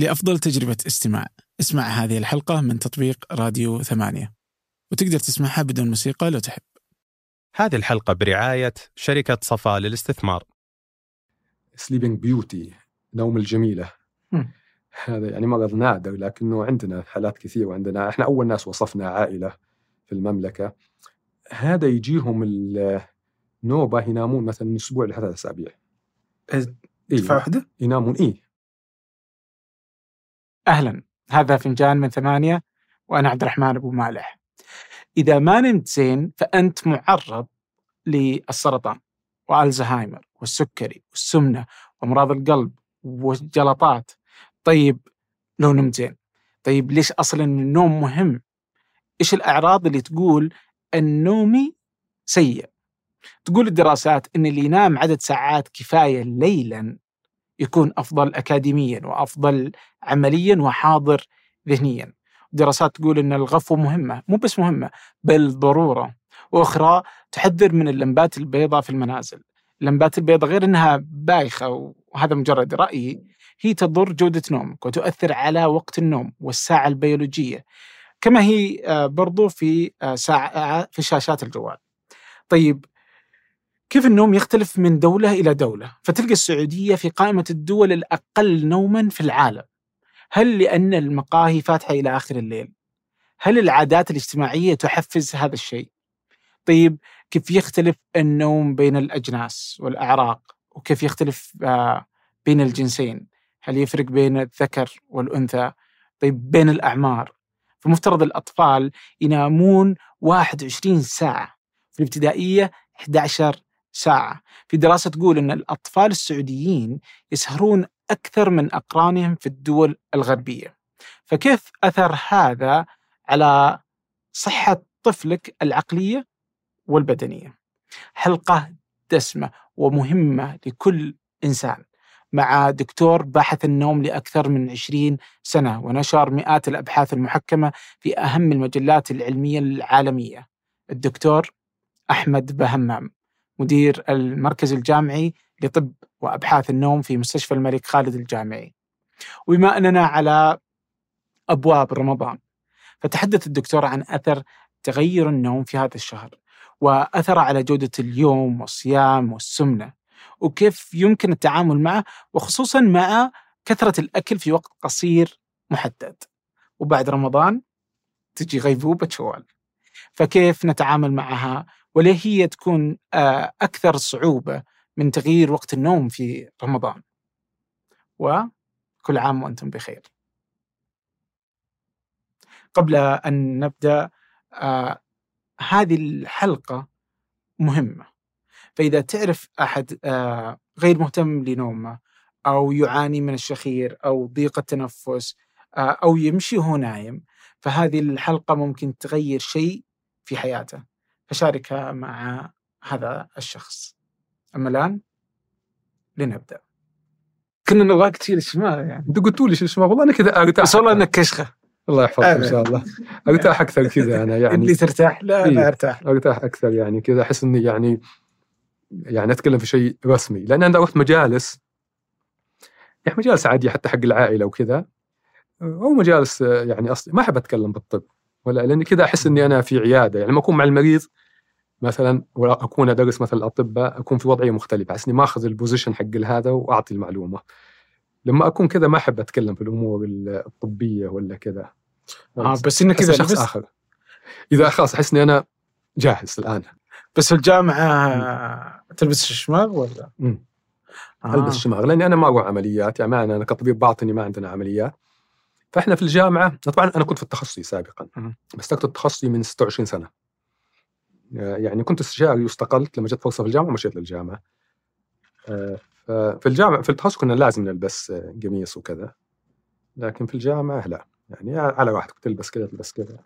لأفضل تجربة استماع. اسمع هذه الحلقة من تطبيق راديو ثمانية. وتقدر تسمعها بدون موسيقى لو تحب. هذه الحلقة برعاية شركة صفا للاستثمار. Sleeping Beauty نوم الجميلة. هذا يعني مرض نادر لكنه عندنا حالات كثير وعندنا. إحنا أول ناس وصفنا عائلة في المملكة. هذا يجيهم النوبة ينامون مثلا من أسبوع لثلاث أسابيع. دفعة إيه. واحدة؟ ينامون إيه. أهلا. هذا فنجان من ثمانية وأنا عبد الرحمن أبو مالح. إذا ما نمت زين فأنت معرض للسرطان والزهايمر والسكري والسمنة وأمراض القلب والجلطات. طيب لو نمت زين طيب ليش أصلا النوم مهم؟ إيش الأعراض اللي تقول أن نومي سيء؟ تقول الدراسات أن اللي ينام عدد ساعات كفاية ليلا يكون أفضل أكاديميا وأفضل عمليا وحاضر ذهنيا. دراسات تقول أن الغفوة مهمة مو بس مهمة بل ضرورة. وأخرى تحذر من اللمبات البيضاء في المنازل. اللمبات البيضاء غير أنها بايخة وهذا مجرد رأيي. هي تضر جودة نومك وتؤثر على وقت النوم والساعة البيولوجية. كما هي آه، برضو في آه، ساعة في شاشات الجوال. طيب كيف النوم يختلف من دولة إلى دولة فتلقى السعودية في قائمة الدول الأقل نوما في العالم هل لأن المقاهي فاتحة إلى آخر الليل؟ هل العادات الاجتماعية تحفز هذا الشيء؟ طيب كيف يختلف النوم بين الأجناس والأعراق؟ وكيف يختلف آه، بين الجنسين؟ هل يفرق بين الذكر والأنثى؟ طيب بين الأعمار؟ فمفترض الأطفال ينامون 21 ساعة في الابتدائية 11 ساعة. في دراسة تقول أن الأطفال السعوديين يسهرون أكثر من أقرانهم في الدول الغربية. فكيف أثر هذا على صحة طفلك العقلية والبدنية؟ حلقة دسمة ومهمة لكل إنسان. مع دكتور باحث النوم لأكثر من 20 سنة ونشر مئات الأبحاث المحكمة في أهم المجلات العلمية العالمية. الدكتور أحمد بهمام. مدير المركز الجامعي لطب وأبحاث النوم في مستشفى الملك خالد الجامعي. وبما أننا على أبواب رمضان فتحدث الدكتور عن أثر تغير النوم في هذا الشهر وأثر على جودة اليوم والصيام والسمنة وكيف يمكن التعامل معه وخصوصا مع كثرة الأكل في وقت قصير محدد. وبعد رمضان تجي غيبوبة شوال. فكيف نتعامل معها وليه هي تكون آه، أكثر صعوبة من تغيير وقت النوم في رمضان؟ وكل عام وأنتم بخير. قبل أن نبدأ آه، هذه الحلقة مهمة. فإذا تعرف أحد آه، غير مهتم لنومه أو يعاني من الشخير أو ضيق التنفس أو يمشي وهو نايم فهذه الحلقة ممكن تغير شيء في حياته. فشاركها مع هذا الشخص. أما الآن لنبدأ. كنا نبغاك تشيل الشمال يعني أنتوا قلتوا لي شو اسمه والله أنا كذا أرتاح بس والله إنك كشخة. الله يحفظك إن شاء الله. أرتاح أكثر كذا أنا اللي يعني ترتاح؟ لا إيه. لا أرتاح. أرتاح أكثر يعني كذا أحس إني يعني يعني أتكلم في شيء رسمي. لأن أنا رحت مجالس يعني مجالس عادية حتى حق العائلة وكذا. أو مجالس يعني اصلي ما أحب أتكلم بالطب. ولا لأني كذا أحس إني أنا في عيادة. يعني لما أكون مع المريض مثلا وأكون أدرس مثلا الاطباء أكون في وضعية مختلفة. أحس إني ما أخذ البوزيشن حق هذا وأعطي المعلومة. لما أكون كذا ما أحب أتكلم في الأمور الطبية ولا كذا. آه بس إنك إذا شخص آخر. إذا خلاص أحس إني أنا جاهز الآن. بس في الجامعة تلبس الشماغ ولا؟ مم. آه. ألبس شماغ لأني أنا ما أروح عمليات. يعني أنا كطبيب باطني ما عندنا عمليات. فإحنا في الجامعة طبعا أنا كنت في التخصصي سابقا. بس تركت التخصصي من 26 سنة. يعني كنت استشاري واستقلت لما جت فرصة في الجامعة ومشيت للجامعة. آه، ففي الجامعة في التخصص كنا لازم نلبس آه، قميص وكذا لكن في الجامعة لا. يعني على راحتك تلبس كذا تلبس كذا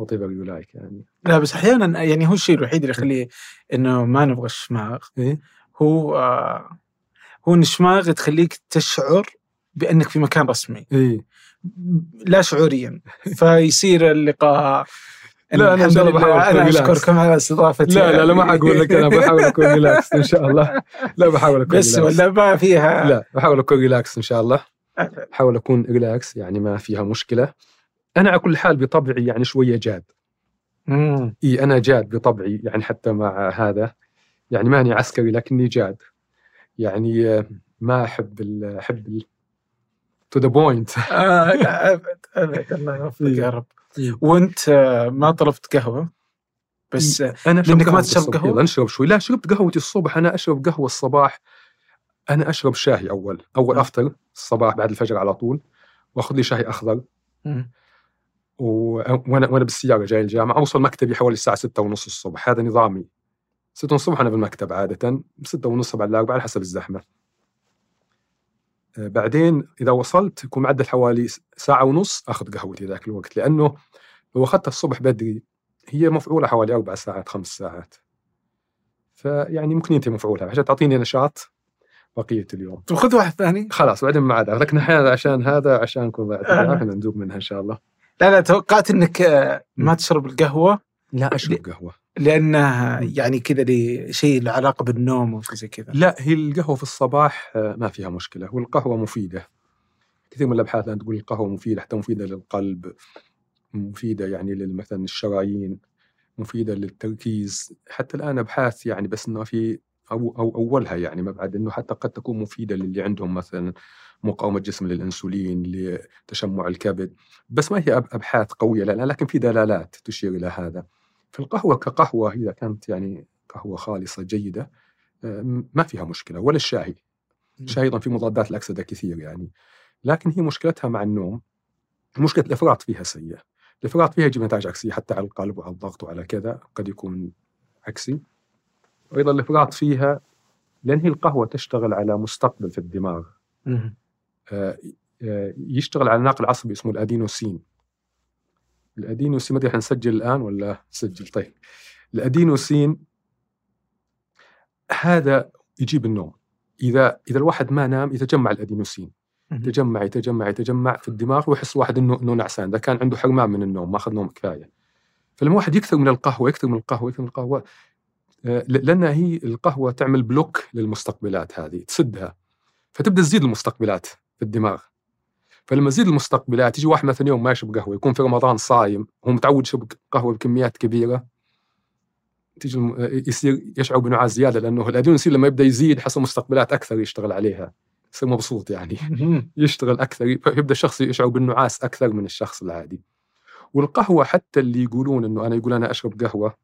however you like يعني. لا بس أحيانا يعني هو الشيء الوحيد اللي يخليه إنه ما نبغى الشماغ إيه؟ هو آه هو الشماغ تخليك تشعر بأنك في مكان رسمي. إيه لا شعوريا. فيصير اللقاء لا، أنا إن شاء الله بحاول أنا. أشكركم على استضافتي. لا لا لا ما حقول لك. أنا بحاول أكون relax إن شاء الله. لا بحاول أكون بس. ولا ما فيها. لا بحاول أكون relax إن شاء الله. احاول أكون relax يعني ما فيها مشكلة. أنا على كل حال بطبعي يعني شوية جاد. إي أنا جاد بطبعي يعني حتى مع هذا. يعني ماني عسكري لكني جاد. يعني ما أحب ال أحب to the point آه، أبد أبد الله يوفقك يا رب. وانت آه، ما طلبت قهوة بس آه، أنا أشرب لأنك ما تشرب. قهوة؟ يلا نشرب شوي. لا شربت قهوتي الصبح. أنا أشرب قهوة الصباح. أنا أشرب شاي أول. أول مم. أفطر الصباح بعد الفجر على طول. وأخذ لي شاي أخضر. وأنا وأنا بالسيارة جاي الجامعة. أوصل مكتبي حوالي الساعة 6 ونص الصبح. هذا نظامي. 6 ونص الصبح أنا بالمكتب عادة. 6 ونص بعد الأربعة على حسب الزحمة. آه، بعدين إذا وصلت يكون معدل حوالي ساعة ونص آخذ قهوتي ذاك الوقت لأنه لو اخذتها الصبح بدري هي مفعولة حوالي أربع ساعات خمس ساعات. فيعني ممكن ينتهي مفعولها عشان تعطيني نشاط بقية اليوم. طب خذ واحد ثاني. خلاص بعدين ما عاد لكن هذا عشان هذا عشانكم بعد. آه. إحنا ندوق منها إن شاء الله. لا لا توقعت إنك آه، ما تشرب القهوة. لا أشرب قهوة. لانها يعني كذا لشيء له علاقة بالنوم وشيء زي كذا. لا هي القهوة في الصباح آه، ما فيها مشكلة. والقهوة مفيدة. كثير من الأبحاث الآن تقول القهوة مفيدة حتى مفيدة للقلب مفيدة يعني مثلا الشرايين مفيدة للتركيز. حتى الآن أبحاث يعني بس إنه في أو أو أولها يعني ما بعد إنه حتى قد تكون مفيدة للي عندهم مثلا مقاومة جسم للإنسولين لتشمع الكبد. بس ما هي أبحاث قوية لا لكن في دلالات تشير إلى هذا. فالقهوه كقهوة إذا كانت يعني قهوة خالصة جيدة آه، ما فيها مشكلة ولا الشاي. الشاي أيضا في مضادات الأكسدة كثير يعني. لكن هي مشكلتها مع النوم مشكلة الإفراط فيها سيئة. الإفراط فيها يجيب نتائج عكسية حتى على القلب وعلى الضغط وعلى كذا قد يكون عكسي. وأيضا الإفراط فيها لأن هي القهوة تشتغل على مستقبل في الدماغ. آه، آه، يشتغل على ناقل عصبي اسمه الأدينوسين. الادينوسين ما أدري حنسجل الآن ولا سجل. طيب. الادينوسين هذا يجيب النوم. إذا إذا الواحد ما نام يتجمع الادينوسين. يتجمع يتجمع يتجمع في الدماغ ويحس واحد إنه إنه نعسان. إذا كان عنده حرمان من النوم ما اخذ نوم كفاية. فلما واحد يكثر من القهوة يكثر من القهوة يكثر من القهوة آه، لأن هي القهوة تعمل بلوك للمستقبلات هذه تسدها. فتبدأ تزيد المستقبلات في الدماغ. فلما تزيد المستقبلات يجي واحد مثلا يوم ما يشرب قهوة يكون في رمضان صايم هو متعود يشرب قهوة بكميات كبيرة تيجي يصير يشعر بنعاس زيادة لأنه الادرينالين لما يبدأ يزيد حصل مستقبلات أكثر يشتغل عليها. يصير مبسوط يعني. يشتغل أكثر يبدأ الشخص يشعر بالنعاس أكثر من الشخص العادي. والقهوة حتى اللي يقولون إنه أنا يقول أنا أشرب قهوة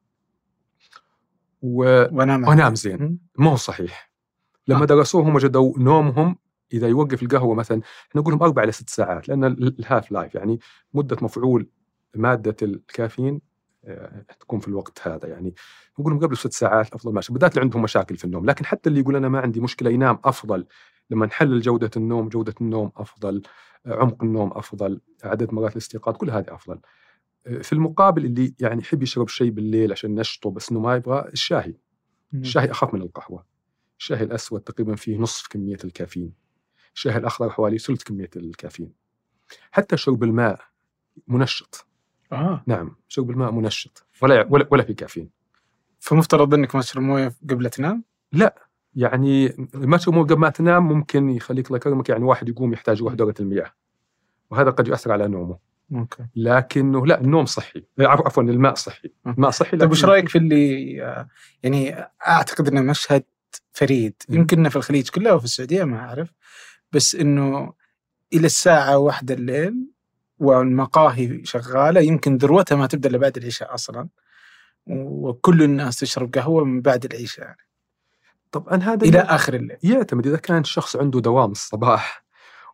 و... وأنام. وأنام زين. هو صحيح. لما آه. درسوهم وجدوا نومهم إذا يوقف القهوة مثلا إحنا نقول لهم أربع إلى ست ساعات لأن ال- ال half-life يعني مدة مفعول مادة الكافيين آه، تكون في الوقت هذا يعني. نقول لهم قبل ست ساعات أفضل ماشي. بالذات اللي عندهم مشاكل في النوم. لكن حتى اللي يقول أنا ما عندي مشكلة ينام أفضل. لما نحلل جودة النوم جودة النوم أفضل عمق النوم أفضل عدد مرات الاستيقاظ كل هذه أفضل. آه، في المقابل اللي يعني يحب يشرب شيء بالليل عشان نشطه بس إنه ما يبغى الشاهي. مم. الشاي اخف من القهوة. الشاي الأسود تقريبا فيه نصف كمية الكافيين. الشاي الأخضر حوالي ثلث كمية الكافيين. حتى شرب الماء منشط. آه. نعم شرب الماء منشط ولا ولا, ولا في كافيين. فمفترض إنك ما تشرب مويه قبل تنام؟ يعني ما تشرب مويه قبل ما تنام ممكن يخليك الله يكرمك يعني واحد يقوم يحتاج يروح دوره المياه وهذا قد يؤثر على نومه. أوكي. لكنه لا النوم صحي. عفوا الماء صحي. الماء صحي طيب وش رأيك في اللي آه، يعني أعتقد إنه مشهد فريد. يمكن في الخليج كله وفي السعودية ما أعرف. بس إنه إلى الساعة واحدة الليل والمقاهي شغالة يمكن ذروتها ما تبدأ إلا بعد العشاء أصلا. وكل الناس تشرب قهوة من بعد العشاء يعني. طبعا هذا إلى آخر الليل. يعتمد إذا كان الشخص عنده دوام الصباح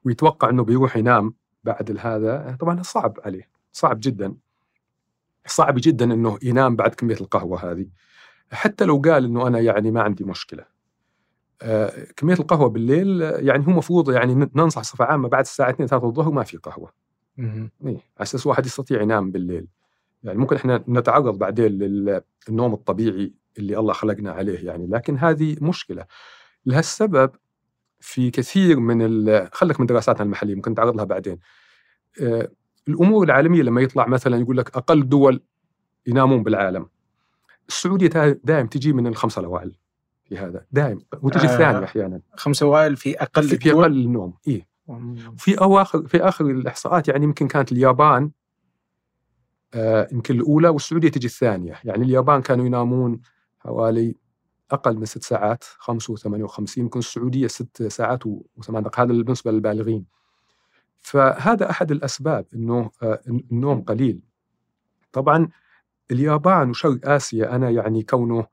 ويتوقع إنه بيروح ينام بعد هذا طبعا صعب عليه صعب جدا. صعب جدا إنه ينام بعد كمية القهوة هذه. حتى لو قال إنه أنا يعني ما عندي مشكلة. كمية القهوة بالليل آه، يعني هو مفروض يعني ننصح صفه عامة بعد الساعة 2 3 الظهر ما في قهوة. إيه على أساس واحد يستطيع ينام بالليل. يعني ممكن إحنا نتعرض بعدين للنوم الطبيعي اللي الله خلقنا عليه يعني لكن هذه مشكلة. لهالسبب في كثير من ال- خلك من دراساتنا المحلية ممكن نتعرض لها بعدين. آه، الأمور العالمية لما يطلع مثلا يقول لك أقل دول ينامون بالعالم. السعودية دائم تجي من الخمسة الاوائل في هذا دائم وتجي آه. الثانية أحيانا خمسة اوائل في أقل في, في. أقل النوم اي في اواخر في آخر الإحصاءات يعني يمكن كانت اليابان آه، يمكن الأولى والسعودية تجي الثانية، يعني اليابان كانوا ينامون حوالي أقل من ست ساعات 55 يمكن السعودية ست ساعات وثمان دقائق هذا بالنسبة للبالغين. فهذا أحد الأسباب إنه آه، النوم قليل. طبعا اليابان وشرق آسيا أنا يعني كونه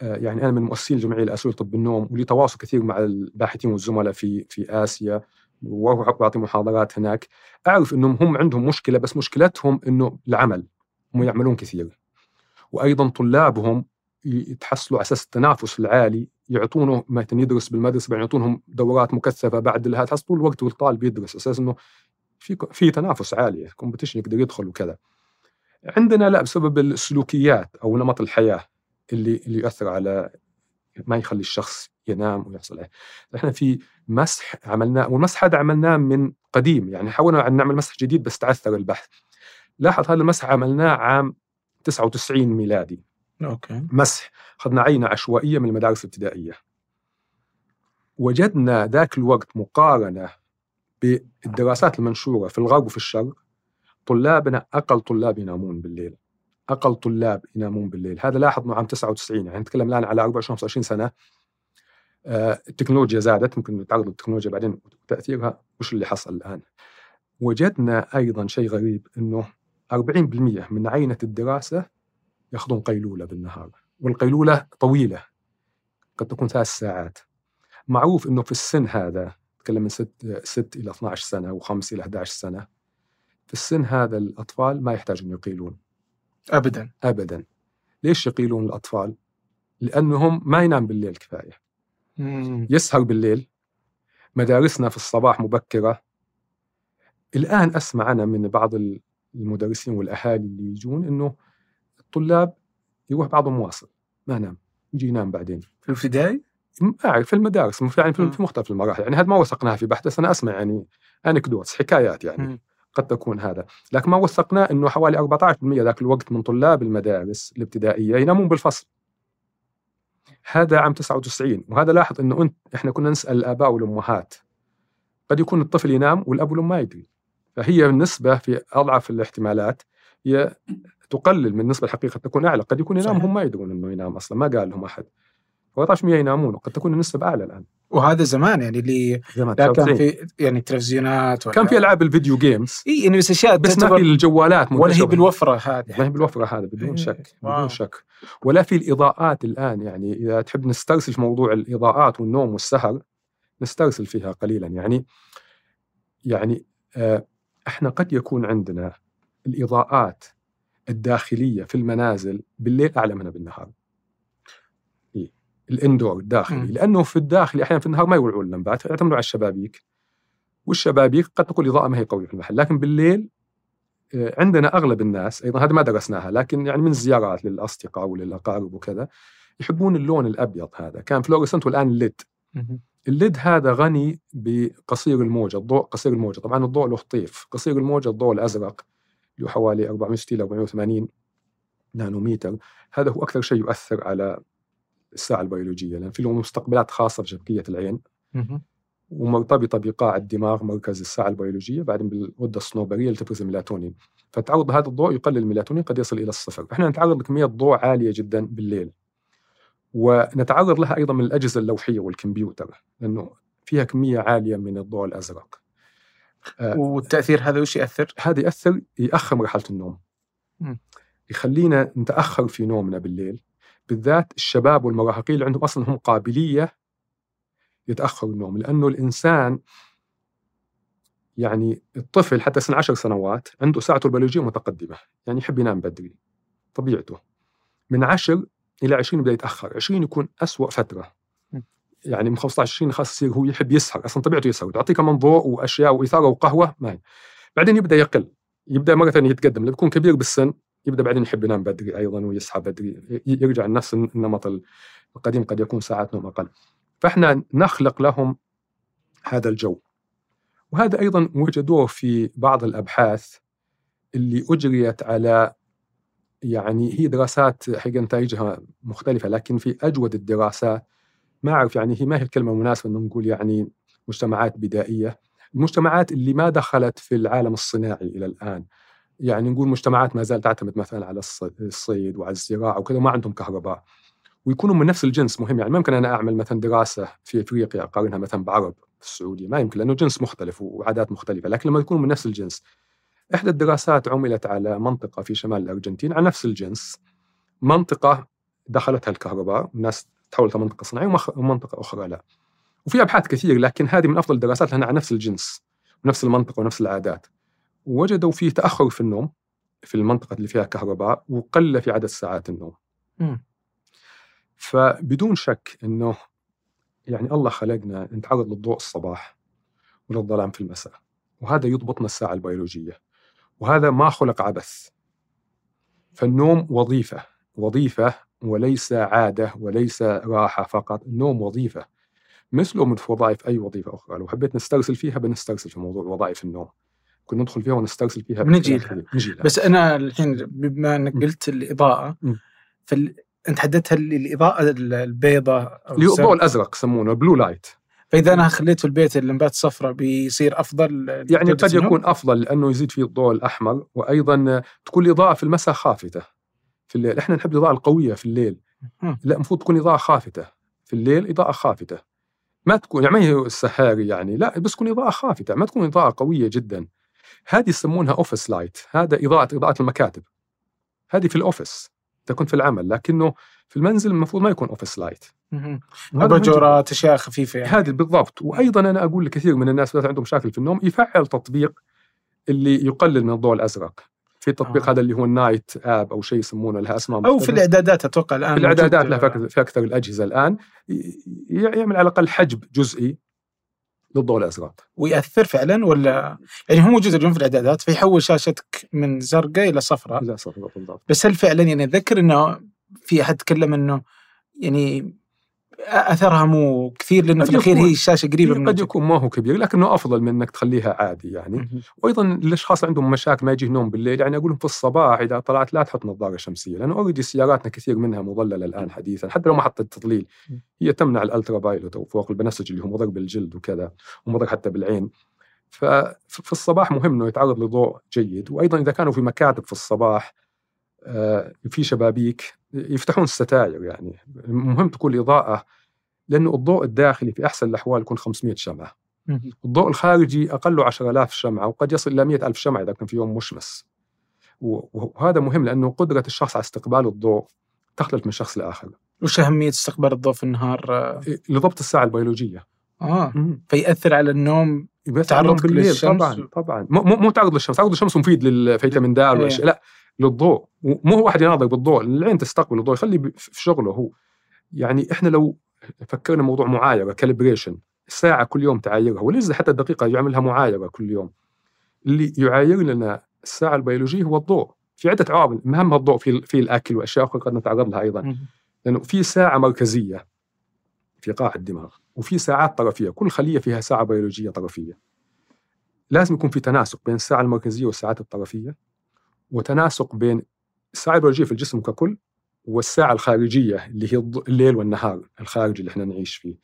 يعني أنا من مؤسسين الجمعيه الاسيويه لطب النوم ولي تواصل كثير مع الباحثين والزملاء في في آسيا وأعطي محاضرات هناك. أعرف إنهم هم عندهم مشكلة بس مشكلتهم إنه العمل هم يعملون كثير. وأيضا طلابهم يتحصلوا على أساس التنافس العالي يعطونه مثلا يدرس بالمدرسة يعطونهم دورات مكثفة بعد لها تحس طول الوقت والطالب يدرس. أساس إنه في في تنافس عالي competition يقدر يدخل وكذا. عندنا لا بسبب السلوكيات أو نمط الحياة. اللي اللي يؤثر على ما يخلي الشخص ينام ويحصل عليه. إحنا في مسح عملناه والمسح هذا عملناه من قديم يعني حاولنا أن نعمل مسح جديد بس تعثر البحث. لاحظ هذا المسح عملناه عام 99 ميلادي. okay. مسح أخذنا عينة عشوائية من المدارس الابتدائية. وجدنا ذاك الوقت مقارنة بالدراسات المنشورة في الغرب وفي الشرق طلابنا أقل طلاب ينامون بالليل. أقل طلاب ينامون بالليل. هذا لاحظ انه عام 99 يعني نتكلم الآن على 24 25 سنة. آه، التكنولوجيا زادت ممكن نتعرض للتكنولوجيا بعدين وتأثيرها. وش اللي حصل الآن؟ وجدنا أيضا شيء غريب إنه 40% من عينة الدراسة ياخذون قيلولة بالنهار. والقيلولة طويلة قد تكون ثلاث ساعات. معروف إنه في السن هذا نتكلم من 6 6 إلى 12 سنة و5 إلى 11 سنة في السن هذا الأطفال ما يحتاجون يقيلون. ابدا. ابدا. ليش يقيلون الأطفال؟ لأنهم ما ينام بالليل كفاية. يسهر بالليل. مدارسنا في الصباح مبكرة. الآن أسمع أنا من بعض المدرسين والأهالي اللي يجون إنه الطلاب يروح بعضهم مواصل. ما نام. يجي ينام بعدين. في الابتدائي؟ ما أعرف في المدارس. يعني في مختلف المراحل. يعني هذا ما وثقناها في بحث بس أنا أسمع يعني انكدوتس حكايات يعني. م. قد تكون هذا. لكن ما وثقناه أنه حوالي 14% ذاك الوقت من طلاب المدارس الابتدائية ينامون بالفصل. هذا عام 99 وهذا لاحظ أنه أنت إحنا كنا نسأل الآباء والأمهات. قد يكون الطفل ينام والأب والأم ما يدري. فهي النسبة في أضعف الاحتمالات هي تقلل من النسبة الحقيقة تكون أعلى. قد يكون ينام هم ما يدرون أنه ينام أصلا ما قال لهم أحد. 14% ينامون وقد تكون النسبة أعلى الآن. وهذا زمان يعني اللي زمان لا كان في يعني تلفزيونات كان في ألعاب الفيديو games إي يعني بس أشياء بس ما في الجوالات ولا هي بالوفرة هذه. ما هي بالوفرة هذا بدون إيه. شك واو. بدون شك. ولا في الإضاءات الآن يعني إذا تحب نسترسل في موضوع الإضاءات والنوم والسهر نسترسل فيها قليلا. يعني يعني آه إحنا قد يكون عندنا الإضاءات الداخلية في المنازل بالليل أعلى منها بالنهار. الإندور الداخلي م. لأنه في الداخلي أحيانا في النهار ما يولعون اللمبات يعتمدوا على الشبابيك والشبابيك قد تكون الاضاءه ما هي قوية في المحل لكن بالليل آه، عندنا أغلب الناس أيضا هذا ما درسناها لكن يعني من الزيارات للأصدقاء وللأقارب وكذا يحبون اللون الأبيض هذا كان fluorescent والآن ال LED ال LED هذا غني بقصير الموجة الضوء قصير الموجة طبعا الضوء له طيف قصير الموجة الضوء الأزرق اللي حوالي 460 480 نانومتر هذا هو أكثر شيء يؤثر على الساعة البيولوجية لأن في له مستقبلات خاصة بشبكيه العين. ومرتبطة بقاع الدماغ مركز الساعة البيولوجية بعدين بالغدة الصنوبرية اللي تفرز الميلاتونين. فتعرض هذا الضوء يقلل الميلاتونين قد يصل إلى الصفر. فاحنا نتعرض لكميه ضوء عالية جدا بالليل. ونتعرض لها أيضا من الأجهزة اللوحية والكمبيوتر لأنه فيها كمية عالية من الضوء الأزرق. آه، والتأثير هذا وش يأثر؟ هذا يأثر يأخر مرحلة النوم. يخلينا نتأخر في نومنا بالليل. بالذات الشباب والمراهقين اللي عندهم أصلا هم قابلية يتأخروا النوم لأنه الإنسان يعني الطفل حتى سن عشر سنوات عنده ساعته البيولوجية متقدمة يعني يحب ينام بدري طبيعته. من عشر إلى 20 يبدا يتأخر 20 يكون أسوأ فترة. يعني من 15 20 خلاص يصير هو يحب يسهر أصلا طبيعته يسهر تعطيه كمان ضوء وأشياء وإثارة وقهوة ما. بعدين يبدأ يقل يبدأ مرة ثانية يتقدم لما يكون كبير بالسن يبدأ بعدين يحب ينام بدري أيضا ويصحى بدري يرجع لنفس النمط القديم قد يكون ساعات نوم أقل. فإحنا نخلق لهم هذا الجو. وهذا أيضا وجدوه في بعض الأبحاث اللي أجريت على يعني هي دراسات حقيقة نتائجها مختلفة لكن في أجود الدراسات ما أعرف يعني هي ما هي الكلمة المناسبه إنه نقول يعني مجتمعات بدائية المجتمعات اللي ما دخلت في العالم الصناعي إلى الآن. يعني نقول مجتمعات ما زالت تعتمد مثلا على الصيد وعلى الزراعة وكذا ما عندهم كهرباء. ويكونوا من نفس الجنس مهم يعني ممكن أنا أعمل مثلا دراسة في إفريقيا أقارنها مثلا بعرب في السعودية ما يمكن لأنه جنس مختلف وعادات مختلفة لكن لما يكونوا من نفس الجنس إحدى الدراسات عملت على منطقة في شمال الأرجنتين على نفس الجنس منطقة دخلتها الكهرباء والناس تحولت منطقه صناعية ومنطقة أخرى لا. وفي أبحاث كثير لكن هذه من أفضل الدراسات لأنها على نفس الجنس ونفس المنطقة ونفس العادات. وجدوا فيه تأخر في النوم في المنطقة اللي فيها كهرباء وقله في عدد ساعات النوم. م. فبدون شك إنه يعني الله خلقنا نتعرض للضوء الصباح وللظلام في المساء وهذا يضبطنا الساعة البيولوجية وهذا ما خلق عبث. فالنوم وظيفة وظيفة وليس عادة وليس راحة فقط النوم وظيفة. مثله مثل وظائف أي وظيفة أخرى لو حبيت نسترسل فيها بنسترسل في موضوع وظائف النوم. كنا ندخل فيها ونسترسل فيها بنجي لها بس أنا الحين بما إنك قلت الإضاءة فال... أنت حددتها الإضاءة البيضاء الضوء الأزرق يسمونه بلو لايت فإذا أنا خليته البيت اللمبات صفراء بيصير أفضل يعني قد يكون أفضل لأنه يزيد فيه الضوء الأحمر وأيضا تكون الإضاءة في المساء خافته. في الليل إحنا نحب الإضاءة القوية في الليل. لا المفروض تكون إضاءة خافته. في الليل إضاءة خافته. ما تكون يعني ما هي السهاري يعني لا بس تكون إضاءة خافته. ما تكون إضاءة قوية جدا. هذه يسمونها office light هذا اضاءه إضاءة المكاتب. هذه في ال office تكون في العمل لكنه في المنزل المفروض ما يكون اوفيس لايت اباجورات أشياء خفيفة يعني. هذه بالضبط. وأيضا أنا أقول لكثير من الناس اللي عندهم مشاكل في النوم يفعل تطبيق اللي يقلل من الضوء الأزرق. في التطبيق آه. هذا اللي هو ال night app أو شيء يسمونه لها أسماء أو في الإعدادات أتوقع الآن في الإعدادات لها في أكثر الأجهزة الآن. يعمل على الأقل حجب جزئي. للضوء الازرق ويأثر فعلا ولا؟ يعني هو موجود اليوم في الأعدادات فيحول شاشتك من زرقاء إلى صفراء. إلى صفراء بالضبط. بس هل فعلا يعني أتذكر إنه في أحد تكلم إنه يعني أثرها مو كثير لأنه في الأخير هي الشاشه قريبة من قد يكون ما هو كبير لكنه أفضل من إنك تخليها عادي يعني. وأيضا الأشخاص عندهم مشاكل ما يجي نوم بالليل يعني أقول لهم في الصباح إذا طلعت لا تحط نظارة شمسية لأنه اوريدي سياراتنا كثير منها مظللة الآن حديثا حتى لو ما حطت تضليل هي تمنع ال ultraviolet أو فوق البنفسجي اللي هو مضر بالجلد وكذا ومضر حتى بالعين. ففي الصباح مهم إنه يتعرض لضوء جيد وأيضا إذا كانوا في مكاتب في الصباح في شبابيك يفتحون الستاير يعني. مهم تكون الاضاءه لأنه الضوء الداخلي في أحسن الأحوال يكون 500 شمعة. الضوء الخارجي اقله 10000 شمعة وقد يصل إلى 100000 شمعة إذا كان في يوم مشمس. وهذا مهم لأنه قدرة الشخص على استقبال الضوء تختلف من شخص لآخر. وش أهمية استقبال الضوء في النهار؟ إيه، لضبط الساعة البيولوجية. آه. مم. فيأثر على النوم تعرض بالليل طبعا طبعا. مو مو تعرض للشمس تعرض للشمس مفيد للفيتامين د إيه. لا. للضوء. مو هو واحد يناظر بالضوء العين تستقبل الضوء يخلي في شغله هو. يعني إحنا لو فكرنا موضوع معايره calibration ساعة كل يوم تعايرها وليس حتى الدقيقة يعملها معايره كل يوم اللي يعاير لنا الساعة البيولوجية هو الضوء. في عدة عوامل مهمها الضوء في في الأكل وأشياء أخرى قد نتعرض لها أيضا. لأنه في ساعة مركزية في قاع الدماغ وفي ساعات طرفية كل خلية فيها ساعة بيولوجية طرفية. لازم يكون في تناسق بين الساعة المركزية والساعات الطرفية. وتناسق بين الساعة البيولوجيه في الجسم ككل والساعة الخارجية اللي هي الليل والنهار الخارجي اللي إحنا نعيش فيه.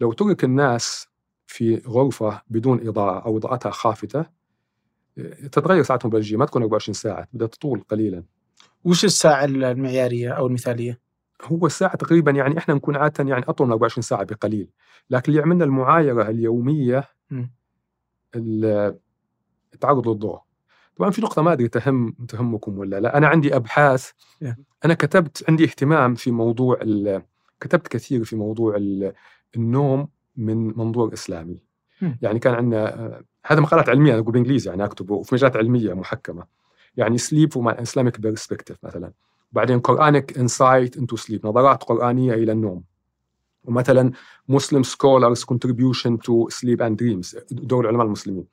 لو ترك الناس في غرفة بدون إضاءة أو إضاءتها خافتة تتغير ساعتهم البيولوجية ما تكون 24 ساعة بدها تطول قليلا. وش الساعة المعيارية أو المثالية؟ هو الساعة تقريبا يعني إحنا نكون عادة يعني أطول من 24 ساعة بقليل. لكن اللي عملنا المعايرة اليومية التعرض للضوء. طبعا في نقطة ما أدري تهم تهمكم ولا لا. أنا عندي أبحاث. أنا كتبت عندي اهتمام في موضوع كتبت كثير في موضوع النوم من منظور إسلامي. يعني كان عندنا هذا مقالات علمية أنا أقول بالإنجليزي يعني أكتبه وفي مجالات علمية محكمة. يعني sleep from Islamic perspective مثلا. بعدين Quranic insight into sleep نظرات قرآنية إلى النوم. ومثلا Muslim scholars contribution to sleep and dreams دور العلماء المسلمين.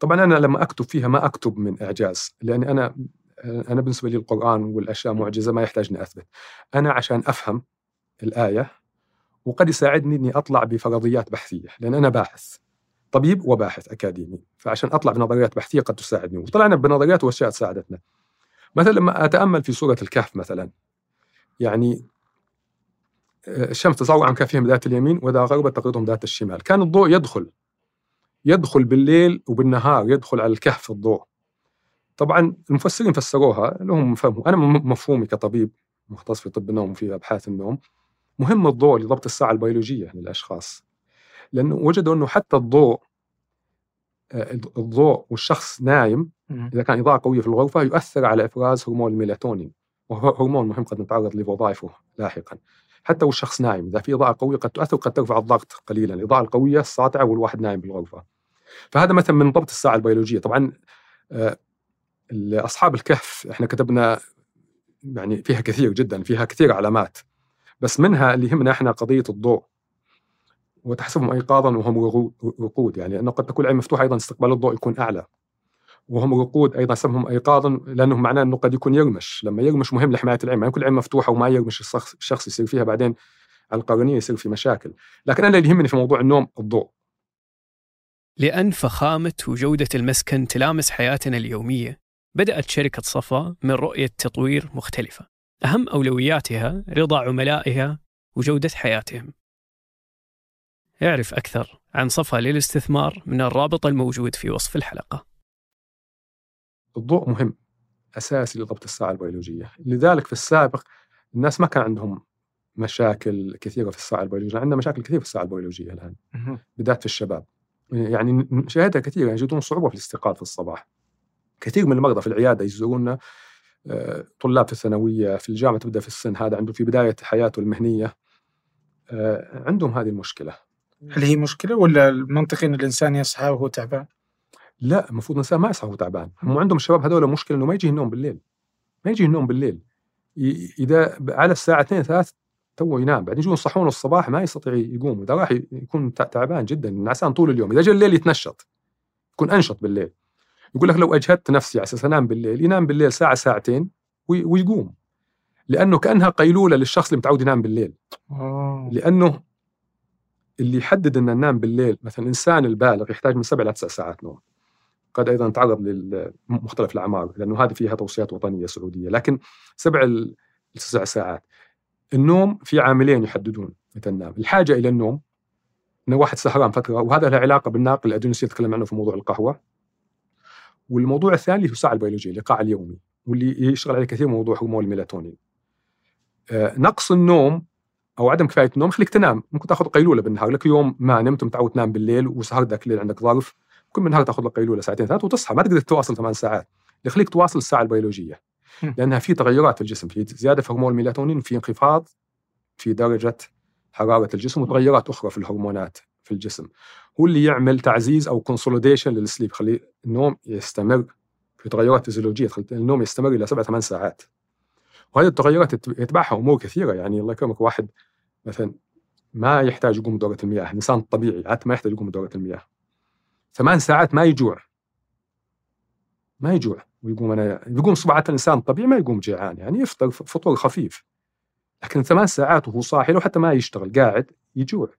طبعا أنا لما أكتب فيها ما أكتب من إعجاز لأني أنا أنا بالنسبة لي القرآن والأشياء معجزة ما يحتاج إني أثبت. أنا عشان أفهم الآية وقد يساعدني إني أطلع بفرضيات بحثية لأن أنا باحث طبيب وباحث أكاديمي. فعشان أطلع بنظريات بحثية قد تساعدني. وطلعنا بنظريات وأشياء ساعدتنا مثلا لما أتأمل في سورة الكهف مثلا يعني الشمس تزعر عن كافهم ذات اليمين وإذا غربت تقرضهم ذات الشمال. كان الضوء يدخل يدخل بالليل وبالنهار يدخل على الكهف الضوء. طبعا المفسرين فسروها لهم فهموا أنا مفهومي كطبيب مختص في طب النوم وفي أبحاث النوم. مهم الضوء لضبط الساعة البيولوجية للاشخاص لأنه وجدوا إنه حتى الضوء آه، الضوء والشخص نايم. إذا كان إضاءة قوية في الغرفة يؤثر على إفراز هرمون الميلاتونين. وهو هرمون مهم قد نتعرض لوظائفه لاحقا. حتى والشخص نايم. إذا في إضاءة قوية قد تؤثر قد ترفع الضغط قليلا. الإضاءة القوية الساطعة والواحد نايم بالغرفة. فهذا مثلا من ضبط الساعة البيولوجية. طبعا آه، أصحاب الكهف إحنا كتبنا يعني فيها كثير جدا فيها كثير علامات. بس منها اللي يهمنا إحنا قضية الضوء. وتحسبهم ايقاظا وهم رقود يعني أنه قد تكون العين مفتوحة أيضا استقبال الضوء يكون أعلى. وهم رقود أيضا سمهم ايقاظا لأنه معناه أنه قد يكون يرمش لما يرمش مهم لحماية العين ما يكون العين مفتوحه وما يرمش الشخص الشخص يصير فيها بعدين القرنية يصير في مشاكل. لكن أنا اللي يهمني في موضوع النوم الضوء. لأن فخامة وجودة المسكن تلامس حياتنا اليومية. بدأت شركة صفا من رؤية تطوير مختلفة. أهم أولوياتها رضا عملائها وجودة حياتهم. اعرف أكثر عن صفا للاستثمار من الرابط الموجود في وصف الحلقة. الضوء مهم أساسي لضبط الساعة البيولوجية. لذلك في السابق الناس ما كان عندهم مشاكل كثيرة في الساعة البيولوجية عندنا مشاكل كثيرة في الساعة البيولوجية الآن. بالذات في الشباب. يعني نشاهدها كثير يجدون صعوبة في الاستيقاظ في الصباح. كثير من المرضى في العيادة يزورونا آه، طلاب في الثانوية في الجامعة تبدأ في السن هذا عنده في بداية حياته المهنية. آه، عندهم هذه المشكلة. هل هي مشكلة ولا المنطقي إن الإنسان يصحى وهو تعبان؟ لا المفروض الانسان ما يصحى تعبان. هم عندهم الشباب هذول مشكلة إنه ما يجي النوم بالليل. ما يجي النوم بالليل. إذا على الساعة 2 3 تو ينام. بعدين يجون يصحونه الصباح ما يستطيع يقوم إذا راح يكون تع- تعبان جدا نعسان طول اليوم. إذا جاء الليل يتنشط. يكون أنشط بالليل. يقول لك لو أجهدت نفسي على أساس أنام بالليل ينام بالليل ساعة ساعتين وي- ويقوم. لأنه كأنها قيلولة للشخص اللي متعود ينام بالليل. أوه. لأنه اللي يحدد ان ننام بالليل مثلا الانسان البالغ يحتاج من سبع إلى تسع ساعات نوم. قد أيضا تعرض لمختلف الأعمار لأنه هذه فيها توصيات وطنية سعودية. لكن سبع ل- لتسع ساعات. النوم في عاملين يحددون متى ننام الحاجة إلى النوم انه واحد سهران فترة وهذا له علاقة بالناقل الادرينالين تكلم عنه في موضوع القهوة. والموضوع الثاني هو الساعة البيولوجية الايقاع اليومي واللي يشتغل عليه كثير موضوع هرمون الميلاتونين. آه، نقص النوم أو عدم كفاية النوم يخليك تنام. ممكن تأخذ قيلولة بالنهار لك يوم ما نمت متعود تنام بالليل وسهرت ذاك الليل عندك ظرف. ممكن بالنهار تأخذ لك قيلولة ساعتين ثلاث وتصحى. ما تقدر تواصل ثمان ساعات. يخليك تواصل الساعة البيولوجية. لأنها في تغيرات في الجسم في زيادة في هرمون الميلاتونين في انخفاض في درجة حرارة الجسم وتغيرات أخرى في الهرمونات في الجسم. هو اللي يعمل تعزيز أو consolidation لل sleep يخلي النوم يستمر في تغيرات فيزيولوجية. تخلي النوم يستمر إلى سبع ثمان ساعات. وهذه التغيرات يت- يتبعها أمور كثيرة. يعني الله يكرمك واحد مثلا ما يحتاج يقوم بدورة المياه. الإنسان الطبيعي عادة ما يحتاج يقوم بدورة المياه. ثمان ساعات ما يجوع. ما يجوع. ويقوم أنا يقوم صباحة الإنسان الطبيعي ما يقوم جيعان يعني يفطر فطور خفيف. لكن ثمان ساعات وهو صاحي لو حتى ما يشتغل قاعد يجوع.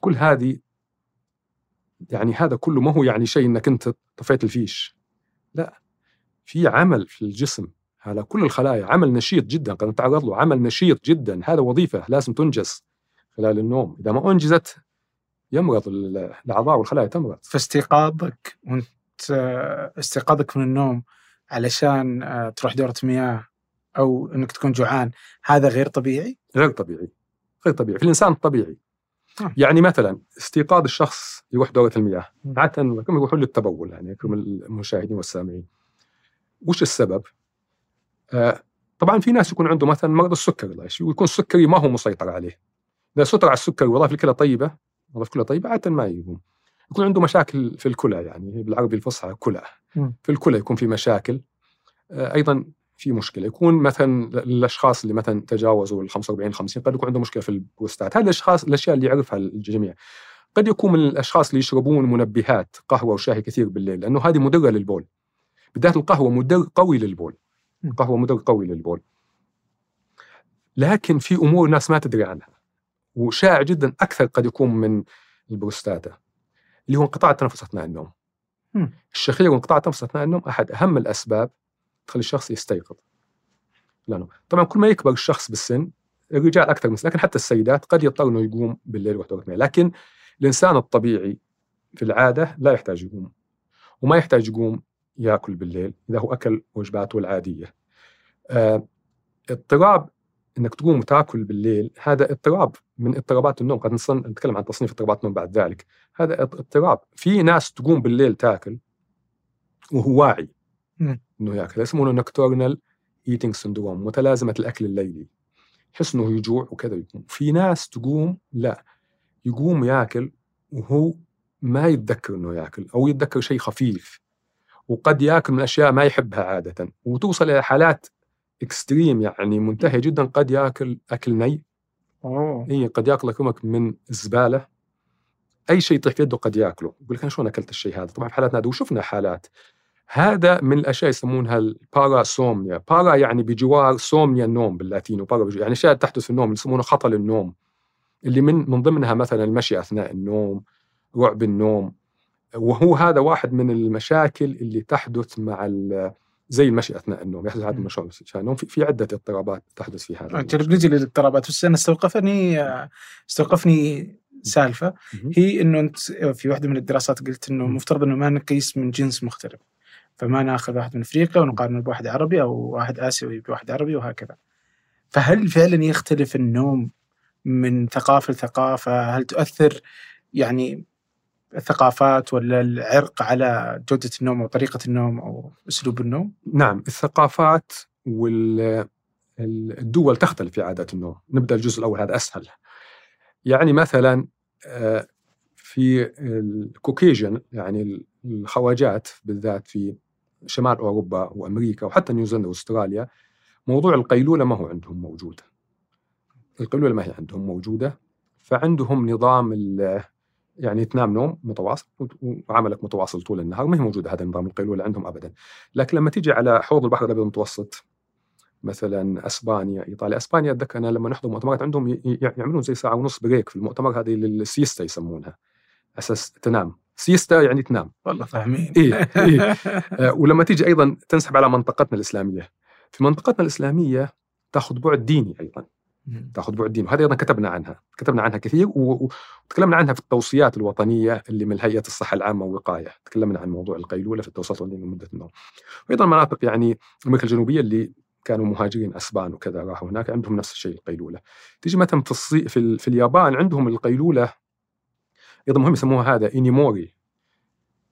كل هذه يعني هذا كله ما هو يعني شيء إنك أنت طفيت الفيش. لا. في عمل في الجسم. على كل الخلايا. عمل نشيط جدا. قد نتعرض له. عمل نشيط جدا. هذا وظيفة لازم تنجز خلال النوم. إذا ما أنجزت يمرض ال- الأعضاء والخلايا تمرض فاستيقاظك وانت استيقاظك من النوم علشان آه، تروح دورة مياه أو إنك تكون جوعان هذا غير طبيعي؟ غير طبيعي غير طبيعي في الإنسان الطبيعي نعم. يعني مثلا استيقاظ الشخص يروح دورة المياه. عادة كم يروحون للتبول يعني يكرم المشاهدين والسامعين وش السبب؟ آه طبعا في ناس يكون عنده مثلا مرض السكري الله يشفيه ويكون السكري ما هو مسيطر عليه إذا سيطر على السكري وظائف الكلى طيبة وظائف الكلى طيبه عادة ما يقوم. يكون عنده مشاكل في الكلى يعني بالعربي الفصحى كلى. في الكلى يكون في مشاكل. آه أيضا في مشكلة. يكون مثلا الأشخاص اللي مثلا تجاوزوا ال 45 50 قد يكون عندهم مشكلة في البروستات هذه الأشخاص الأشياء اللي يعرفها الجميع. قد يكون من الأشخاص اللي يشربون منبهات قهوة وشاي كثير بالليل لأنه هذه مدرة للبول. بالذات القهوة مدر قوي للبول. القهوة مدر قوي للبول. لكن في أمور ناس ما تدري عنها. وشائع جدا أكثر قد يكون من البروستاتا اللي هو انقطاع التنفس أثناء النوم. الشخير وانقطاع التنفس أثناء النوم أحد أهم الأسباب تخلي الشخص يستيقظ لأنه طبعا كل ما يكبر الشخص بالسن الرجال أكثر من لكن حتى السيدات قد يضطر إنه يقوم بالليل مياه لكن الإنسان الطبيعي في العادة لا يحتاج يقوم وما يحتاج يقوم يأكل بالليل إذا هو أكل وجباته العادية. آه، اضطراب إنك تقوم وتاكل بالليل هذا اضطراب من اضطرابات النوم. قد نتكلم عن تصنيف اضطرابات النوم بعد ذلك. هذا اضطراب. في ناس تقوم بالليل تاكل وهو واعي إنه ياكل. يسمونه nocturnal eating syndrome متلازمة الأكل الليلي. يحس إنه يجوع وكذا يقوم. في ناس تقوم لا. يقوم ياكل وهو ما يتذكر إنه ياكل أو يتذكر شيء خفيف. وقد ياكل من أشياء ما يحبها عادة. وتوصل إلى حالات extreme يعني منتهيه جدا. قد يأكل أكل نيء. أوه. اي قد يأكل سمك من الزباله أي شيء يطيح في يده قد يأكله. يقول لك أنا شلون أكلت الشيء هذا؟ طبعا في حالات نادره وشفنا حالات. هذا من الأشياء يسمونها ال parasomnia para يعني بجوار somnia النوم باللاتيني و para بجوار يعني أشياء تحدث في النوم يسمونها خطل النوم اللي من من ضمنها مثلا المشي أثناء النوم رعب النوم. وهو هذا واحد من المشاكل اللي تحدث مع زي المشي أثناء النوم يحدث هذا المشروع النوم في, في عدة اضطرابات تحدث في هذا جرب نجي للاضطرابات. بس أنا استوقفني استوقفني سالفة. هي إنه أنت في واحدة من الدراسات قلت إنه مفترض إنه ما نقيس من جنس مختلف. فما ناخذ واحد من أفريقيا ونقارنه بواحد عربي أو واحد آسيوي بواحد عربي وهكذا. فهل فعلا يختلف النوم من ثقافة لثقافة؟ هل تؤثر؟ يعني الثقافات ولا العرق على جودة النوم أو طريقة النوم أو أسلوب النوم؟ نعم الثقافات والدول تختلف في عادات النوم. نبدأ الجزء الأول هذا أسهل. يعني مثلا آه، في الكوكيجن يعني الخواجات بالذات في شمال أوروبا وأمريكا وحتى نيوزيلندا وأستراليا موضوع القيلولة ما هو عندهم موجود القيلولة ما هي عندهم موجودة فعندهم نظام يعني تنام نوم متواصل وعملك متواصل طول النهار ما هي موجودة هذا النظام القيلوله عندهم ابدا. لكن لما تيجي على حوض البحر الأبيض المتوسط مثلا أسبانيا إيطاليا أسبانيا أتذكر أنا لما نحضر مؤتمرات عندهم يعملون زي ساعة ونص break في المؤتمر هذه ال siesta يسمونها. أساس تنام. سيستا يعني تنام. والله فاهمين. إيه إيه. آه ولما تيجي أيضا تنسحب على منطقتنا الإسلامية. في منطقتنا الإسلامية تأخذ بعد ديني أيضا. تاخذ بعد دين وهذه أيضا كتبنا عنها كتبنا عنها كثير وتكلمنا عنها في التوصيات الوطنية اللي من هيئة الصحة العامة والوقايه تكلمنا عن موضوع القيلولة في التوصيات الوطنيه لمده النوم. وأيضا مناطق يعني أمريكا الجنوبية اللي كانوا مهاجرين أسبان وكذا راحوا هناك عندهم نفس الشيء القيلولة. تيجي مثلا في الصي... في, ال... في اليابان عندهم القيلولة أيضا مهم يسموها هذا إنيموري.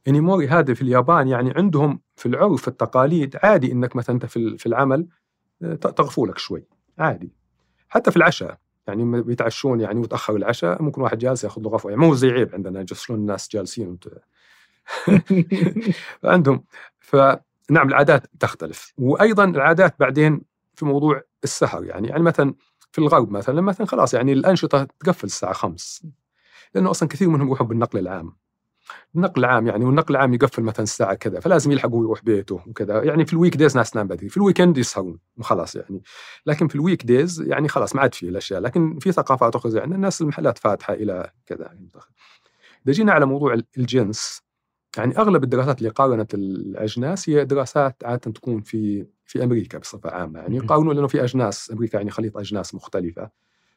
إنيموري هذا في اليابان يعني عندهم في العرف في التقاليد عادي إنك مثلا أنت في في العمل آه، تغفو لك شوي عادي. حتى في العشاء. يعني بيتعشون يعني وتاخر العشاء ممكن واحد جالس ياخذ له غفوة. يعني مو زي عيب عندنا يجلسون الناس جالسين وت... عندهم فنعم العادات تختلف. وأيضا العادات بعدين في موضوع السهر. يعني يعني مثلا في الغرب مثلا مثلا خلاص يعني الأنشطة تقفل الساعة 5 لأنه أصلا كثير منهم يروحون بالنقل العام. النقل العام يعني والنقل العام يقفل مثلا الساعة كذا فلازم يلحق ويروح بيته وكذا. يعني في ال weekdays ناس تنام بدري في ال weekend يسهرون وخلاص يعني. لكن في ال weekdays يعني خلاص ما عاد في الأشياء. لكن في ثقافات أخرى يعني الناس المحلات فاتحة إلى كذا اذا جينا على موضوع الجنس. يعني أغلب الدراسات اللي قارنت الأجناس هي دراسات عادة تكون في في أمريكا بصفة عامة يعني. يقارنون لأنه في أجناس أمريكا يعني خليط أجناس مختلفة.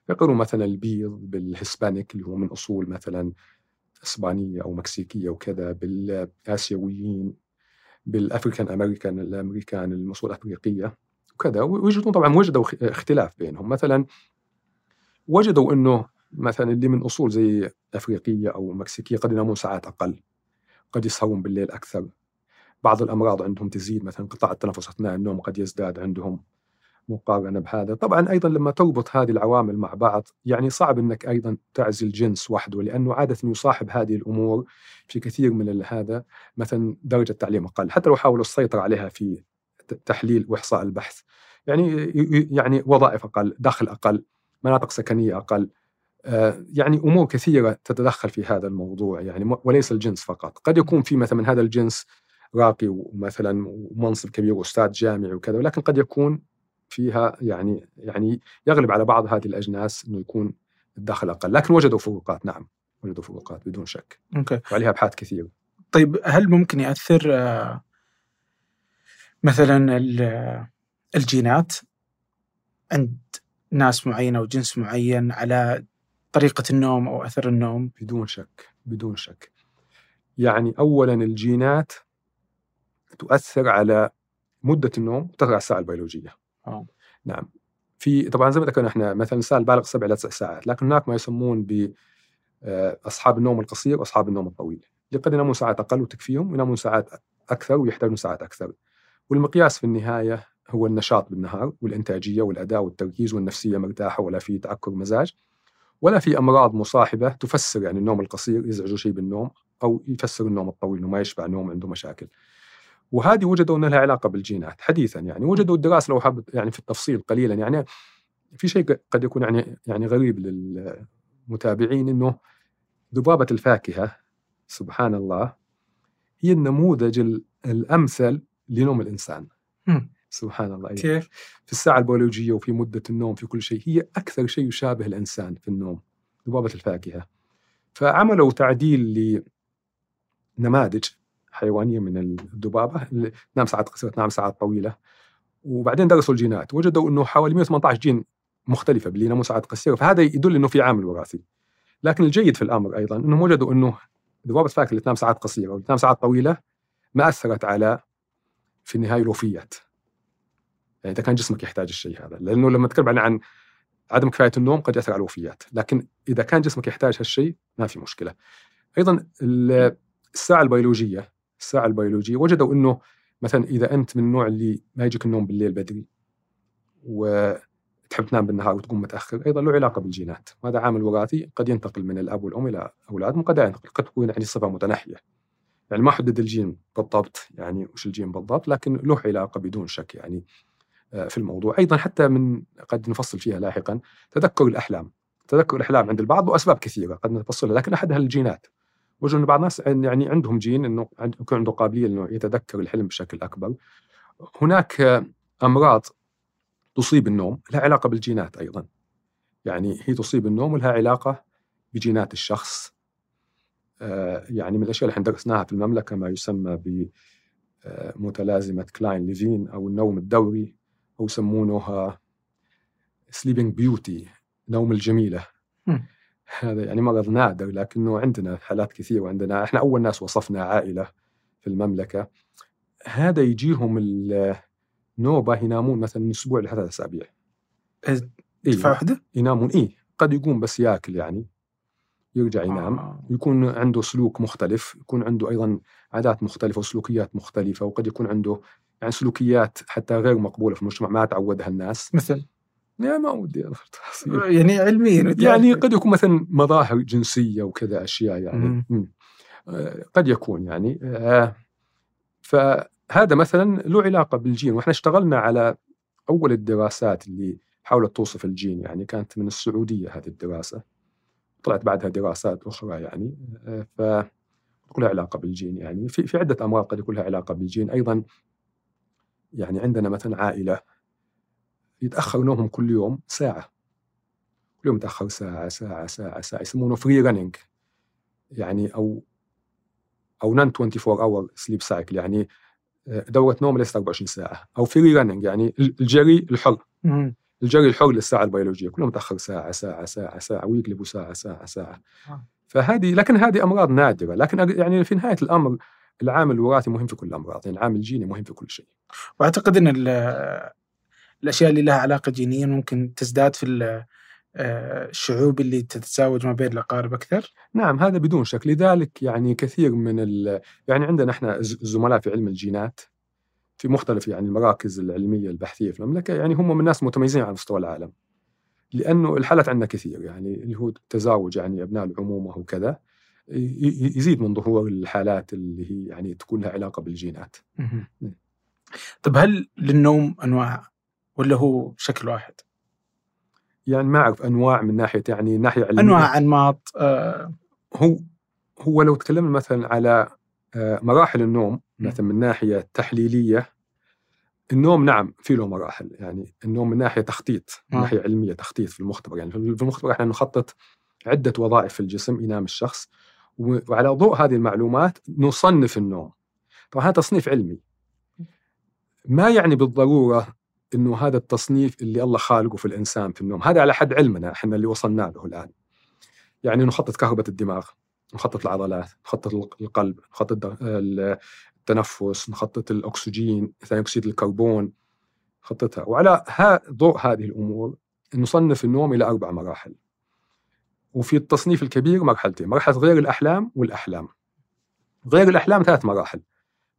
يقارنون مثلا البيض بال Hispanic اللي هو من أصول مثلا اسبانيه أو مكسيكيه وكذا بالآسيويين بال African American الأمريكان من أصول أفريقية وكذا. ويجدون طبعا وجدوا اختلاف بينهم. مثلا وجدوا إنه مثلا اللي من أصول زي أفريقية أو مكسيكية قد ينامون ساعات أقل قد يسهرون بالليل أكثر. بعض الأمراض عندهم تزيد مثلا انقطاع التنفس أثناء النوم قد يزداد عندهم. مقارنة بهذا، طبعا أيضا لما تربط هذه العوامل مع بعض يعني صعب إنك أيضا تعزل جنس وحده لأنه عادة يصاحب هذه الأمور في كثير من هذا مثلا درجة تعليم أقل، حتى لو حاولوا السيطرة عليها في تحليل وإحصاء البحث. يعني يعني وظائف أقل، دخل أقل، مناطق سكنية أقل، آه، يعني أمور كثيرة تتدخل في هذا الموضوع يعني وليس الجنس فقط، قد يكون في مثلا من هذا الجنس راقي ومثلا ومنصب كبير وأستاذ جامعي وكذا ولكن قد يكون فيها يعني يعني يغلب على بعض هذه الأجناس إنه يكون الدخل أقل، لكن وجدوا فروقات نعم وجدوا فروقات بدون شك. أوكي. وعليها أبحاث كثيرة. طيب هل ممكن يأثر آه، مثلا الجينات عند ناس معينه أو جنس معين على طريقة النوم أو أثر النوم؟ بدون شك بدون شك. يعني اولا الجينات تؤثر على مدة النوم وتؤثر على الساعة البيولوجية. آه. نعم. في طبعا زي ما ذكرنا إحنا مثلا الانسان بالغ سبع إلى تسع ساعات، لكن هناك ما يسمون ب آه، أصحاب النوم القصير وأصحاب النوم الطويل. اللي قد ينامون ساعات أقل وتكفيهم وينامون ساعات أكثر ويحتاجون ساعات أكثر. والمقياس في النهاية هو النشاط بالنهار والإنتاجية والأداء والتركيز والنفسية مرتاحة ولا في تعكر مزاج ولا في أمراض مصاحبة تفسر يعني النوم القصير يزعجه شيء بالنوم أو يفسر النوم الطويل إنه ما يشبع نوم عنده مشاكل. وهذه وجدوا ان لها علاقة بالجينات حديثا يعني وجدوا الدراسة لو حاب يعني في التفصيل قليلا يعني في شيء قد يكون يعني يعني غريب للمتابعين إنه ذبابة الفاكهة سبحان الله هي النموذج الأمثل لنوم الإنسان. سبحان الله أيوة. كيف؟ في الساعة البيولوجية وفي مدة النوم في كل شيء هي أكثر شيء يشابه الإنسان في النوم ذبابة الفاكهة فعملوا تعديل لنماذج حيوانية من الذبابة. اللي تنام ساعات قصيرة تنام ساعات طويلة. وبعدين درسوا الجينات. وجدوا أنه حوالي 118 جين مختلفة باللي يناموا ساعات قصيرة. فهذا يدل أنه في عامل وراثي. لكن الجيد في الأمر أيضا أنهم وجدوا أنه ذبابة الفاكهة اللي تنام ساعات قصيرة وتنام ساعات طويلة ما أثرت على في النهاية الوفيات. يعني إذا كان جسمك يحتاج الشيء هذا. لأنه لما نتكلم عن عدم كفاية النوم قد يأثر على الوفيات. لكن إذا كان جسمك يحتاج هالشيء ما في مشكلة. أيضا الساعة البيولوجية الساعة البيولوجية وجدوا إنه مثلا إذا أنت من النوع اللي ما يجيك النوم بالليل بدري وتحب تنام بالنهار وتقوم متأخر أيضا له علاقة بالجينات. وهذا عامل وراثي قد ينتقل من الأب والأم إلى اولادهم لا ينتقل قد تكون يعني صفة متناحيه يعني ما حدد الجين بالضبط يعني وش الجين بالضبط لكن له علاقة بدون شك يعني آه، في الموضوع. أيضا حتى من قد نفصل فيها لاحقا تذكر الأحلام. تذكر الأحلام عند البعض وأسباب كثيرة قد نفصلها لكن أحدها الجينات. وجدوا أن بعض الناس يعني عندهم جين أنه يكون عنده قابلية أنه يتذكر الحلم بشكل أكبر. هناك أمراض تصيب النوم لها علاقة بالجينات أيضا. يعني هي تصيب النوم ولها علاقة بجينات الشخص. آه، يعني من الأشياء اللي إحنا درسناها في المملكة ما يسمى بمتلازمة كلاين ليفين أو النوم الدوري أو يسمونه sleeping beauty نوم الجميلة. هذا يعني مرض نادر لكنه عندنا حالات كثيرة وعندنا إحنا أول ناس وصفنا عائلة في المملكة. هذا يجيهم النوبة ينامون مثلا من أسبوع لثلاث أسابيع. دفعة إيه. واحدة؟ ينامون إيه. قد يقوم بس ياكل يعني يرجع ينام. آه. يكون عنده سلوك مختلف يكون عنده أيضا عادات مختلفة وسلوكيات مختلفة وقد يكون عنده يعني سلوكيات حتى غير مقبولة في المجتمع ما تعودها الناس. مثل يعني ما ودي يعني علميا يعني قد يكون مثلا مظاهر جنسية وكذا أشياء يعني. آه، قد يكون يعني. آه، فهذا مثلا له علاقة بالجين. وإحنا اشتغلنا على أول الدراسات اللي حاولت توصف الجين يعني كانت من السعودية هذه الدراسة. طلعت بعدها دراسات أخرى يعني. آه، ف لها علاقة بالجين يعني. في في عدة أمراض قد يكون لها علاقة بالجين. أيضا يعني عندنا مثلا عائلة يتأخر نومهم كل يوم ساعة. كل يوم يتأخر ساعة ساعة ساعة ساعة. يسمونه free running يعني أو أو non 24 hour sleep cycle يعني آه، دورة نوم ليست 24 ساعة. أو free running يعني الجري الحر. الجري الحر للساعة البيولوجية. كل يوم متأخر ساعة ساعة ساعة ساعة. ويقلبوا ساعة ساعة ساعة. آه. فهذه لكن هذه أمراض نادرة. لكن يعني في نهاية الأمر العامل الوراثي مهم في كل الأمراض. يعني العامل الجيني مهم في كل شيء. وأعتقد إن الأشياء اللي لها علاقة جينيا ممكن تزداد في آه، الشعوب اللي تتزاوج ما بين الأقارب أكثر؟ نعم هذا بدون شك لذلك يعني كثير من يعني عندنا إحنا زملاء في علم الجينات في مختلف يعني المراكز العلمية البحثية في المملكة يعني هم من الناس متميزين على مستوى العالم لأنه الحالات عندنا كثير يعني اللي هو تزاوج يعني أبناء العمومه وكذا يزيد من ظهور الحالات اللي هي يعني تكون لها علاقة بالجينات. طيب هل للنوم أنواع ولا هو شكل واحد؟ يعني ما أعرف أنواع من ناحية يعني ناحية علمية. أنواع أنماط آه. هو هو لو تكلمنا مثلا على آه مراحل النوم مثلا من ناحية تحليلية النوم نعم في له مراحل يعني النوم من ناحية تخطيط من آه. ناحية علمية تخطيط في المختبر. يعني في المختبر إحنا نخطط عدة وظائف في الجسم ينام الشخص وعلى ضوء هذه المعلومات نصنف النوم. طبعا هذا تصنيف علمي. ما يعني بالضرورة إنه هذا التصنيف اللي الله خالقه في الإنسان في النوم. هذا على حد علمنا إحنا اللي وصلنا له الآن. يعني نخطط كهرباء الدماغ نخطط العضلات نخطط القلب نخطط التنفس نخطط الأكسجين ثاني أكسيد الكربون نخططها. وعلى ضوء هذه الأمور نصنف النوم إلى أربع مراحل. وفي التصنيف الكبير مرحلتين مرحلة غير الأحلام والأحلام. غير الأحلام ثلاث مراحل.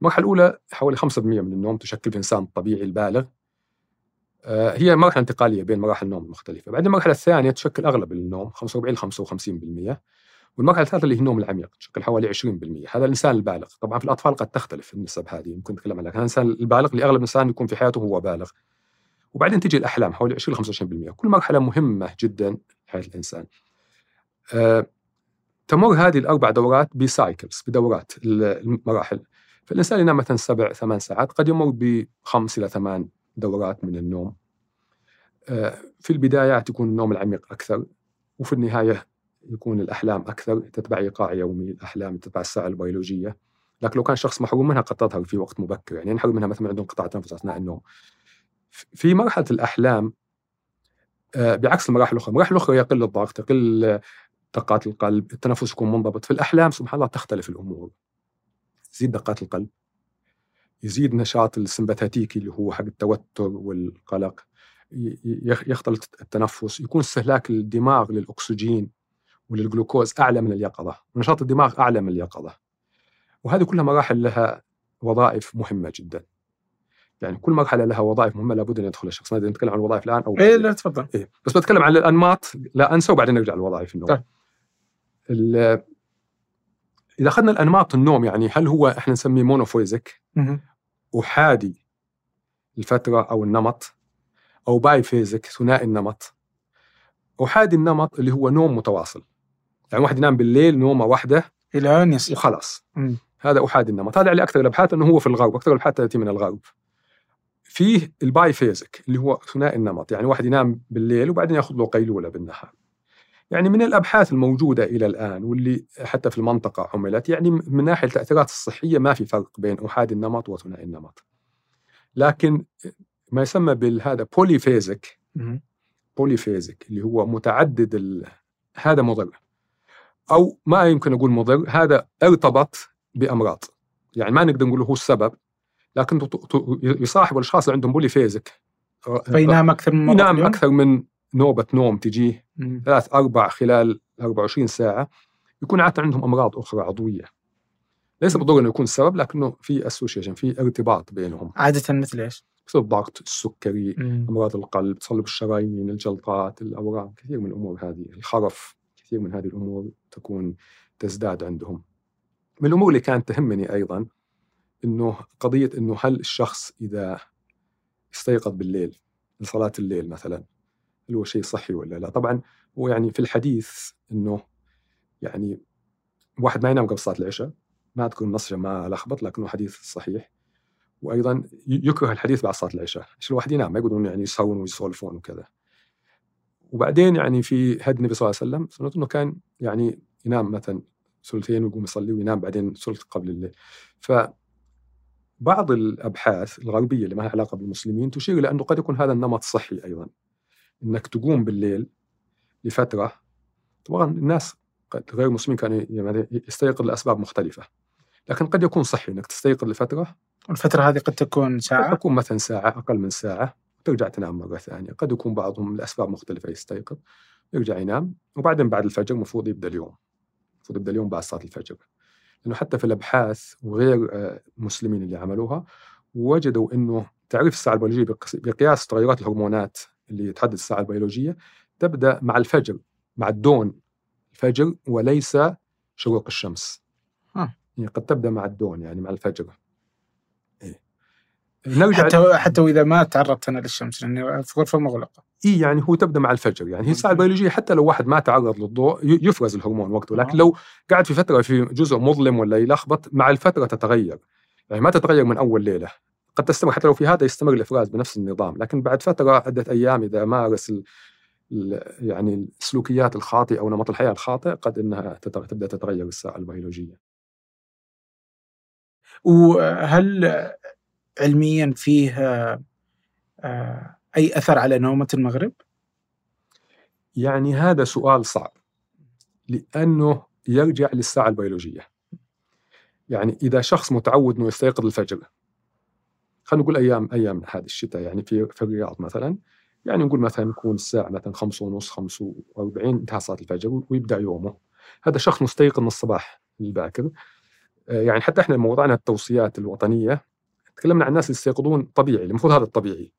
المرحلة الأولى حوالي 5% من النوم تشكل في الإنسان الطبيعي البالغ. هي مرحلة انتقالية بين مراحل النوم المختلفة. بعدين المرحلة الثانية تشكل أغلب النوم 45 55% والمرحلة الثالثة اللي هي النوم العميق تشكل حوالي 20% هذا الإنسان البالغ. طبعا في الأطفال قد تختلف النسب هذه يمكن نتكلم عنها. الإنسان البالغ اللي أغلب الإنسان يكون في حياته هو بالغ. وبعدين تجي الأحلام حوالي 20 25% كل مرحلة مهمة جدا في حياة الإنسان. أه تمر هذه الأربع دورات بسايكلز بدورات المراحل. فالإنسان ينام مثلا سبع ثمان ساعات قد يمر بخمس إلى ثمان دورات من النوم. أه في البدايات يكون النوم العميق أكثر وفي النهاية يكون الأحلام أكثر. تتبع إيقاع يومي الأحلام تتبع الساعة البيولوجية. لكن لو كان شخص محروم منها قد تظهر في وقت مبكر. يعني ينحرم منها مثلا عندهم قطع تنفس أثناء النوم. في مرحلة الأحلام آه، بعكس المراحل الأخرى. المراحل الأخرى يقل الضغط يقل دقات القلب التنفس يكون منضبط. في الأحلام سبحان الله تختلف الأمور. تزيد دقات القلب. يزيد نشاط السمباتيكي اللي هو حق التوتر والقلق يختلط التنفس يكون استهلاك الدماغ للأكسجين وللجلوكوز أعلى من اليقظة ونشاط الدماغ أعلى من اليقظة. وهذه كلها مراحل لها وظائف مهمة جدا. يعني كل مرحلة لها وظائف مهمة لابد أن يدخل الشخص. ما نتكلم عن الوظائف الآن أو إيه لا تفضل. إيه بس بتكلم عن الأنماط لا أنسى وبعدين نرجع للوظائف النوم. طيب. إذا أخذنا الأنماط النوم يعني هل هو إحنا نسميه مونوفويزك أحادي الفترة أو النمط أو biphasic ثنائي النمط. أحادي النمط اللي هو نوم متواصل. يعني واحد ينام بالليل نومة واحدة إلى أن يصحى. وخلاص. هذا أحادي النمط. هذا على أكثر الأبحاث إنه هو في الغرب. أكثر الأبحاث تأتي من الغرب. فيه ال biphasic اللي هو ثنائي النمط. يعني واحد ينام بالليل وبعدين يأخذ له قيلولة بالنهار. يعني من الأبحاث الموجودة إلى الآن واللي حتى في المنطقة عملت يعني من ناحية التأثيرات الصحية ما في فرق بين احادي النمط وثنائي النمط. لكن ما يسمى بالهذا polyphasic polyphasic اللي هو متعدد ال... هذا مضر. أو ما يمكن أقول مضر هذا ارتبط بأمراض. يعني ما نقدر نقول هو السبب لكن يصاحب الأشخاص اللي عندهم polyphasic فينام أكثر من ينام أكثر من نوبة نوم تجيه ثلاث أربع خلال 24 ساعة يكون عاده عندهم أمراض أخرى عضوية ليس بالضرورة إنه يكون السبب لكنه في association في ارتباط بينهم عادة مثل إيش؟ مثل الضغط السكري مم. أمراض القلب تصلب الشرايين الجلطات الأورام كثير من الأمور هذه الخرف كثير من هذه الأمور تكون تزداد عندهم. من الأمور اللي كانت تهمني أيضا إنه قضية إنه هل الشخص إذا استيقظ بالليل لصلاة الليل مثلا هل هو شيء صحي ولا لا؟ طبعا هو يعني في الحديث إنه يعني واحد ما ينام قبل صلاة العشاء ما اذكر النص ما لخبط لكنه حديث صحيح. وأيضا يكره الحديث بعد صلاة العشاء. عشان الواحد ينام؟ ما يقولون يعني يسهرون ويسولفون وكذا. وبعدين يعني في هدي النبي صلى الله عليه وسلم سنته إنه كان يعني ينام مثلا ثلثين ويقوم يصلي وينام بعدين ثلث قبل الليل. ف بعض الأبحاث الغربية اللي ما لها علاقة بالمسلمين تشير إلى أنه قد يكون هذا النمط صحي أيضا. إنك تقوم بالليل لفترة طبعا الناس غير المسلمين كانوا يعني يستيقظ لأسباب مختلفة. لكن قد يكون صحي إنك تستيقظ لفترة. الفترة هذه قد تكون ساعة. قد تكون مثلا ساعة أقل من ساعة ترجع تنام مرة ثانية. قد يكون بعضهم لأسباب مختلفة يستيقظ يرجع ينام وبعدين بعد الفجر المفروض يبدأ اليوم. المفروض يبدأ اليوم بعد صلاة الفجر. لأنه حتى في الأبحاث وغير المسلمين آه، اللي عملوها وجدوا أنه تعريف الساعة البيولوجية بقياس تغيرات الهرمونات اللي تحدد الساعة البيولوجية تبدأ مع الفجر مع الدون. الفجر وليس شروق الشمس. يعني قد تبدأ مع الدون يعني مع الفجر. نرجع حتى حتى وإذا ما تعرضت أنا للشمس لأني في غرفة مغلقة. اي يعني هو تبدأ مع الفجر. يعني هي الساعة البيولوجية حتى لو واحد ما تعرض للضوء يفرز الهرمون وقته. لكن لو قاعد في فترة في جزء مظلم ولا يلخبط مع الفترة تتغير. يعني ما تتغير من أول ليلة. قد تستمر حتى لو في هذا يستمر الإفراز بنفس النظام لكن بعد فترة عدة أيام إذا مارس ال يعني السلوكيات الخاطئة أو نمط الحياة الخاطئ قد إنها تبدأ تتغير الساعة البيولوجية. وهل علميا فيه آه، أي أثر على نومة المغرب؟ يعني هذا سؤال صعب لأنه يرجع للساعة البيولوجية يعني إذا شخص متعود أنه يستيقظ الفجر خلينا نقول أيام أيام هذا الشتاء يعني في في الرياض مثلا يعني نقول مثلا يكون الساعة مثلا خمسة ونص خمسة وأربعين انتهى صلاة الفجر ويبدأ يومه. هذا شخص مستيقظ من الصباح الباكر. آه، يعني حتى إحنا موضوعنا التوصيات الوطنية تكلمنا عن الناس اللي يستيقظون طبيعي المفروض هذا الطبيعي.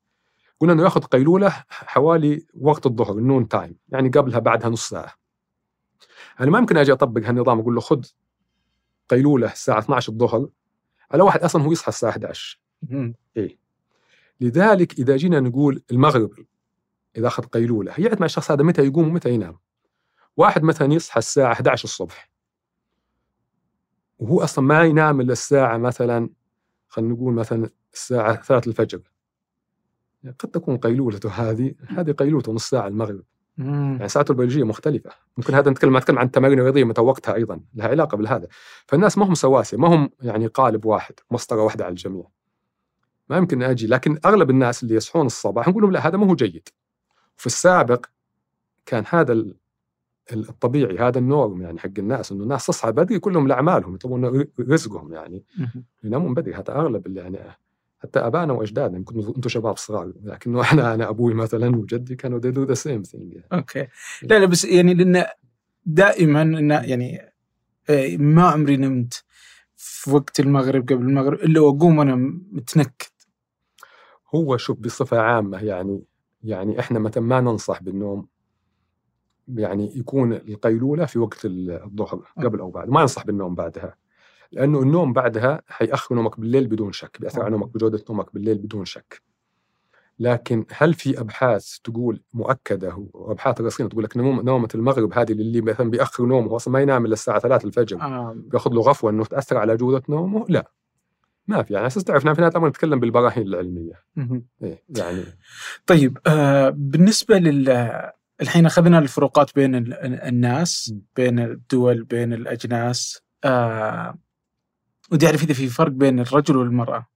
قلنا إنه يأخذ قيلولة حوالي وقت الظهر ال noon time يعني قبلها بعدها نص ساعة. أنا ما يمكن أجي أطبق هالنظام أقول له خذ قيلولة الساعة 12 الظهر. على واحد أصلا هو يصحى الساعة 11 اي لذلك إذا جينا نقول المغرب إذا أخذ قيلولة يعد مع الشخص هذا متى يقوم ومتى ينام؟ واحد مثلا يصحى الساعة 11 الصبح. وهو أصلا ما ينام إلا الساعة مثلا خلينا نقول مثلا الساعة 3 الفجر. قد تكون قيلولته هذه هذه قيلولته نص ساعة المغرب. يعني ساعته البيولوجيه مختلفة. ممكن هذا نتكلم نتكلم عن التمارين الرياضية متى وقتها أيضا. لها علاقة بالهذا. فالناس ما هم سواسية ما هم يعني قالب واحد مسطرة واحدة على الجميع. ما يمكن أجي لكن أغلب الناس اللي يصحون الصباح نقول لهم لا هذا ما هو جيد. في السابق كان هذا الطبيعي هذا النورم يعني حق الناس إنه الناس تصحى بدري كلهم لأعمالهم يطلبون رزقهم يعني. ينامون بدري هذا أغلب اللي يعني حتى ابائنا وأجدادنا يمكن أنتم شباب صغار لكنه إحنا أنا أبوي مثلا وجدي كانوا they do the same thing يعني. أوكي. لا لا بس يعني لأن دائما يعني إيه، ما عمري نمت في وقت المغرب قبل المغرب إلا وأقوم وأنا متنكد. هو شوف بصفة عامة يعني يعني إحنا متى ما ننصح بالنوم يعني يكون القيلولة في وقت الظهر قبل أو بعد ما ننصح بالنوم بعدها لأنه النوم بعدها حيأخر نومك بالليل بدون شك بيأثر على نومك بجودة نومك بالليل بدون شك. لكن هل في أبحاث تقول مؤكدة وابحاث رصينه تقول لك نوم نومة المغرب هذه اللي مثلا بيأخر نومه أصلا ما ينام إلا الساعة 3 الفجر آه. بيأخذ له غفوة إنه تأثر على جودة نومه؟ لا. ما في يعني أساس تعرف في نهاية الأمر نتكلم بالبراهين العلمية. إيه يعني. طيب آه بالنسبة لل الحين أخذنا الفروقات بين الناس بين الدول بين الأجناس آه ودي أعرف إذا في فرق بين الرجل والمرأة.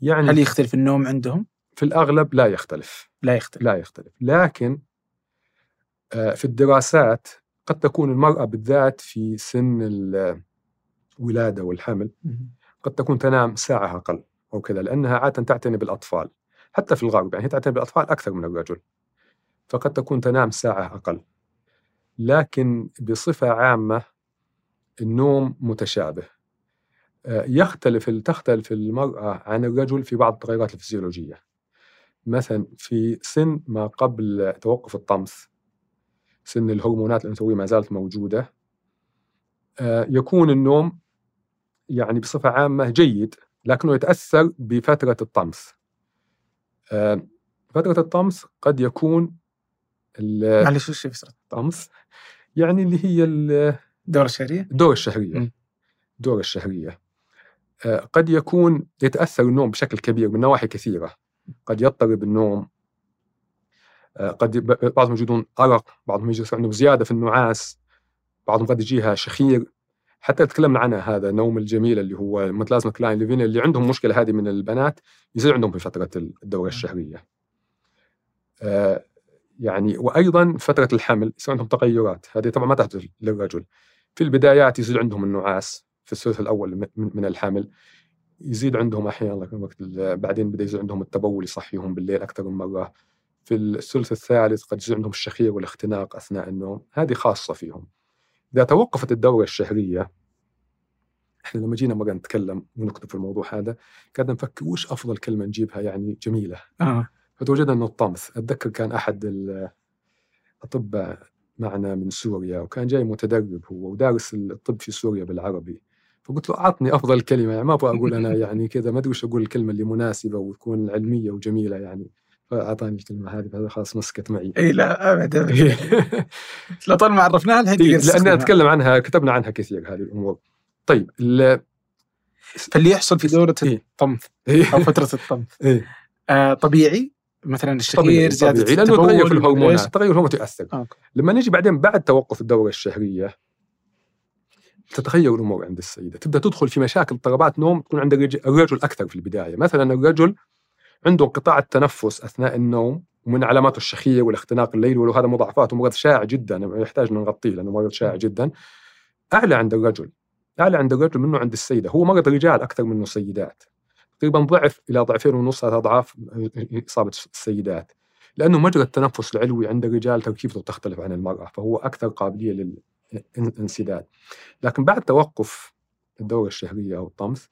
يعني هل يختلف النوم عندهم؟ في الأغلب لا يختلف. لا يختلف. لا يختلف. لكن آه، في الدراسات قد تكون المرأة بالذات في سن الولادة والحمل قد تكون تنام ساعة أقل أو كذا لأنها عادة تعتني بالأطفال. حتى في الغرب يعني هي تعتني بالأطفال أكثر من الرجل. فقد تكون تنام ساعة أقل. لكن بصفة عامة النوم متشابه. يختلف تختلف المرأة عن الرجل في بعض التغيرات الفسيولوجية. مثلا في سن ما قبل توقف الطمث سن الهرمونات الأنثوية ما زالت موجودة آه، يكون النوم يعني بصفة عامة جيد لكنه يتأثر بفترة الطمث آه، فترة الطمث قد يكون معلش وش فترة الطمث؟ يعني اللي هي الدورة الشهرية؟ الدورة الشهرية. الدورة الشهرية. قد يكون يتأثر النوم بشكل كبير من نواحي كثيرة. قد يضطرب النوم. آه، قد بعضهم يجدون أرق بعضهم يجد عندهم زيادة في النعاس بعضهم قد يجيها شخير. حتى تكلمنا عنها هذا النوم الجميل اللي هو متلازمة كلاين ليفين اللي عندهم مشكلة هذه من البنات يصير عندهم في فترة الدورة الشهرية. آه، يعني وأيضا فترة الحمل يصير عندهم تغيرات هذه طبعا ما تحدث للرجل. في البدايات يصير عندهم النعاس في الثلث الأول من الحمل يزيد عندهم أحيانا وقت بعدين بدا يزيد عندهم التبول يصحيهم بالليل أكثر من مرة. في الثلث الثالث قد يزيد عندهم الشخير والاختناق أثناء النوم هذه خاصة فيهم. إذا توقفت الدورة الشهرية إحنا لما جينا مره نتكلم ونكتب في الموضوع هذا قاعد نفكر وش أفضل كلمة نجيبها يعني جميلة. آه. فتوجدنا إنه الطمث أتذكر كان أحد الأطباء معنا من سوريا وكان جاي متدرب هو ودارس الطب في سوريا بالعربي. فقلت له أعطني أفضل كلمة يعني ما أبغى أقول أنا يعني كذا ما أدري وش أقول الكلمة اللي مناسبة وتكون علمية وجميلة يعني. فأعطاني الكلمة هذه فهذا خلاص مسكت معي. إي لا ابدا. لا طول ما عرفناها الحين لأن نتكلم عنها كتبنا عنها كثير هذه الأمور. طيب فاللي يحصل في دورة إيه؟ الطمث إيه؟ أو فترة الطمث. إيه؟ آه طبيعي مثلا الشهير زيادة طبيعي لأنه تغير في الهرمونات تغير الهرمونات يؤثر. أوكي. لما نجي بعدين بعد توقف الدورة الشهرية تتغير الأمور عند السيدة. تبدأ تدخل في مشاكل اضطرابات نوم تكون عند الرجل أكثر في البداية. مثلا الرجل عنده انقطاع التنفس أثناء النوم ومن علاماته الشخية والاختناق الليلي ولو هذا مضاعفات ومرض شائع جدا يحتاج ان نغطيه لأنه مرض شائع جدا. أعلى عند الرجل أعلى عند الرجل منه عند السيدة. هو مرض رجال أكثر منه سيدات. تقريبا ضعف إلى ضعفين ونص ثلاث أضعاف إصابة السيدات. لأنه مجرى التنفس العلوي عند الرجال تركيبته تختلف عن المرأة فهو أكثر قابلية للانسداد. لكن بعد توقف الدورة الشهرية أو الطمث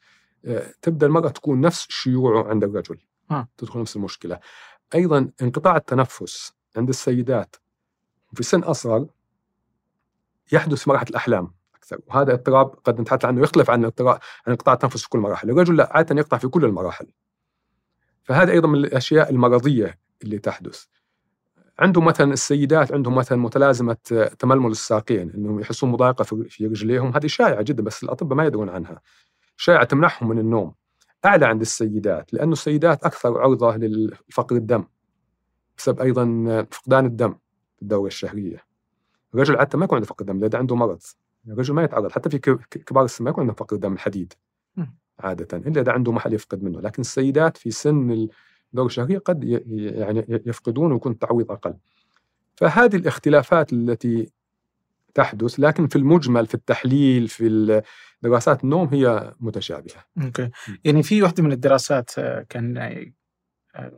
آه، تبدأ المرأة تكون نفس شيوعه عند الرجل. آه. تدخل نفس المشكلة. أيضا انقطاع التنفس عند السيدات في سن أصغر يحدث في مرحلة الأحلام أكثر وهذا اضطراب قد نتحدث عنه يختلف عن عن انقطاع التنفس في كل مراحل. الرجل لا عادة يقطع في كل المراحل. فهذا أيضا من الأشياء المرضية اللي تحدث. عندهم مثلا السيدات عندهم مثلا متلازمة تململ الساقين إنهم يحسون مضايقة في رجليهم. هذه شائعة جدا بس الأطباء ما يدرون عنها. شائعة تمنعهم من النوم. أعلى عند السيدات لأنه السيدات أكثر عرضه لفقر الدم بسبب أيضا فقدان الدم في الدورة الشهرية. الرجل عاده ما يكون عنده فقر دم إذا عنده مرض الرجل ما يتعرض حتى في كبار السن ما يكون عنده فقر دم الحديد عادة إلا إذا عنده محل يفقد منه. لكن السيدات في سن الدورة الشهرية قد يعني يفقدون ويكون التعويض أقل. فهذه الاختلافات التي تحدث لكن في المجمل في التحليل في دراسات النوم هي متشابهة. أوكي يعني في واحدة من الدراسات كان آه،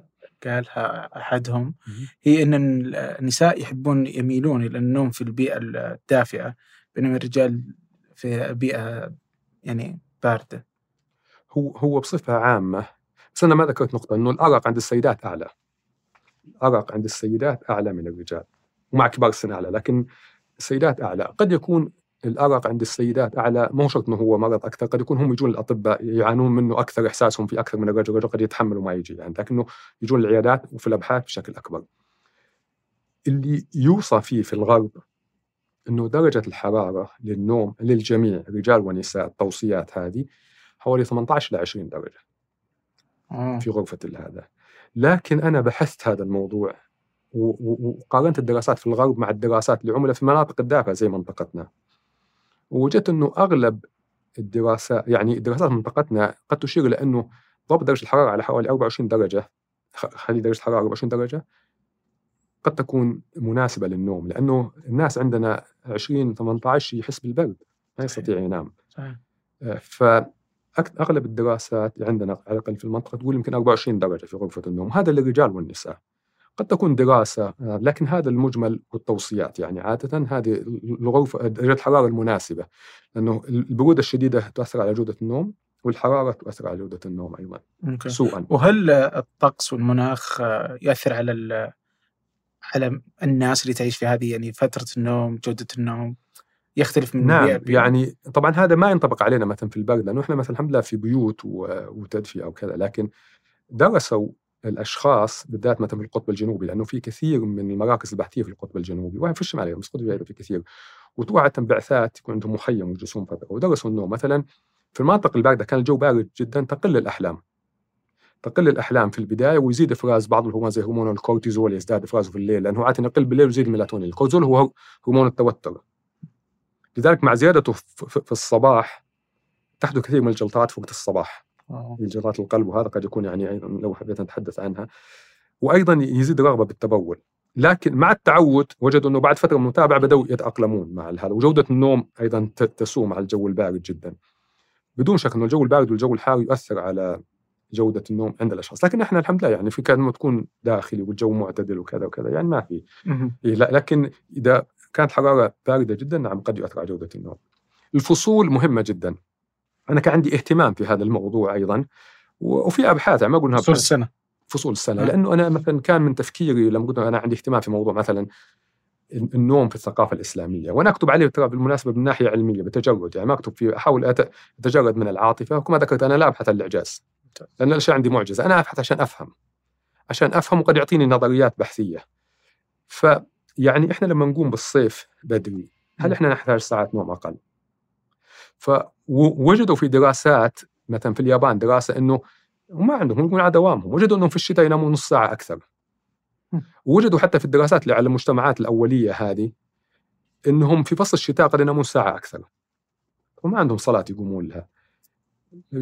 قالها أحدهم هي إن النساء يحبون يميلون إلى النوم في البيئة الدافئة بينما الرجال في بيئة يعني باردة. هو هو بصفة عامة بس أنا ما ذكرت نقطة إنه الأرق عند السيدات أعلى. الأرق عند السيدات أعلى من الرجال ومع كبار السن أعلى لكن السيدات أعلى قد يكون الأرق عند السيدات أعلى مو شرط إنه هو مرض أكثر قد يكون هم يجون الأطباء يعانون منه أكثر إحساسهم في أكثر من الرجل الرجل قد يتحملوا ما يجي يعني لكنه يجون العيادات وفي الأبحاث بشكل أكبر. اللي يوصى فيه في الغرب إنه درجة الحرارة للنوم للجميع رجال ونساء التوصيات هذه حوالي 18 ل 20 درجة آه. في غرفة هذا لكن أنا بحثت هذا الموضوع وقارنت الدراسات في الغرب مع الدراسات اللي عملت في مناطق الدافئة زي منطقتنا. ووجدت إنه أغلب الدراسات يعني دراسات منطقتنا قد تشير إلى إنه ضبط درجة الحرارة على حوالي 24 درجة خلي درجة الحرارة 24 درجة قد تكون مناسبة للنوم لأنه الناس عندنا 20 18 يحس بالبرد ما يستطيع ينام. صحيح. آه، ف أغلب الدراسات عندنا على الأقل في المنطقة تقول يمكن 24 درجة في غرفة النوم هذا للرجال والنساء. قد تكون دراسة آه، لكن هذا المجمل والتوصيات يعني. عادة هذه الغرفة درجة الحرارة المناسبة لأنه البرودة الشديدة تؤثر على جودة النوم والحرارة تؤثر على جودة النوم أيضا ممكن. سوءا. وهل الطقس والمناخ آه، يأثر على على الناس اللي تعيش في هذه يعني فترة النوم جودة النوم؟ يختلف من نعم بيئة يعني طبعا هذا ما ينطبق علينا مثلا في البرد لأنه إحنا مثلا الحمد لله في بيوت وتدفئة وكذا لكن درسوا الأشخاص بالذات مثلا في القطب الجنوبي لأنه في كثير من المراكز البحثية في القطب الجنوبي وهي في الشماليه بس القطب في كثير. وتروح بعثات يكون عندهم مخيم ويجلسون فتره ودرسوا النوم مثلا في المناطق الباردة كان الجو بارد جدا تقل الأحلام. تقل الأحلام في البداية ويزيد إفراز بعض الهرمونات زي هرمون الكورتيزول يزداد إفرازه في الليل لأنه عادة يقل بالليل ويزيد الميلاتونين الكورتيزول هو هرمون التوتر. لذلك مع زيادته في الصباح تحدث كثير من الجلطات في وقت الصباح. جلطات القلب وهذا قد يكون يعني أيضا لو حبيت نتحدث عنها. وأيضا يزيد الرغبه بالتبول. لكن مع التعود وجدوا أنه بعد فترة من المتابعه بدأوا يتأقلمون مع هذا وجودة النوم أيضا تسوء مع الجو البارد جدا. بدون شك أنه الجو البارد والجو الحار يؤثر على جودة النوم عند الأشخاص. لكن إحنا الحمد لله يعني في كان تكون داخلي والجو معتدل وكذا وكذا يعني ما في. إيه لكن إذا كانت حرارة باردة جدا نعم قد يؤثر على جودة النوم. الفصول مهمة جدا. أنا كان عندي اهتمام في هذا الموضوع أيضا وفي أبحاث ما أقول فصول السنة. فصول السنة لأنه أنا مثلا كان من تفكيري لما قلت أنا عندي اهتمام في موضوع مثلا النوم في الثقافة الإسلامية وأنا أكتب عليه ترى بالمناسبة من ناحية علمية بتجرد يعني ما أكتب فيه أحاول أتجرد من العاطفة وكما ذكرت أنا لا أبحث عن الإعجاز. لأن الأشياء عندي معجزة أنا أبحث عشان أفهم عشان أفهم وقد يعطيني نظريات بحثية. فيعني إحنا لما نقوم بالصيف بدري هل إحنا نحتاج ساعات نوم أقل؟ فوجدوا في دراسات مثلا في اليابان دراسة إنه وما عندهم يقولون على دوامهم وجدوا إنهم في الشتاء ينامون نص ساعة أكثر. ووجدوا حتى في الدراسات اللي على المجتمعات الأولية هذه إنهم في فصل الشتاء قد ينامون ساعة أكثر. وما عندهم صلاة يقومون لها.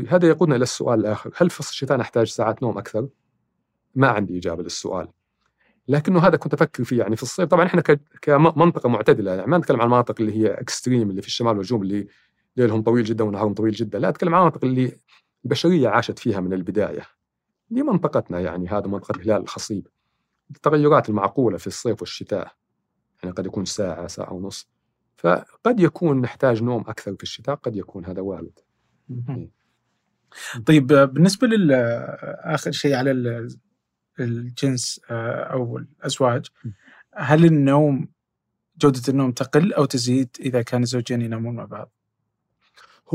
هذا يقودنا إلى السؤال الآخر هل في فصل الشتاء نحتاج ساعات نوم أكثر؟ ما عندي إجابة للسؤال. لكنه هذا كنت أفكر فيه يعني في الصيف. طبعا إحنا كمنطقة معتدلة يعني ما نتكلم عن المناطق اللي هي اكستريم اللي في الشمال والجنوب اللي ليلهم طويل جدا ونهارهم طويل جدا. لا أتكلم عن المناطق اللي البشرية عاشت فيها من البداية. دي منطقتنا يعني هذا منطقة الهلال الخصيب. التغيرات المعقولة في الصيف والشتاء يعني قد يكون ساعة ساعة ونص. فقد يكون نحتاج نوم أكثر في الشتاء قد يكون هذا وارد. طيب بالنسبة لل آه، آخر شيء على ال- الجنس آه، أو الأزواج هل النوم جودة النوم تقل أو تزيد إذا كان الزوجين ينامون مع بعض؟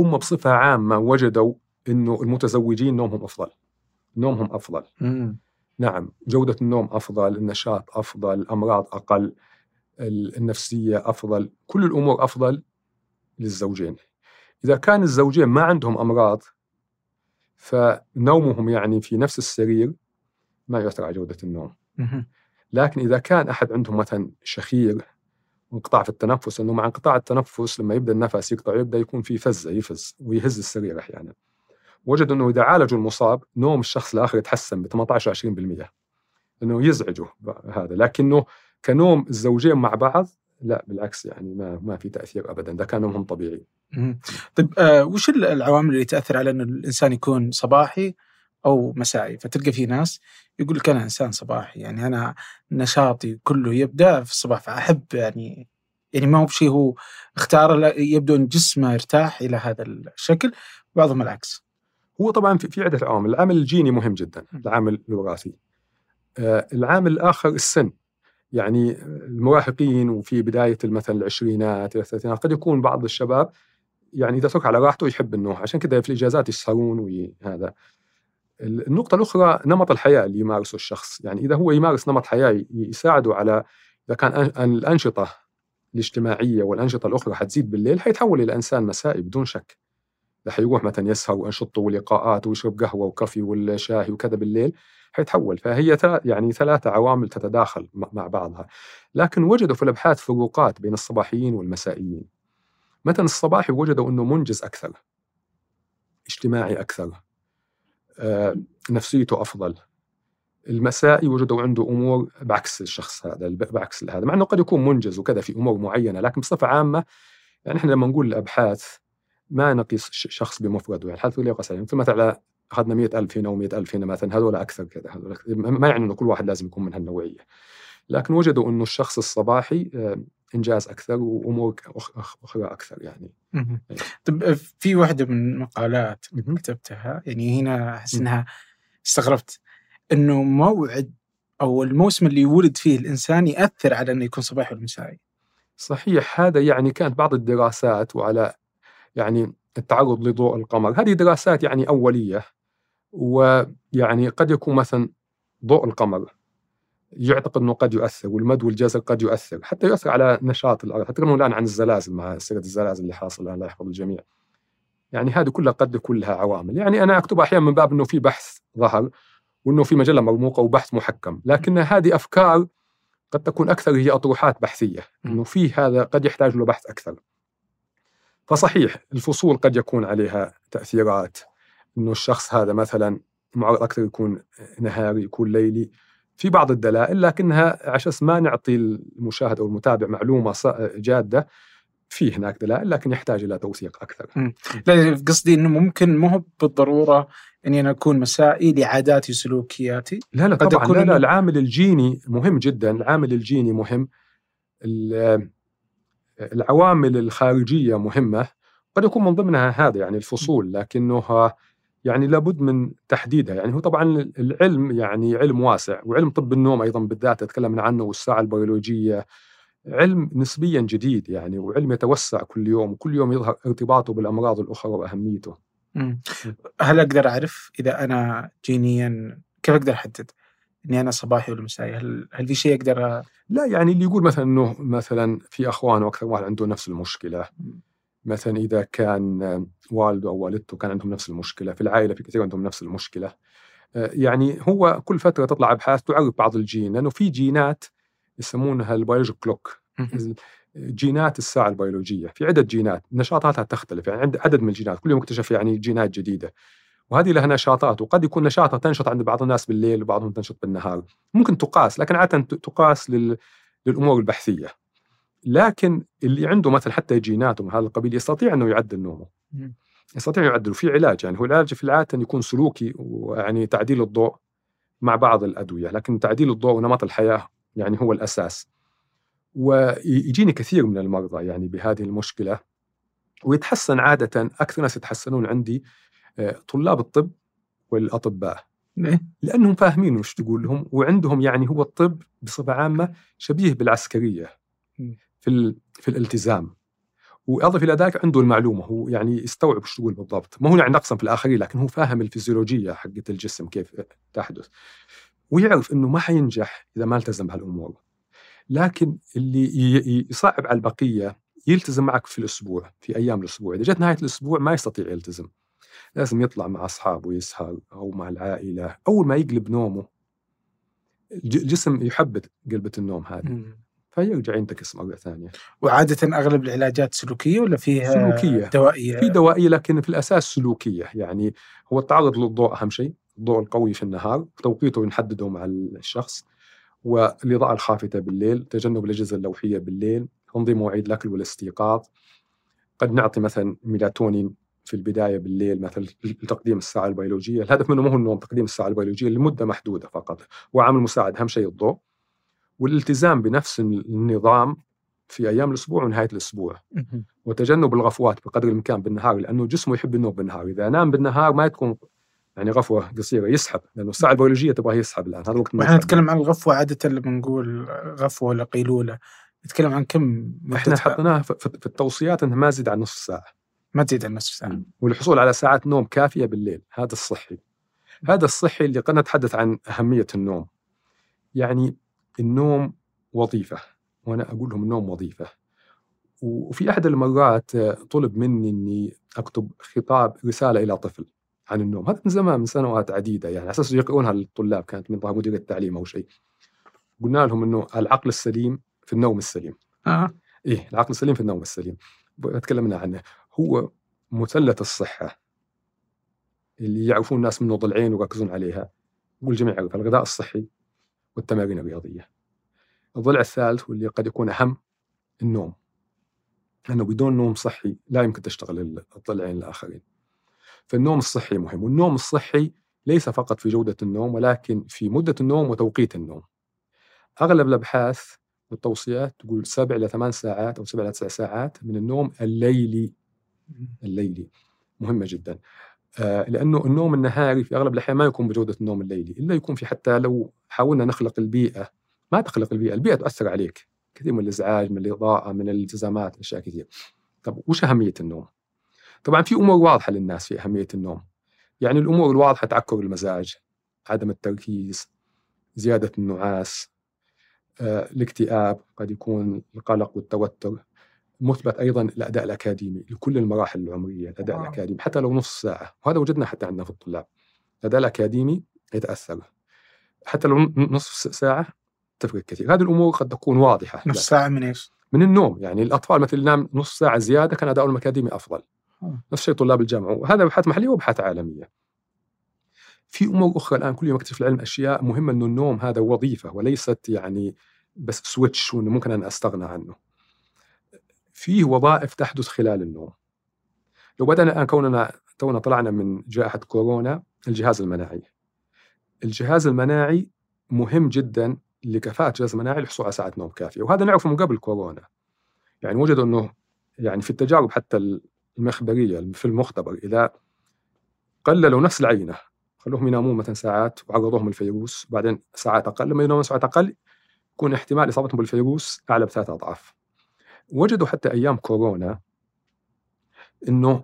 هم بصفة عامة وجدوا إنه المتزوجين نومهم أفضل. نومهم أفضل. نعم جودة النوم أفضل النشاط أفضل الأمراض أقل ال- النفسية أفضل كل الأمور أفضل للزوجين. إذا كان الزوجين ما عندهم أمراض فنومهم يعني في نفس السرير ما يؤثر على جودة النوم. مهم. لكن إذا كان أحد عندهم مثلا شخير انقطاع في التنفس لأنه مع انقطاع التنفس لما يبدأ النفس يقطع يبدأ يكون في فزة يفز ويهز السرير أحيانا. وجدوا أنه إذا عالجوا المصاب نوم الشخص الآخر يتحسن ب 18 20% لأنه يزعجه هذا. لكنه كنوم الزوجين مع بعض لا بالعكس يعني ما ما في تأثير أبدا. ده كان نومهم طبيعي. طيب آه، وش ال- العوامل اللي تأثر على ان الإنسان يكون صباحي؟ أو مسائي؟ فتلقى في ناس يقول لك أنا إنسان صباحي يعني أنا نشاطي كله يبدأ في الصباح فأحب يعني يعني ما هو بشيء هو اختاره لا يبدو إن جسمه يرتاح إلى هذا الشكل بعضهم العكس. هو طبعا في, عدة عوامل. العامل الجيني مهم جدا العامل الوراثي. آه، العامل الآخر السن. يعني المراهقين وفي بداية مثلا العشرينات إلى الثلاثينات قد يكون بعض الشباب يعني إذا ترك على راحته يحب النوم عشان كذا في الإجازات يسهرون وهذا النقطة الأخرى نمط الحياة اللي يمارسه الشخص. يعني إذا هو يمارس نمط حياة يساعده على إذا كان أن- الأنشطة الاجتماعية والأنشطة الأخرى حتزيد بالليل حيتحول إلى إنسان مسائي بدون شك. إذا حيروح مثلا يسهر وأنشطته ولقاءات ويشرب قهوة وكافي والشاهي وكذا بالليل حيتحول. فهي يعني ثلاثة عوامل تتداخل مع بعضها. لكن وجدوا في الأبحاث فروقات بين الصباحيين والمسائيين. مثلا الصباحي وجدوا أنه منجز أكثر اجتماعي أكثر. نفسيته أفضل المسائي وجدوا عنده أمور بعكس الشخص هذا بعكس هذا مع أنه قد يكون منجز وكذا في أمور معينة لكن بصفة عامة يعني إحنا لما نقول الأبحاث ما نقيس شخص بمفرده يعني حالة اللي يقاس عليه مثل مثلا مئة ألف هنا ومئة ألف هنا مثلا هذول أكثر كذا. ما يعني أنه كل واحد لازم يكون من هالنوعية لكن وجدوا أنه الشخص الصباحي إنجاز أكثر وأمور أخ- أخ- أخرى أكثر يعني. أيوة. طيب آه، في واحدة من مقالات مهم. كتبتها يعني هنا أحس. إنها استغربت إنه موعد أو الموسم اللي يولد فيه الإنسان يأثر على إنه يكون صباحي ولا مسائي. صحيح هذا يعني كانت بعض الدراسات وعلى يعني التعرض لضوء القمر هذه دراسات يعني أولية ويعني قد يكون مثلا ضوء القمر يعتقد أنه قد يؤثر والمد والجزر قد يؤثر حتى يؤثر على نشاط الأرض. حتى الآن عن الزلازل مع سيرة الزلازل اللي حاصلة الله يحفظ الجميع. يعني هذه كلها قد يكون لها عوامل. يعني أنا أكتبها أحيانا من باب أنه في بحث ظهر وأنه في مجلة مرموقة وبحث محكم. لكن هذه أفكار قد تكون أكثر هي أطروحات بحثية أنه في هذا قد يحتاج له بحث أكثر. فصحيح الفصول قد يكون عليها تأثيرات. أنه الشخص هذا مثلا معرض أكثر يكون نهاري يكون ليلي. في بعض الدلائل لكنها عشان ما نعطي المشاهد أو المتابع معلومة ص- جادة في هناك دلائل لكن يحتاج إلى توثيق أكثر. لا قصدي إنه ممكن مو هو بالضرورة إني أنا أكون مسائي لعاداتي وسلوكياتي. لا لا طبعا. يكون لا لا العامل الجيني مهم جدا. العامل الجيني مهم. ال- العوامل الخارجية مهمة. قد يكون من ضمنها هذا يعني الفصول لكنه يعني لابد من تحديدها. يعني هو طبعا العلم يعني علم واسع وعلم طب النوم أيضا بالذات تكلمنا عنه والساعة البيولوجية. علم نسبيا جديد يعني وعلم يتوسع كل يوم وكل يوم يظهر ارتباطه بالأمراض الأخرى وأهميته. مم. هل أقدر أعرف إذا أنا جينيا كيف أقدر أحدد إني أنا صباحي ولا مسائي؟ هل هل في شيء أقدر أ- لا يعني اللي يقول مثلا إنه مثلا في اخوانه أكثر واحد عنده نفس المشكلة. مثلا إذا كان والده أو والدته كان عندهم نفس المشكلة في العائلة في كثير عندهم نفس المشكلة آه، يعني هو كل فترة تطلع أبحاث تعرف بعض الجين لأنه في جينات يسمونها ال biologic clock جينات الساعة البيولوجية. في عده جينات نشاطاتها تختلف يعني عند عدد من الجينات كل يوم اكتشف يعني جينات جديدة. وهذه لها نشاطات وقد يكون نشاطها تنشط عند بعض الناس بالليل وبعضهم تنشط بالنهار. ممكن تقاس لكن عاده ت- تقاس لل... للأمور البحثية. لكن اللي عنده مثلا حتى جينات ومن هذا القبيل يستطيع أنه يعدل نومه. يستطيع يعدل وفي علاج يعني هو العلاج في العادة يكون سلوكي ويعني تعديل الضوء مع بعض الأدوية لكن تعديل الضوء ونمط الحياة يعني هو الأساس ويجيني كثير من المرضى يعني بهذه المشكلة ويتحسن عادة أكثر ناس يتحسنون عندي آه، طلاب الطب والأطباء ليه؟ لأنهم فاهمين وش تقول لهم وعندهم يعني هو الطب بصفة عامة شبيه بالعسكرية. في في الالتزام. واضف إلى ذلك عنده المعلومة هو يعني يستوعب وش تقول بالضبط. ما هو يعني نقصا في الآخرين لكن هو فاهم الفيزيولوجية حقت الجسم كيف تحدث. ويعرف إنه ما حينجح إذا ما التزم بهالأمور. لكن اللي يصعب على البقية يلتزم معك في الأسبوع في أيام الأسبوع. إذا جت نهاية الأسبوع ما يستطيع يلتزم. لازم يطلع مع أصحابه يسهر أو مع العائلة. أول ما يقلب نومه الج- الجسم يحبذ قلبة النوم هذه. فيرجع ينتكس مره ثانية. وعادة أغلب العلاجات سلوكية ولا فيها سلوكية. دوائية؟ في دوائية لكن في الأساس سلوكية. يعني هو التعرض للضوء أهم شيء الضوء القوي في النهار توقيته نحدده مع الشخص والإضاءة الخافتة بالليل تجنب الأجهزة اللوحية بالليل تنظيم مواعيد الأكل والاستيقاظ. قد نعطي مثلا ميلاتونين في البداية بالليل مثلا لتقديم الساعة البيولوجية، الهدف منه مو هو النوم تقديم الساعة البيولوجية لمدة محدودة فقط، وعامل مساعد. أهم شيء الضوء. والالتزام بنفس النظام في أيام الأسبوع ونهاية الأسبوع،. وتجنب الغفوات بقدر الإمكان بالنهار لأنه جسمه يحب النوم بالنهار، إذا نام بالنهار ما تكون يعني غفوة قصيرة يسحب لأنه الساعة البيولوجية تبغاه يسحب الآن هذا الوقت يسحب. نتكلم عن الغفوة عادة لما نقول غفوة ولا قيلولة. نتكلم عن كم إحنا؟ حطيناها في في التوصيات إنها ما تزيد عن نصف ساعة. ما تزيد عن نصف ساعة. والحصول على ساعات نوم كافية بالليل هذا الصحي. هذا الصحي اللي قد نتحدث عن أهمية النوم. يعني النوم وظيفة وأنا أقول لهم النوم وظيفة. وفي أحد المرات آه، طلب مني إني أكتب خطاب رسالة إلى طفل عن النوم. هذا من زمان من سنوات عديدة يعني على أساس يقرؤونها للطلاب كانت من مدير التعليم أو شيء. قلنا لهم إنه العقل السليم في النوم السليم. آه إيه العقل السليم في النوم السليم. تكلمنا عنه. هو مثلث الصحة اللي يعرفون الناس منه ضلعين ويركزون عليها والجميع يعرف الغذاء الصحي. والتمارين الرياضية. الضلع الثالث واللي قد يكون أهم النوم. لأنه بدون نوم صحي لا يمكن تشتغل الضلعين الآخرين. فالنوم الصحي مهم والنوم الصحي ليس فقط في جودة النوم ولكن في مدة النوم وتوقيت النوم. أغلب الأبحاث والتوصيات تقول سبع إلى ثمان ساعات أو سبع إلى تسع ساعات من النوم الليلي. الليلي. مهمة جدا. لأنه النوم النهاري في أغلب الأحيان ما يكون بجودة النوم الليلي إلا يكون في حتى لو حاولنا نخلق البيئة. ما تخلق البيئة البيئة تأثر عليك. كثير من الإزعاج من الإضاءة من الالتزامات أشياء كثير طب وش أهمية النوم؟ طبعا في أمور واضحة للناس في أهمية النوم. يعني الأمور الواضحة تعكر المزاج عدم التركيز زيادة النعاس آه، الاكتئاب قد يكون القلق والتوتر. مثبت أيضا الاداء الأكاديمي لكل المراحل العمرية الاداء واو. الأكاديمي حتى لو نص ساعة. وهذا وجدنا حتى عندنا في الطلاب. الأداء الأكاديمي يتأثر. حتى لو نصف ساعة تفرق كثير. هذه الأمور قد تكون واضحة. نص ساعة من إيش؟ من النوم. يعني الأطفال مثل ينام نص ساعة زيادة كان أداؤهم الأكاديمي أفضل. آه. نفس الشيء طلاب الجامعة. وهذا ابحاث محليه وابحاث عالمية. في أمور أخرى الآن كل يوم أكتشف العلم أشياء مهمة إنه النوم هذا وظيفة وليست يعني بس سويتش وإنه ممكن أن أستغنى عنه. فيه وظائف تحدث خلال النوم. لو بدأنا الآن كوننا تونا طلعنا من جائحة كورونا الجهاز المناعي. الجهاز المناعي مهم جدا لكفاءة الجهاز المناعي للحصول على ساعات نوم كافية وهذا نعرفه من قبل كورونا. يعني وجدوا أنه يعني في التجارب حتى المخبرية في المختبر إذا قللوا نفس العينة خلوهم ينامون مثلا ساعات وعرضوهم للفيروس وبعدين ساعات أقل لما ينامون ساعات أقل يكون احتمال إصابتهم بالفيروس أعلى بثلاث أضعاف. وجدوا حتى أيام كورونا أنه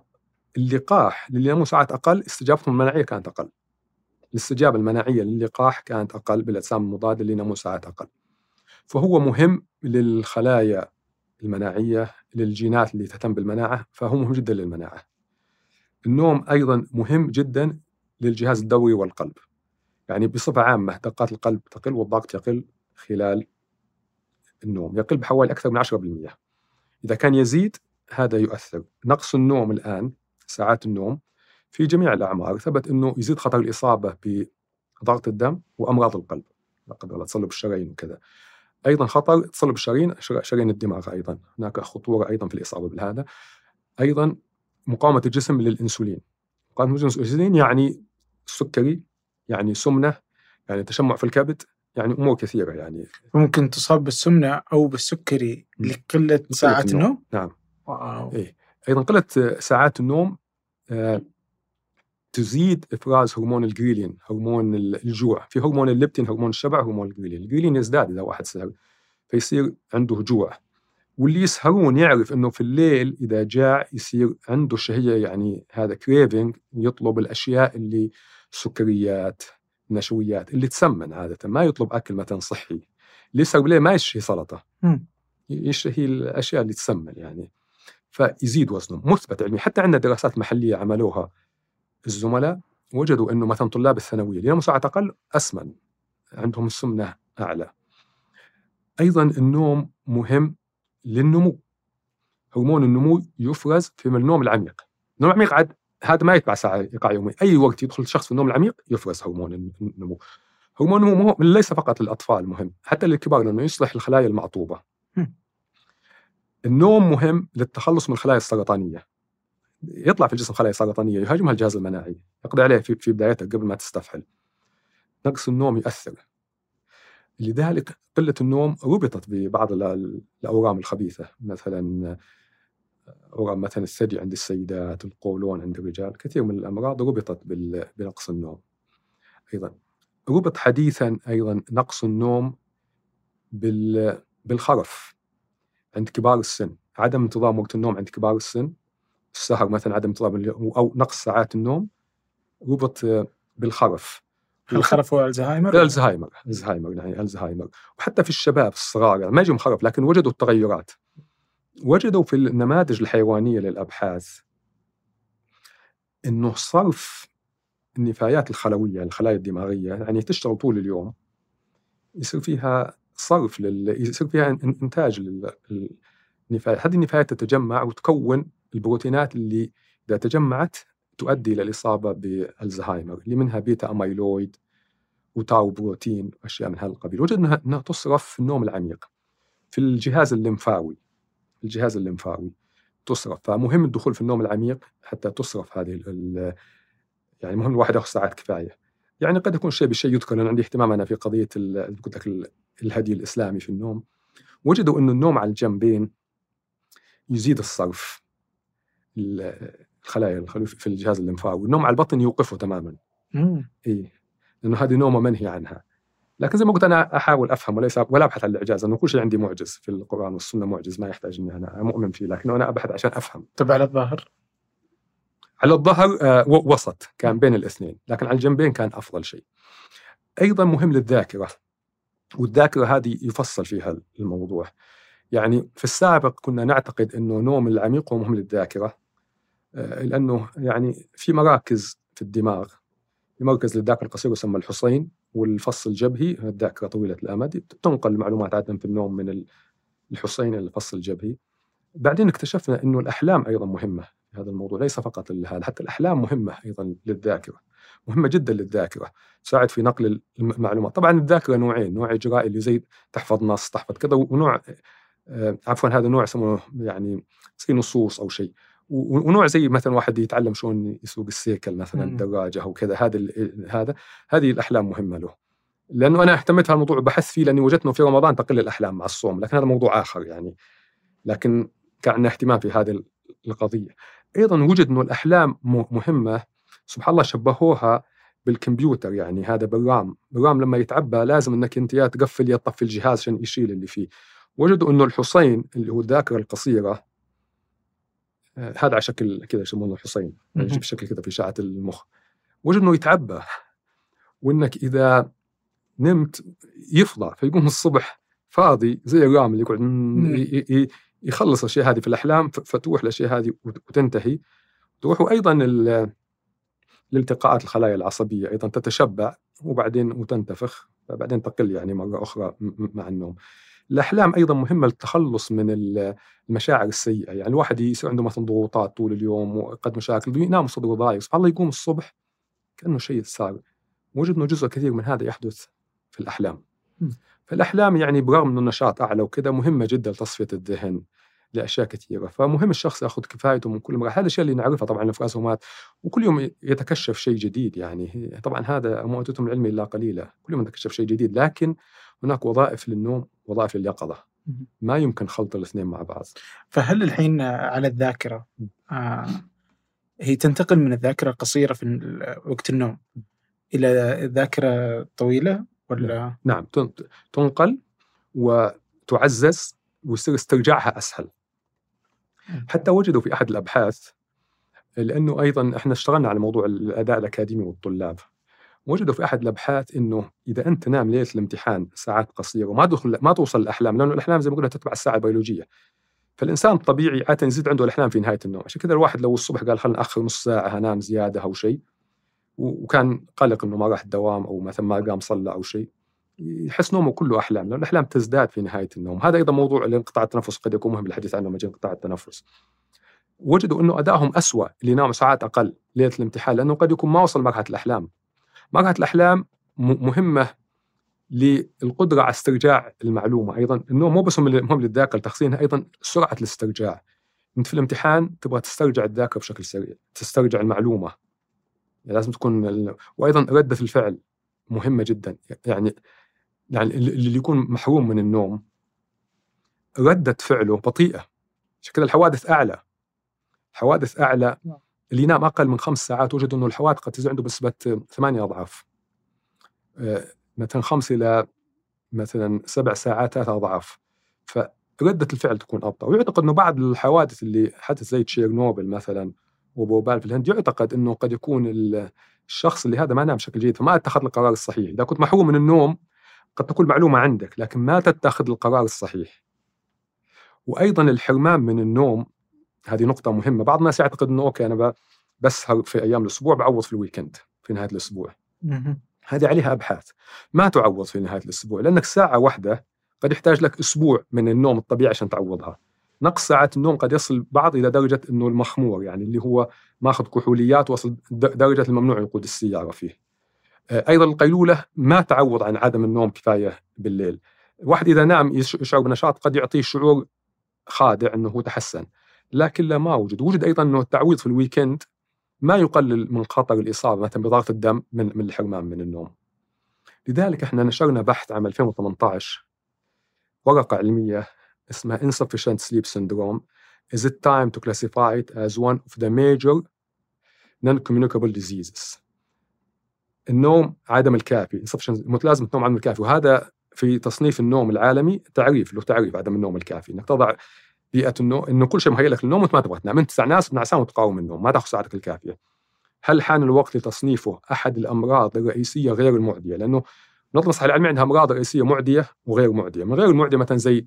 اللقاح للي ينامون ساعات أقل استجابتهم المناعية كانت أقل. الاستجابة المناعية للقاح كانت أقل بالأجسام المضادة اللي ينامون ساعات أقل. فهو مهم للخلايا المناعية للجينات اللي تهتم بالمناعة فهو مهم جدا للمناعة. النوم أيضا مهم جدا للجهاز الدوري والقلب. يعني بصفة عامة دقات القلب تقل والضغط يقل خلال النوم يقل بحوالي أكثر من 10% إذا كان يزيد هذا يؤثر. نقص النوم الآن ساعات النوم في جميع الأعمار ثبت إنه يزيد خطر الإصابة بضغط الدم وأمراض القلب. لا قدر الله تصلب الشرايين وكذا. أيضا خطر تصلب الشرايين شرايين الدماغ أيضا. هناك خطورة أيضا في الإصابة بهذا أيضا مقاومة الجسم للإنسولين. مقاومة الجسم للإنسولين يعني السكري يعني سمنة يعني تشمع في الكبد يعني امور كثيرة يعني. ممكن تصاب بالسمنة أو بالسكري لقلة ساعات النوم؟ نعم. wow. إيه. أيضا قلة ساعات النوم آه، تزيد إفراز هرمون الجريلين هرمون الجوع. في هرمون الليبتين هرمون الشبع هرمون الجريلين. الجريلين يزداد إذا واحد سهر فيصير عنده جوع. واللي يسهرون يعرف إنه في الليل إذا جاع يصير عنده شهية يعني هذا craving يطلب الأشياء اللي سكريات نشويات اللي تسمن عادة ما يطلب أكل مثلا صحي. يسهر بالليل ما يشتهي سلطة. مم. يشتهي الأشياء اللي تسمن يعني. فيزيد وزنه مثبت علمي حتى عندنا دراسات محلية عملوها الزملاء وجدوا إنه مثلا طلاب الثانوية اللي ساعات أقل أسمن. عندهم السمنه أعلى. أيضا النوم مهم للنمو. هرمون النمو يفرز في النوم العميق. النوم العميق عاد هذا ما يتبع ساعة ايقاع يومي أي وقت يدخل الشخص في النوم العميق يفرز هرمون النمو. هرمون النمو ليس فقط للاطفال مهم حتى للكبار لأنه يصلح الخلايا المعطوبة. النوم مهم للتخلص من الخلايا السرطانية. يطلع في الجسم خلايا سرطانية يهاجمها الجهاز المناعي. يقضي عليه في في بدايتها قبل ما تستفحل. نقص النوم يؤثر. لذلك قلة النوم ربطت ببعض ال- الأورام الخبيثة. مثلا اورام مثلا الثدي عند السيدات القولون عند الرجال كثير من الأمراض ربطت بنقص النوم. أيضا ربط حديثا أيضا نقص النوم بال بالخرف عند كبار السن. عدم انتظام وقت النوم عند كبار السن السهر مثلا عدم انتظام أو نقص ساعات النوم ربط بالخرف. الخرف هو الزهايمر؟ الزهايمر الزهايمر يعني الزهايمر. وحتى في الشباب الصغار يعني ما يجيهم خرف لكن وجدوا التغيرات. وجدوا في النماذج الحيوانية للأبحاث إنه صرف النفايات الخلوية الخلايا الدماغية يعني تشتغل طول اليوم يصير فيها صرف لل... يصير فيها إن- إنتاج للنفايات. هذه النفايات تتجمع وتكون البروتينات اللي إذا تجمعت تؤدي إلى الإصابة بالزهايمر اللي منها بيتا أميلويد وتاو بروتين وأشياء من هذا القبيل وجد انها إنها تصرف في النوم العميق في الجهاز الليمفاوي. الجهاز الليمفاوي تصرف. فمهم الدخول في النوم العميق حتى تصرف هذه ال- يعني مهم الواحد ياخذ ساعات كفاية. يعني قد يكون شيء بالشيء يذكر لأن عندي اهتمام أنا في قضية ال- قلت لك ال- الهدي الإسلامي في النوم. وجدوا إنه النوم على الجنبين يزيد الصرف ال- الخلايا في الجهاز الليمفاوي. النوم على البطن يوقفه تماما. اي لأنه هذه نومة منهي عنها. لكن زي ما قلت أنا أحاول أفهم وليس ولا أبحث عن الإعجاز انه كل شيء عندي معجز في القرآن والسنة معجز ما يحتاج إني أنا مؤمن فيه لكن أنا أبحث عشان أفهم. طب على الظاهر على الظهر آه، وسط كان بين الاثنين لكن على الجنبين كان أفضل شيء. أيضا مهم للذاكرة والذاكرة هذه يفصل فيها الموضوع. يعني في السابق كنا نعتقد إنه نوم العميق هو مهم للذاكرة آه، لأنه يعني في مراكز في الدماغ في مركز للذاكرة القصيره يسمى الحصين والفص الجبهي الذاكره طويلة الأمد تنقل المعلومات عادة في النوم من الحصين إلى الفص الجبهي. بعدين اكتشفنا إنه الأحلام أيضا مهمة في هذا الموضوع ليس فقط هذا حتى الأحلام مهمة أيضا للذاكرة مهمة جدا للذاكرة تساعد في نقل المعلومات. طبعا الذاكرة نوعين نوع إجرائي اللي زي تحفظ نص تحفظ كذا ونوع آه، عفوا هذا نوع يسمونه يعني زي نصوص أو شيء. ونوع زي مثلا واحد يتعلم شلون يسوق السيكل مثلا. الدراجه أو كذا هذا هذا هذه الأحلام مهمة له. لأنه أنا اهتميت بهالموضوع وبحثت فيه لأني وجدت إنه في رمضان تقل الأحلام مع الصوم لكن هذا موضوع آخر يعني. لكن كان عندنا اهتمام في هذه القضية. أيضا وجد إنه الأحلام مهمة. سبحان الله شبهوها بالكمبيوتر يعني هذا بالرام بالرام لما يتعبى لازم إنك أنت يا تقفل يا تطفي الجهاز عشان يشيل اللي فيه. وجدوا إنه الحصين اللي هو الذاكرة القصيرة هذا على شكل كذا يسمونه الحصين. يجي بشكل كذا في اشعه المخ وجدوا إنه يتعبى وإنك إذا نمت يفضى فيقوم الصبح فاضي زي الرام اللي يقعد ي- يخلص الأشياء هذه في الأحلام فتروح الأشياء هذه وت- وتنتهي تروح وأيضا ال- الالتقاءات الخلايا العصبية أيضا تتشبع وبعدين وتنتفخ فبعدين تقل يعني مرة أخرى مع النوم. الأحلام أيضا مهمة للتخلص من ال- المشاعر السيئة. يعني الواحد يصير عنده مثلا ضغوطات طول اليوم وقد مشاكل ينام صدره ضايق سبحان الله يقوم الصبح كأنه شيء صار وجد انه جزء كثير من هذا يحدث في الأحلام. م. فالأحلام يعني برغم إنه النشاط أعلى وكذا مهمة جدا لتصفية الذهن لأشياء كثيرة. فمهم الشخص يأخذ كفايته من كل مرة. هذا الشيء اللي نعرفها طبعا في راسومات وكل يوم يتكشف شيء جديد يعني. طبعا هذا مؤتتهم العلمي لا قليله كل يوم يتكشف شيء جديد. لكن هناك وظائف للنوم وظائف لليقظة. ما يمكن خلط الاثنين مع بعض. فهل الحين على الذاكرة آه هي تنتقل من الذاكرة القصيرة في وقت النوم إلى الذاكرة الطويلة ولا؟ نعم. تن- تنقل وتعزز ويصير استرجاعها أسهل. حتى وجدوا في أحد الأبحاث لأنه أيضا إحنا اشتغلنا على موضوع الأداء الأكاديمي والطلاب. وجدوا في أحد الابحاث إنه إذا أنت تنام ليلة الامتحان ساعات قصيرة وما تدخل ما توصل الأحلام لأنه الأحلام زي ما قلنا تتبع الساعة البيولوجية. فالإنسان الطبيعي عادة يزيد عنده الأحلام في نهاية النوم. عشان كذا الواحد لو الصبح قال خلينا ناخر نص ساعة انام زيادة أو شيء وكان قلق إنه ما راح الدوام أو مثلا ما قام صلى أو شيء يحس نومه كله أحلام لأن الأحلام تزداد في نهاية النوم. هذا أيضا موضوع الانقطاع التنفس قد يكون مهم الحديث عنه يجي انقطاع التنفس. وجدوا إنه أدائهم اسوء اللي ساعات أقل ليلة الامتحان لأنه قد يكون ما وصل مرحلة الأحلام. مرحله الأحلام مهمة للقدرة على استرجاع المعلومة أيضا النوم مو بس مهم للذاكره لتخزينها أيضا سرعة الاسترجاع. أنت في الامتحان تبغى تسترجع الذاكرة بشكل سريع تسترجع المعلومة. يعني لازم تكون ال... وأيضا رده الفعل مهمة جدا. يعني يعني اللي اللي يكون محروم من النوم ردة فعله بطيئة. عشان كذا الحوادث أعلى. حوادث أعلى نعم. اللي ينام أقل من خمس ساعات وجد أنه الحوادث قد تزيد عنده بنسبة ثمانية أضعاف. آه، مثلا خمس إلى مثلا سبع ساعات ثلاث أضعاف. فردة الفعل تكون أبطأ. ويعتقد أنه بعض الحوادث اللي حدث زي تشيرنوبل مثلا وبوبال في الهند يعتقد أنه قد يكون ال- الشخص اللي هذا ما نام بشكل جيد فما اتخذ القرار الصحيح. إذا كنت محروم من النوم قد تكون معلومة عندك لكن ما تتخذ القرار الصحيح. وأيضا الحرمان من النوم هذه نقطة مهمة. بعض الناس يعتقد إنه okay أنا بسهر في أيام الأسبوع بعوض في ال weekend في نهاية الأسبوع. هذه عليها أبحاث. ما تعوض في نهاية الأسبوع لأنك ساعة واحدة قد يحتاج لك أسبوع من النوم الطبيعي عشان تعوضها. نقص ساعات النوم قد يصل بعض إلى درجة إنه المخمور يعني اللي هو ماخذ كحوليات وصل درجة الممنوع يقود السيارة فيه. آه، أيضا القيلولة ما تعوض عن عدم النوم كفاية بالليل. الواحد إذا نام يش- يشعر بنشاط قد يعطيه شعور خادع إنه هو تحسن. لكن لا ما وجد وجد أيضا إنه التعويض في الويكند ما يقلل من خطر الإصابة مثلا بضغط الدم من من الحرمان من النوم. لذلك إحنا نشرنا بحث عام 2018 ورقة علمية اسمها insufficient sleep syndrome. Is it time to classify it as one of the major non-communicable diseases? النوم عدم الكافي متلازمة نوم عدم الكافي. وهذا في تصنيف النوم العالمي تعريف له تعريف عدم النوم الكافي. إنك تضع بيئة النوم إنه كل شيء مهيئ لك للنوم وأنت ما تبغى تنام. أنت ناس نعسان وتقاوم النوم ما تاخذ ساعتك الكافية. هل حان الوقت لتصنيفه أحد الأمراض الرئيسية غير المعدية؟ لأنه منظمة الصحة العالمية عندها أمراض رئيسية معدية وغير معدية. من غير المعدية مثلا زي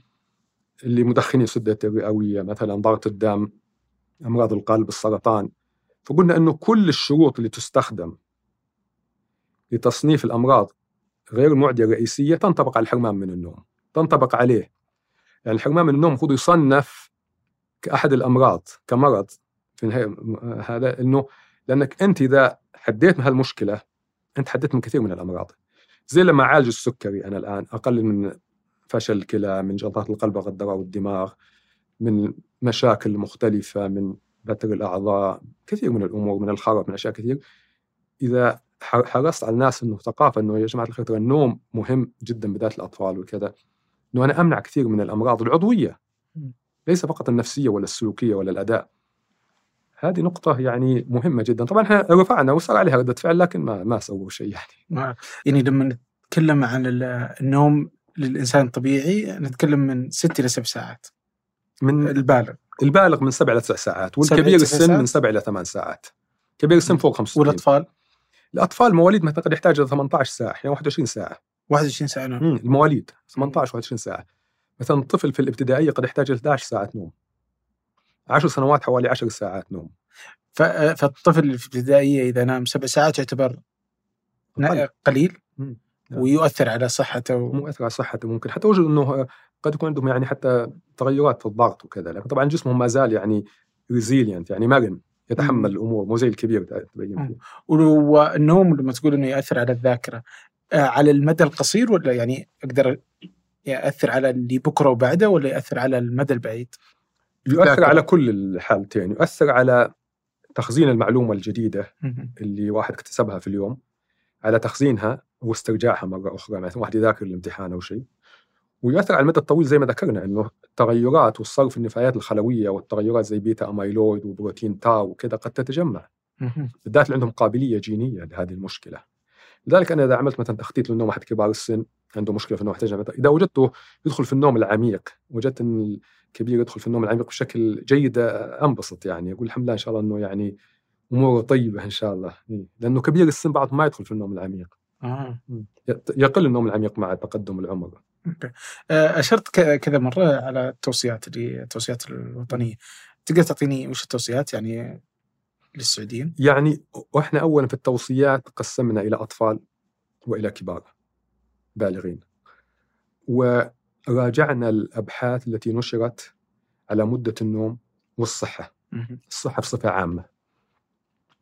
اللي مدخنين السدة الرئوية مثلا ضغط الدم أمراض القلب السرطان. فقلنا أنه كل الشروط اللي تستخدم لتصنيف الأمراض غير المعدية الرئيسية تنطبق على الحرمان من النوم تنطبق عليه. الحرمان من النوم المفروض يصنف كأحد الأمراض كمرض في النهاية هذا أنه لأنك أنت إذا حديت من هالمشكلة أنت حديت من كثير من الأمراض. زي لما أعالج السكري أنا الآن أقلل من فشل الكلى من جلطات القلب والغدراء والدماغ من مشاكل مختلفة من بتر الأعضاء كثير من الأمور من الخرف من أشياء كثير. إذا حرصت على الناس أنه ثقافة أنه يا جماعة الخير ترى النوم مهم جدا بالذات الأطفال وكذا أنه أنا أمنع كثير من الأمراض العضوية. مم. ليس فقط النفسية ولا السلوكية ولا الأداء. هذه نقطة يعني مهمة جدا. طبعا إحنا رفعنا وصار عليها ردة فعل لكن ما ما سووا شيء يعني. ما- يعني لما نتكلم عن ال- النوم للإنسان الطبيعي نتكلم من ست إلى سبع ساعات. من البالغ. البالغ من سبع إلى تسع ساعات والكبير السن ساعات؟ من سبع إلى ثمان ساعات. كبير السن فوق 65 والأطفال؟ الأطفال مواليد مثلا قد يحتاج إلى 18 ساعة يعني 21 ساعة. 21 ساعة نوم. المواليد 18 21 ساعة مثلا الطفل في الإبتدائية قد يحتاج إلى 11 ساعة نوم 10 سنوات حوالي 10 ساعات نوم فالطفل في الإبتدائية إذا نام سبع ساعات يعتبر. قليل. نعم. ويؤثر على صحته و... مؤثر على صحته ممكن حتى وجد إنه قد يكون عندهم يعني حتى تغيرات في الضغط وكذا لكن طبعا جسمهم ما زال يعني ريزيلينت يعني مرن يتحمل. الأمور مو زي الكبير تبين. فيه والنوم لما تقول إنه ياثر على الذاكرة على المدى القصير ولا يعني أقدر يأثر على اللي بكرة وبعده ولا يأثر على المدى البعيد؟ يؤثر. على كل الحالتين يؤثر على تخزين المعلومة الجديدة. اللي واحد اكتسبها في اليوم على تخزينها واسترجاعها مرة أخرى مثلا واحد يذاكر الامتحان أو شيء ويؤثر على المدى الطويل زي ما ذكرنا إنه التغيرات والصرف النفايات الخلوية والتغيرات زي بيتا أميلويد وبروتين تاو وكذا قد تتجمع. بالذات اللي عندهم قابلية جينية لهذه المشكلة لذلك أنا إذا عملت مثلا تخطيط للنوم احد كبار السن عنده مشكلة في النوم يحتاج إذا وجدته يدخل في النوم العميق وجدت إن الكبير يدخل في النوم العميق بشكل جيد أنبسط يعني أقول الحمد لله إن شاء الله إنه يعني أموره طيبة إن شاء الله إيه. لأنه كبير السن بعض ما يدخل في النوم العميق آه. يقل النوم العميق مع تقدم العمر أوكي. آه، أشرت كذا مرة على التوصيات اللي التوصيات الوطنية تقدر تعطيني وش التوصيات يعني للسعوديين؟ يعني وإحنا اولا في التوصيات قسمنا إلى أطفال وإلى كبار بالغين وراجعنا الأبحاث التي نشرت على مدة النوم والصحة. الصحة بصفة عامة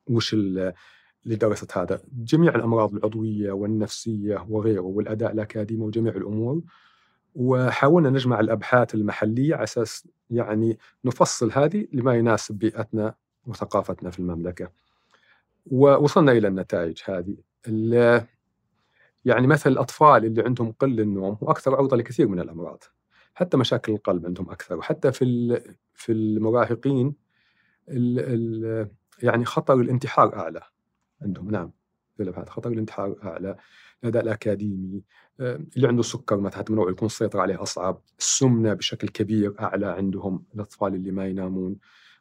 وش ال- اللي درست هذا جميع الأمراض العضوية والنفسية وغيره والأداء الأكاديمي وجميع الأمور وحاولنا نجمع الأبحاث المحلية على أساس يعني نفصل هذه لما يناسب بيئتنا وثقافتنا في المملكة. ووصلنا إلى النتائج هذه. يعني مثل الأطفال اللي عندهم قل النوم وأكثر عرضه لكثير من الأمراض. حتى مشاكل القلب عندهم أكثر. وحتى في في المراهقين ال ال يعني خطر الانتحار أعلى عندهم. نعم خطر الانتحار أعلى. الأداء الأكاديمي آه، اللي عنده سكر مثلا من يكون السيطره عليه اصعب السمنة بشكل كبير أعلى عندهم. الأطفال اللي ما ينامون.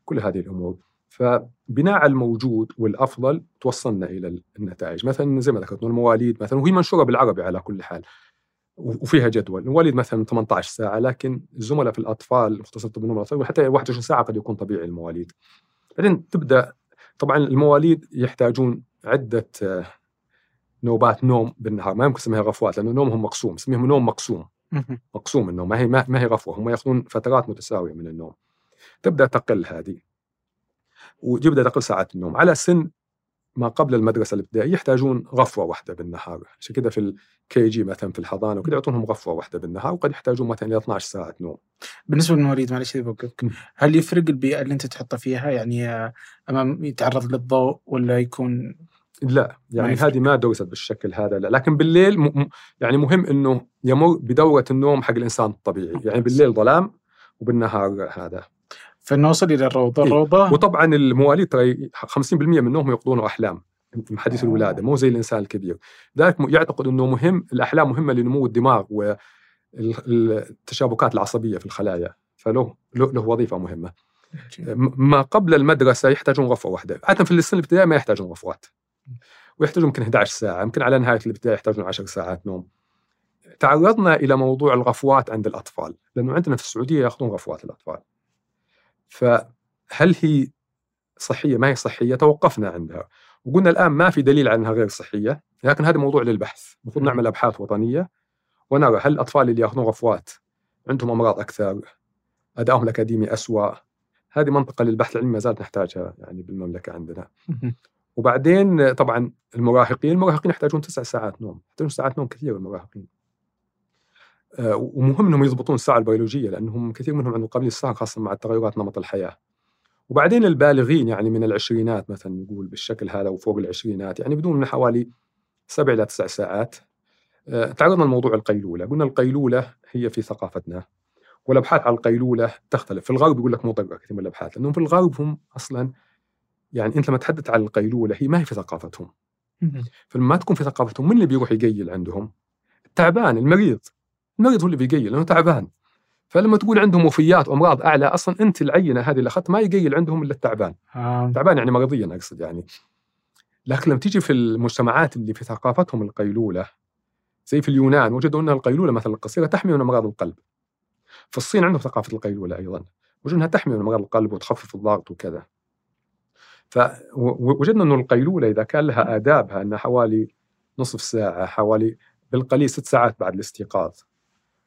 كل هذه الأمور. فبناء على الموجود والأفضل توصلنا إلى النتائج. مثلا زي ما ذكرت المواليد مثلا وهي منشورة بالعربي على كل حال وفيها جدول. المواليد مثلا 18 ساعة لكن الزملاء في الأطفال المختصين طب النوم الأطفال حتى 21 ساعة قد يكون طبيعي المواليد. بعدين تبدأ طبعا المواليد يحتاجون عدة نوبات نوم بالنهار. ما يمكن تسميها غفوات لأنه نومهم مقسوم. نسميهم نوم مقسوم. مقسوم النوم. ما هي ما ما هي غفوة. هم يأخذون فترات متساوية من النوم. تبدأ تقل هذه. وتبدا تقل ساعات النوم. على سن ما قبل المدرسة الإبتدائية يحتاجون غفوة واحدة بالنهار. عشان كذا في ال KG مثلا في الحضانة وكذا يعطونهم غفوة واحدة بالنهار وقد يحتاجون مثلا إلى 12 ساعه نوم. بالنسبة للمواليد معلش بوقفك. هل يفرق البيئة اللي أنت تحطه فيها؟ يعني أمام يتعرض للضوء ولا يكون لا يعني يفرق. هذه ما درست بالشكل هذا لا. لكن بالليل م... م- يعني مهم إنه يمر بدورة النوم حق الإنسان الطبيعي. يعني بالليل ظلام وبالنهار هذا. فنوصل إلى الروضة. إيه. الروضة وطبعا المواليد ترى 50% منهم يقضون أحلام من حديث آه. الولادة مو زي الإنسان الكبير. ذلك يعتقد إنه مهم الأحلام مهمة لنمو الدماغ والتشابكات العصبية في الخلايا فله له, وظيفة مهمة. ما قبل المدرسة يحتاجون غرفة واحدة. عاده في السن الابتدائي ما يحتاجون غرفات. ويحتاجون يمكن 11 ساعة يمكن على نهاية الابتدائي يحتاجون 10 ساعات نوم. تعرضنا إلى موضوع الغفوات عند الأطفال لأنه عندنا في السعودية يأخذون غفوات الأطفال. فهل هي صحية؟ ما هي صحية؟ توقفنا عندها. وقلنا الآن ما في دليل على انها غير صحية لكن هذا موضوع للبحث. المفروض مم. نعمل أبحاث وطنية ونرى هل الأطفال اللي يأخذون غفوات عندهم أمراض أكثر أدائهم الأكاديمي اسوء هذه منطقة للبحث العلمي ما زالت نحتاجها يعني بالمملكة عندنا. وبعدين طبعا المراهقين المراهقين يحتاجون تسع ساعات نوم يحتاجون ساعات نوم كثير المراهقين. ومهم إنهم يضبطون الساعة البيولوجية لأنهم كثير منهم عندهم قابليه للسهر خاصة مع تغيرات نمط الحياة. وبعدين البالغين يعني من العشرينات مثلا نقول بالشكل هذا وفوق العشرينات يعني بدون من حوالي سبع إلى تسع ساعات. آه، تعرضنا لموضوع القيلولة. قلنا القيلولة هي في ثقافتنا والأبحاث على القيلولة تختلف. في الغرب يقول لك مضره كثير من الأبحاث لأنهم في الغرب هم أصلا يعني أنت لما تحدث عن القيلولة هي ما هي في ثقافتهم. فلما ما تكون في ثقافتهم من اللي بيروح يقيل عندهم؟ التعبان المريض. المريض هو اللي بيقيل لأنه تعبان فلما تقول عندهم وفيات وأمراض أعلى أصلا أنت العينة هذه اللي أخذت ما يقيل عندهم إلا التعبان، آه. تعبان يعني مرضيا أقصد يعني. لكن لما تيجي في المجتمعات اللي في ثقافتهم القيلولة زي في اليونان وجدوا ان القيلولة مثلا القصيرة تحمي من أمراض القلب. في الصين عندهم ثقافة القيلولة أيضا وجدوا إنها تحمي من أمراض القلب وتخفف الضغط وكذا. فوجدنا إنه القيلولة إذا كان لها آدابها إنها حوالي نصف ساعة حوالي بالقليل ست ساعات بعد الاستيقاظ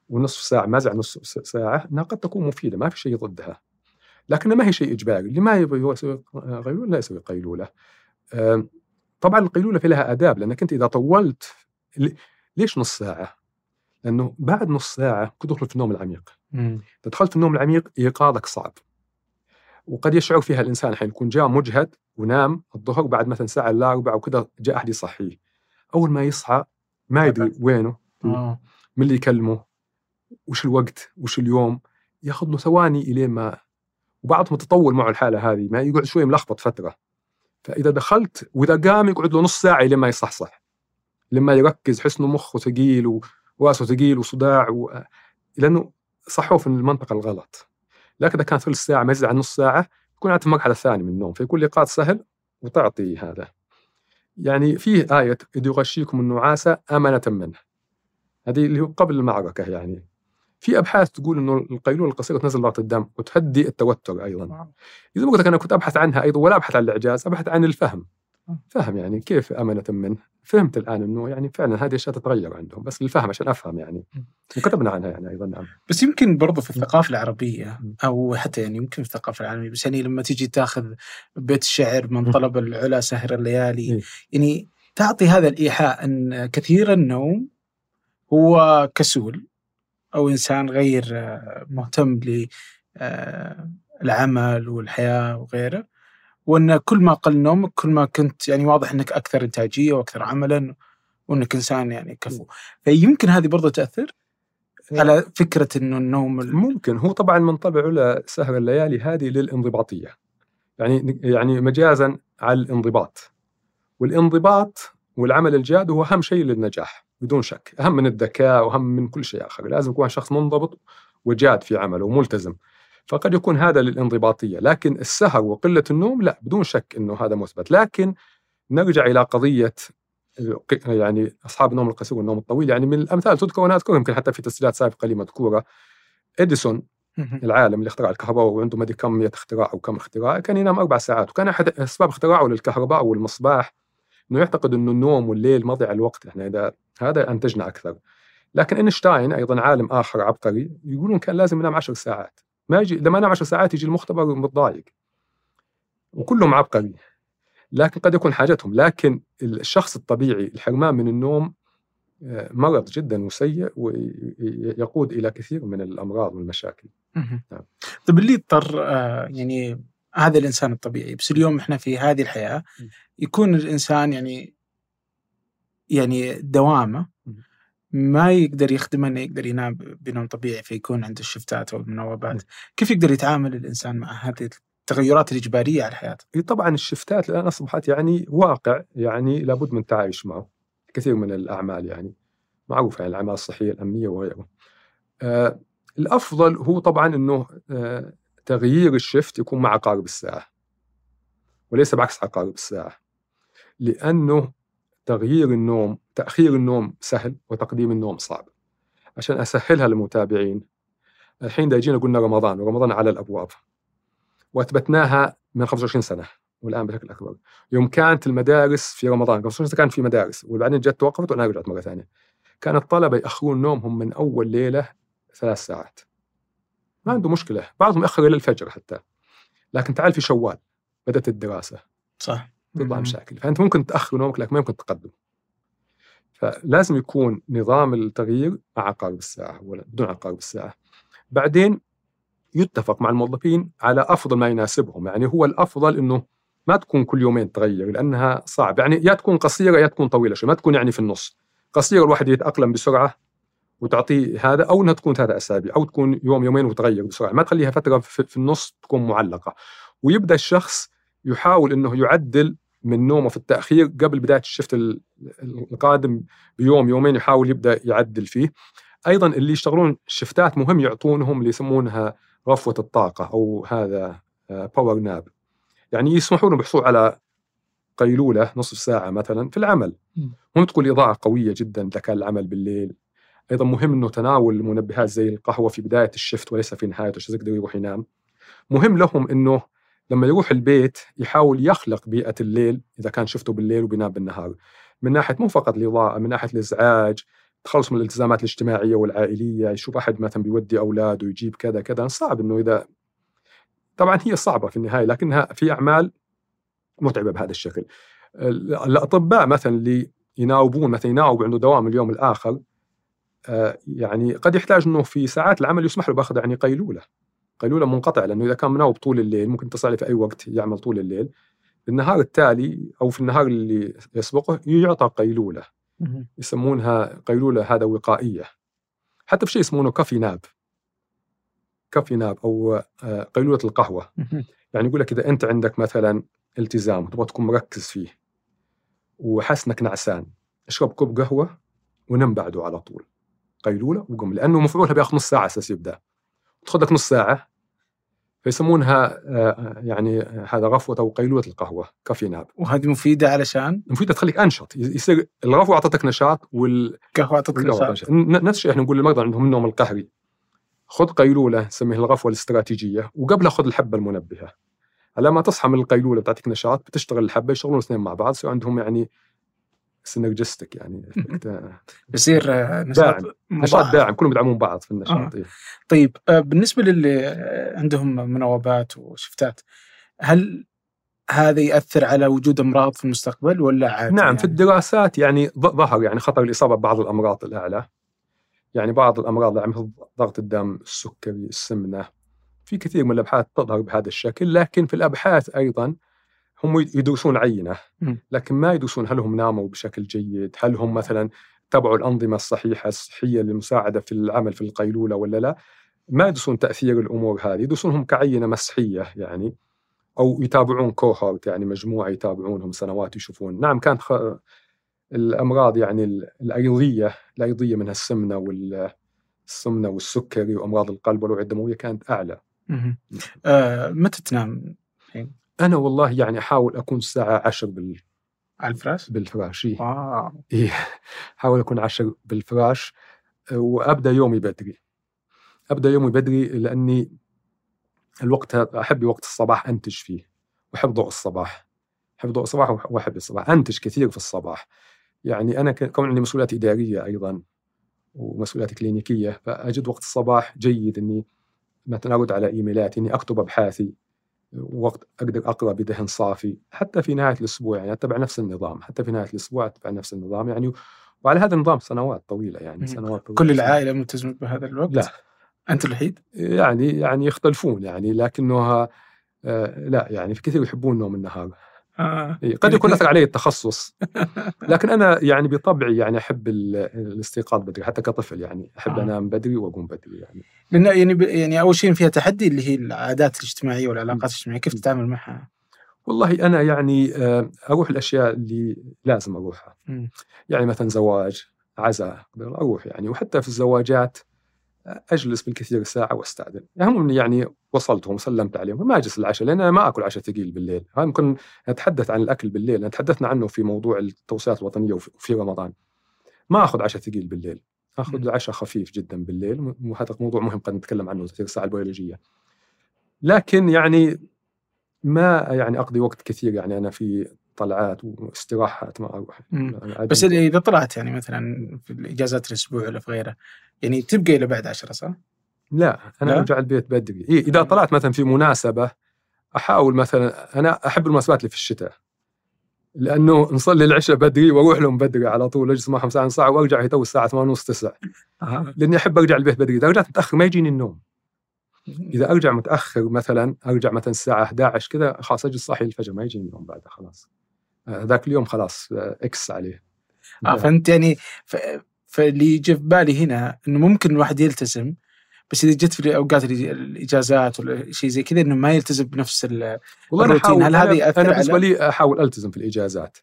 ونصف ساعة ما زال نصف ساعة إنها قد تكون مفيدة ما في شيء ضدها لكنها ما هي شيء إجباري. اللي ما يبغى يسوي قيلولة لا يسوي قيلولة. آم، طبعا القيلولة في لها آداب لأنك أنت إذا طولت ليش نص ساعة؟ لأنه بعد نص ساعة تدخل في النوم العميق. إذا دخلت في النوم العميق إيقاظك صعب. وقد يشعر فيها الإنسان حين يكون جاء مجهد ونام الظهر بعد مثلا ساعة إلا ربع وكذا جاء أحد يصحيه. أول ما يصحى ما يدري وينه آه. من اللي يكلمه. وش الوقت وش اليوم ياخذ له ثواني إلين ما وبعضهم تطول معه الحالة هذه ما يقعد شوي ملخبط فترة. فإذا دخلت وإذا قام يقعد له نص ساعة لين ما يصحصح لما يركز حس إنه مخه ثقيل وراسه ثقيل وصداع و... لأنه صحوه في المنطقة الغلط. لكن إذا كان ثلث ساعة ما يزيد عن نص ساعة يكون في المرحله الثانية من النوم فيكون الايقاظ سهل وتعطي هذا. يعني فيه آية إذ يغشيكم النعاس أمنة منه. هذه اللي هو قبل المعركة يعني. في أبحاث تقول إنه القيلولة القصيرة تنزل ضغط الدم وتهدي التوتر أيضا. إذا ما قلت لك أنا كنت أبحث عنها أيضا ولا أبحث عن الإعجاز أبحث عن الفهم. فهم يعني كيف أمنة منه؟ فهمت الآن إنه يعني فعلا هذه أشياء تتغير عندهم بس الفهم عشان أفهم يعني. وكتبنا عنها يعني أيضا نعم. بس يمكن برضو في الثقافة العربية م. أو حتى يعني يمكن في الثقافة العالمية بس يعني لما تيجي تاخذ بيت الشعر من. طلب العلا سهر الليالي إيه. يعني تعطي هذا الإيحاء أن كثير النوم هو كسول أو إنسان غير آه، مهتم للعمل والحياة وغيره. وأن كل ما قل نومك كل ما كنت يعني واضح أنك أكثر إنتاجية وأكثر عملا وأنك إنسان يعني كفو. فيمكن هذه برضو تأثر على فكرة أنه النوم ال- ممكن. هو طبعا من طبع علا سهر الليالي هذه للانضباطية. يعني يعني مجازا على الانضباط. والانضباط والعمل الجاد هو أهم شيء للنجاح. بدون شك. أهم من الذكاء وأهم من كل شيء آخر. لازم يكون شخص منضبط وجاد في عمله وملتزم. فقد يكون هذا للانضباطية. لكن السهر وقلة النوم لا بدون شك إنه هذا مثبت. لكن نرجع إلى قضية يعني أصحاب النوم القصير والنوم الطويل. يعني من الأمثال تذكر وأنا اذكرها يمكن حتى في تسجيلات سابقة لي مذكورة. إديسون العالم اللي اخترع الكهرباء وعنده ما أدري كم 100 اختراع أو كم اختراع كان ينام أربع ساعات. وكان أحد أسباب اختراعه للكهرباء والمصباح إنه يعتقد إنه النوم والليل مضيع الوقت. إحنا إذا هذا أنتجنا أكثر. لكن إينشتاين أيضا عالم آخر عبقري يقولون كان لازم ينام 10 ساعات. ما يجي لما نام 10 ساعات يجي المختبر متضايق. وكلهم عبقري. لكن قد يكون حاجتهم. لكن الشخص الطبيعي الحرمان من النوم آه، مرض جدا وسيء ويقود إلى كثير من الأمراض والمشاكل. نعم. طيب اللي يضطر آه، يعني هذا الإنسان الطبيعي بس اليوم إحنا في هذه الحياة. يكون الإنسان يعني يعني دوامه. ما يقدر يخدمه إنه يقدر ينام بنوم طبيعي فيكون عنده الشفتات أو المنوبات كيف يقدر يتعامل الإنسان مع هذه التغيرات الإجبارية على حياته؟ إي طبعا الشفتات الان أصبحت يعني واقع يعني لابد من التعايش معه كثير من الأعمال يعني معروفه يعني الأعمال الصحية الأمنية وغيره. آه الأفضل هو طبعا إنه آه تغيير الشفت يكون مع عقارب الساعة وليس بعكس عقارب الساعة لأنه تغيير النوم تأخير النوم سهل وتقديم النوم صعب. عشان أسهلها للمتابعين الحين دا يجينا قلنا رمضان ورمضان على الأبواب وأثبتناها من 25 سنة والآن بشكل أكبر. يوم كانت المدارس في رمضان 25 سنة كان في مدارس وبعدين جت توقفت والان رجعت مرة ثانية. كان الطلبة يأخرون نومهم من أول ليلة ثلاث ساعات. ما عنده مشكلة. بعضهم ياخر إلى الفجر حتى. لكن تعال في شوال بدأت الدراسة. صح. تطلع. مشاكل. فأنت ممكن تاخر نومك لكن ما يمكن تقدم. فلازم يكون نظام التغيير مع عقارب الساعة ولا بدون عقارب الساعة. بعدين يتفق مع الموظفين على أفضل ما يناسبهم. يعني هو الأفضل إنه ما تكون كل يومين تغير لأنها صعب يعني يا تكون قصيرة يا تكون طويلة شوي ما تكون يعني في النص. قصيره الواحد يتأقلم بسرعة وتعطيه هذا أو إنها تكون ثلاث أسابيع أو تكون يوم يومين وتغير بسرعة. ما تخليها فترة في النص تكون معلقة. ويبدأ الشخص يحاول إنه يعدل من نومه في التأخير قبل بداية الشفت ال- القادم بيوم يومين يحاول يبدأ يعدل فيه. أيضا اللي يشتغلون شفتات مهم يعطونهم اللي يسمونها رفوة الطاقة أو هذا باور ناب يعني يسمحوا لهم يحصلوا على قيلولة نصف ساعة مثلا في العمل. مهم تكون اضاءه قوية جدا اذا كان العمل بالليل. أيضا مهم إنه تناول المنبهات زي القهوة في بداية الشفت وليس في نهايته عشان يقدر يروح ينام. مهم لهم إنه لما يروح البيت يحاول يخلق بيئة الليل إذا كان شفته بالليل وبينام بالنهار. من ناحية مو فقط الإضاءة من ناحية الإزعاج تخلص من الالتزامات الاجتماعية والعائلية يشوف أحد مثلا بيودي أولاده يجيب كذا كذا صعب إنه إذا طبعا هي صعبة في النهاية لكنها في أعمال متعبة بهذا الشكل. الأطباء مثلا اللي يناوبون مثلا يناوب عنده دوام اليوم الآخر يعني قد يحتاج إنه في ساعات العمل يسمح له بأخذ يعني قيلولة. قيلولة منقطعة لأنه إذا كان مناوب طول الليل ممكن يتصل في أي وقت يعمل طول الليل. النهار التالي أو في النهار اللي يسبقه يعطى قيلولة. يسمونها قيلولة هذا وقائية. حتى في شيء يسمونه coffee nap. coffee nap أو آه، قيلولة القهوة. يعني يقول لك إذا أنت عندك مثلا التزام وتبغى تكون مركز فيه وحاسس انك نعسان اشرب كوب قهوة ونم بعده على طول. قيلولة وقم لأنه مفعولها بياخذ نص ساعة أساس يبدأ. تاخذ لك نص ساعة فيسمونها آه، يعني هذا غفوة أو قيلولة القهوة coffee nap. وهذه مفيدة علشان؟ مفيدة تخليك أنشط. يصير الغفوة أعطتك نشاط والقهوه أعطتك نشاط. نفس الشيء إحنا نقول للمرضى عندهم النوم القهري خذ قيلولة نسميها الغفوة الاستراتيجية وقبلها خذ الحبة المنبهة. على ما تصحى من القيلولة بتعطيك نشاط بتشتغل الحبة يشتغلون الاثنين مع بعض يصير عندهم يعني سينرجستك يعني يصير نشاط داعم نشاط داعم كلهم يدعمون بعض في النشاط آه. إيه. طيب آه، بالنسبة للي عندهم مناوبات وشفتات هل هذا ياثر على وجود أمراض في المستقبل ولا عادي؟ نعم يعني؟ في الدراسات يعني ظهر يعني خطر الإصابة ببعض الأمراض الأعلى يعني بعض الأمراض يعني مثل ضغط الدم، السكري، السمنة في كثير من الأبحاث تظهر بهذا الشكل لكن في الأبحاث أيضا هم يدرسون عينة. لكن ما يدرسون هل هم ناموا بشكل جيد؟ هل هم مثلا تبعوا الأنظمة الصحيحة الصحية للمساعدة في العمل في القيلولة ولا لا؟ ما يدرسون تأثير الأمور هذه يدرسونهم كعينة مسحية يعني أو يتابعون كوهورت يعني مجموعة يتابعونهم سنوات يشوفون. نعم كانت خ... الأمراض يعني الأيضية الأيضية منها السمنة والسمنه والسكري وأمراض القلب والاوعيه الدموية كانت أعلى. آه متى تنام الحين؟ أنا والله يعني أحاول أكون الساعة 10 بال على الفراش؟ بالفراش إيه. واو إيه. أحاول أكون 10 بالفراش وأبدأ يومي بدري. أبدأ يومي بدري لأني الوقت أحب وقت الصباح أنتج فيه وأحب ضوء الصباح. أحب ضوء الصباح وأحب الصباح. أنتج كثير في الصباح. يعني أنا كون عندي مسؤوليات إدارية أيضا ومسؤوليات كلينيكية فأجد وقت الصباح جيد إني مثلا أرد على إيميلات إني أكتب أبحاثي. وقت أقدر أقرأ بذهن صافي حتى في نهاية الأسبوع يعني أتبع نفس النظام حتى في نهاية الأسبوع أتبع نفس النظام يعني وعلى هذا النظام سنوات طويلة يعني سنوات طويلة كل العائلة ملتزمه بهذا الوقت؟ لا أنت الوحيد؟ يعني يعني يختلفون يعني لكنها آه لا يعني في كثير يحبون نوم النهار آه. إيه، قد يكون أثر علي التخصص لكن أنا يعني بطبعي يعني أحب الاستيقاظ بدري حتى كطفل يعني أحب آه. أنام بدري وأقوم بدري يعني لأن يعني يعني أول شيء فيها تحدي اللي هي العادات الاجتماعية والعلاقات الاجتماعية كيف تتعامل معها؟ والله أنا يعني آه، أروح الأشياء اللي لازم أروحها يعني مثلا زواج عزاء أروح يعني وحتى في الزواجات أجلس بالكثير ساعة وأستأذن. يهمني يعني وصلتهم وسلمت عليهم. ما أجلس العشاء لأن أنا ما أكل عشاء ثقيل بالليل. هذا ممكن نتحدث عن الأكل بالليل. تحدثنا عنه في موضوع التوصيات الوطنية وفي رمضان. ما أخذ عشاء ثقيل بالليل. أخذ عشاء خفيف جدا بالليل. وهذا موضوع مهم. قد نتكلم عنه تاثير الساعة البيولوجية. لكن يعني ما يعني أقضي وقت كثير يعني أنا في طلعات واستراحات ما أروح بس إذا طلعت يعني مثلا في الإجازات الأسبوع ولا في غيره يعني تبقى إلى بعد عشرة صح؟ لا أنا لا؟ أرجع البيت بدري. إيه إذا طلعت مثلا في مناسبة أحاول مثلا أنا أحب المناسبات اللي في الشتاء. لأنه نصلي العشاء بدري وأروح لهم بدري على طول أجلس معهم ساعة ساعة وأرجع تو الساعة 8 ونص 9 أه. لأني أحب أرجع البيت بدري. إذا رجعت متأخر ما يجيني النوم. إذا أرجع متأخر مثلا أرجع مثلا الساعة 11 كذا خلاص أجلس صاحي الفجر ما يجيني النوم بعدها خلاص. ذاك اليوم خلاص إكس عليه. آه فانت يعني فاللي يجي في بالي هنا إنه ممكن الواحد يلتزم بس إذا جت في اوقات الإجازات ولا شيء زي كذا إنه ما يلتزم بنفس الروتين. هل هذا ياثر أنا بالنسبة لي أحاول ألتزم في الإجازات.